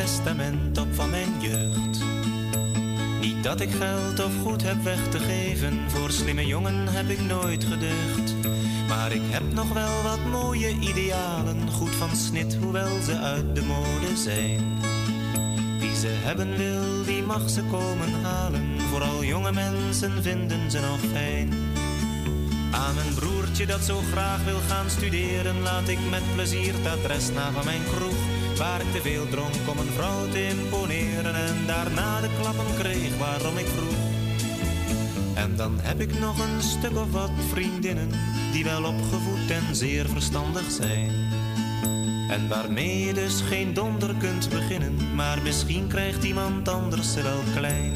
testament op van mijn jeugd. Niet dat ik geld of goed heb weg te geven, voor slimme jongen heb ik nooit geducht. Maar ik heb nog wel wat mooie idealen, goed van snit, hoewel ze uit de mode zijn. Wie ze hebben wil, die mag ze komen halen, vooral jonge mensen vinden ze nog fijn. Aan mijn broertje dat zo graag wil gaan studeren, laat ik met plezier dat adres na van mijn kroeg Waar ik te veel dronk om een vrouw te imponeren en daarna de klappen kreeg waarom ik vroeg. En dan heb ik nog een stuk of wat vriendinnen die wel opgevoed en zeer verstandig zijn. En waarmee je dus geen donder kunt beginnen, maar misschien krijgt iemand anders ze wel klein.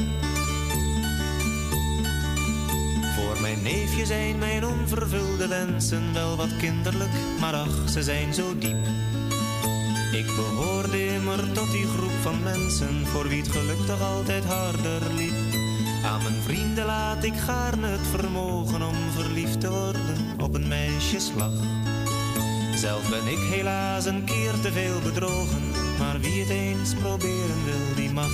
Voor mijn neefje zijn mijn onvervulde wensen wel wat kinderlijk, maar ach, ze zijn zo diep. Ik behoorde immer tot die groep van mensen voor wie het geluk toch altijd harder liep. Aan mijn vrienden laat ik gaarne het vermogen om verliefd te worden op een meisjeslag. Zelf ben ik helaas een keer te veel bedrogen, maar wie het eens proberen wil, die mag.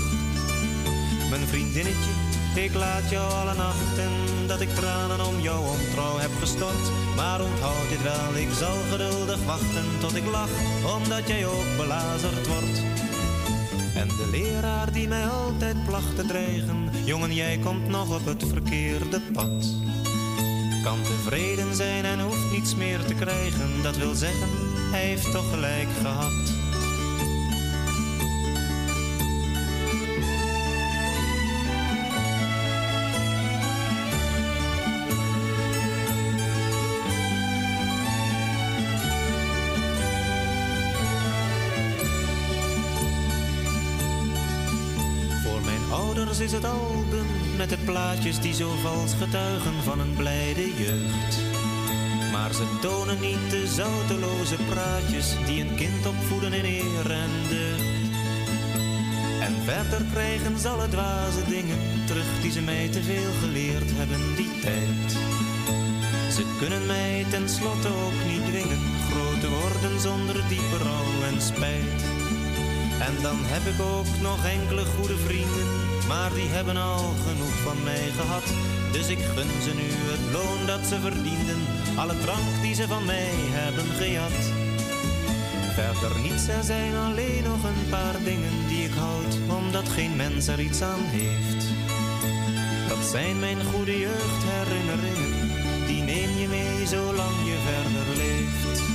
Mijn vriendinnetje, ik laat jou alle nachten dat ik tranen om jouw ontrouw heb gestort. Maar onthoud dit wel, ik zal geduldig wachten tot ik lach, omdat jij ook belazerd wordt. En de leraar die mij altijd placht te dreigen, jongen jij komt nog op het verkeerde pad. Kan tevreden zijn en hoeft niets meer te krijgen, dat wil zeggen, hij heeft toch gelijk gehad. De plaatjes die zo vals getuigen van een blijde jeugd. Maar ze tonen niet de zouteloze praatjes die een kind opvoeden in eer en deugd. En verder krijgen ze alle dwaze dingen terug die ze mij te veel geleerd hebben die tijd. Ze kunnen mij tenslotte ook niet dwingen groot te worden zonder diepe rouw en spijt. En dan heb ik ook nog enkele goede vrienden, maar die hebben al genoeg van mij gehad. Dus ik gun ze nu het loon dat ze verdienden, alle drank die ze van mij hebben gejat. Verder niets, er zijn alleen nog een paar dingen die ik houd, omdat geen mens er iets aan heeft. Dat zijn mijn goede jeugdherinneringen, die neem je mee zolang je verder leeft.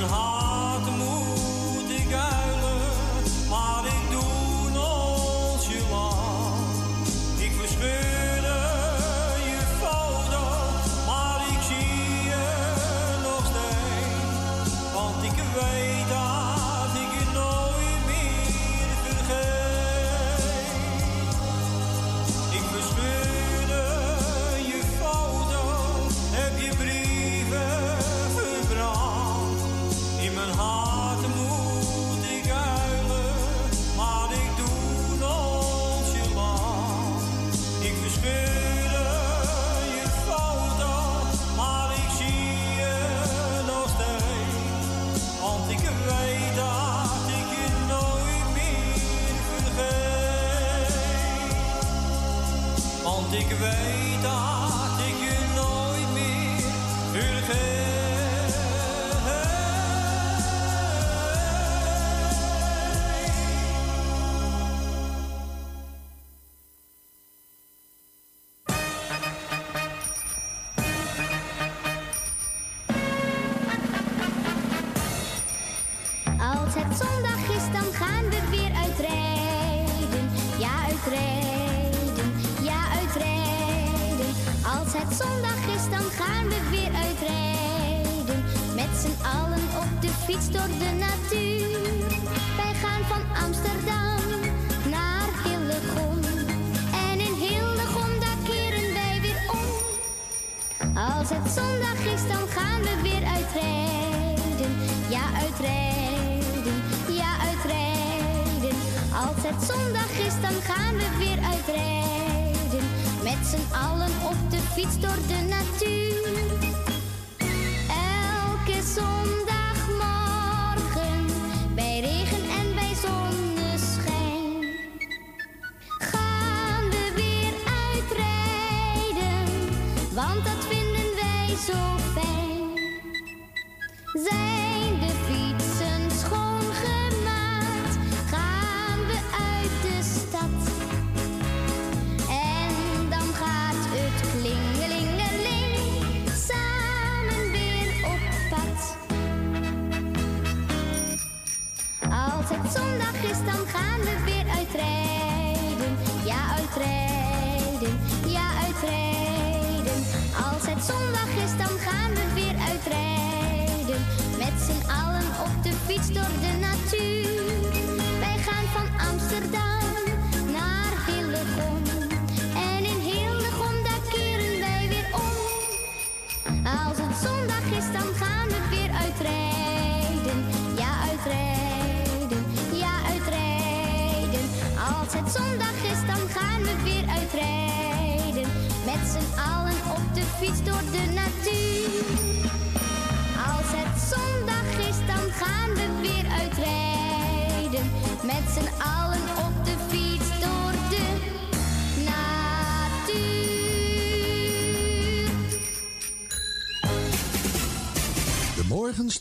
Verbrand. In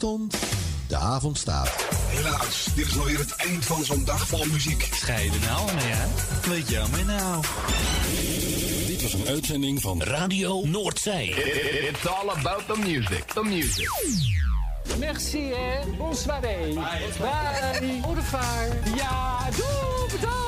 de avond staat. Helaas, dit is alweer het eind van zo'n dag vol muziek. Scheiden nou, nou ja. Weet je mij nou. Dit was een uitzending van Radio Noordzee. It's all about the music. The music. Merci, hè. Bonsoiré. Bye. Bye. Au revoir. Ja, doei. Bedankt.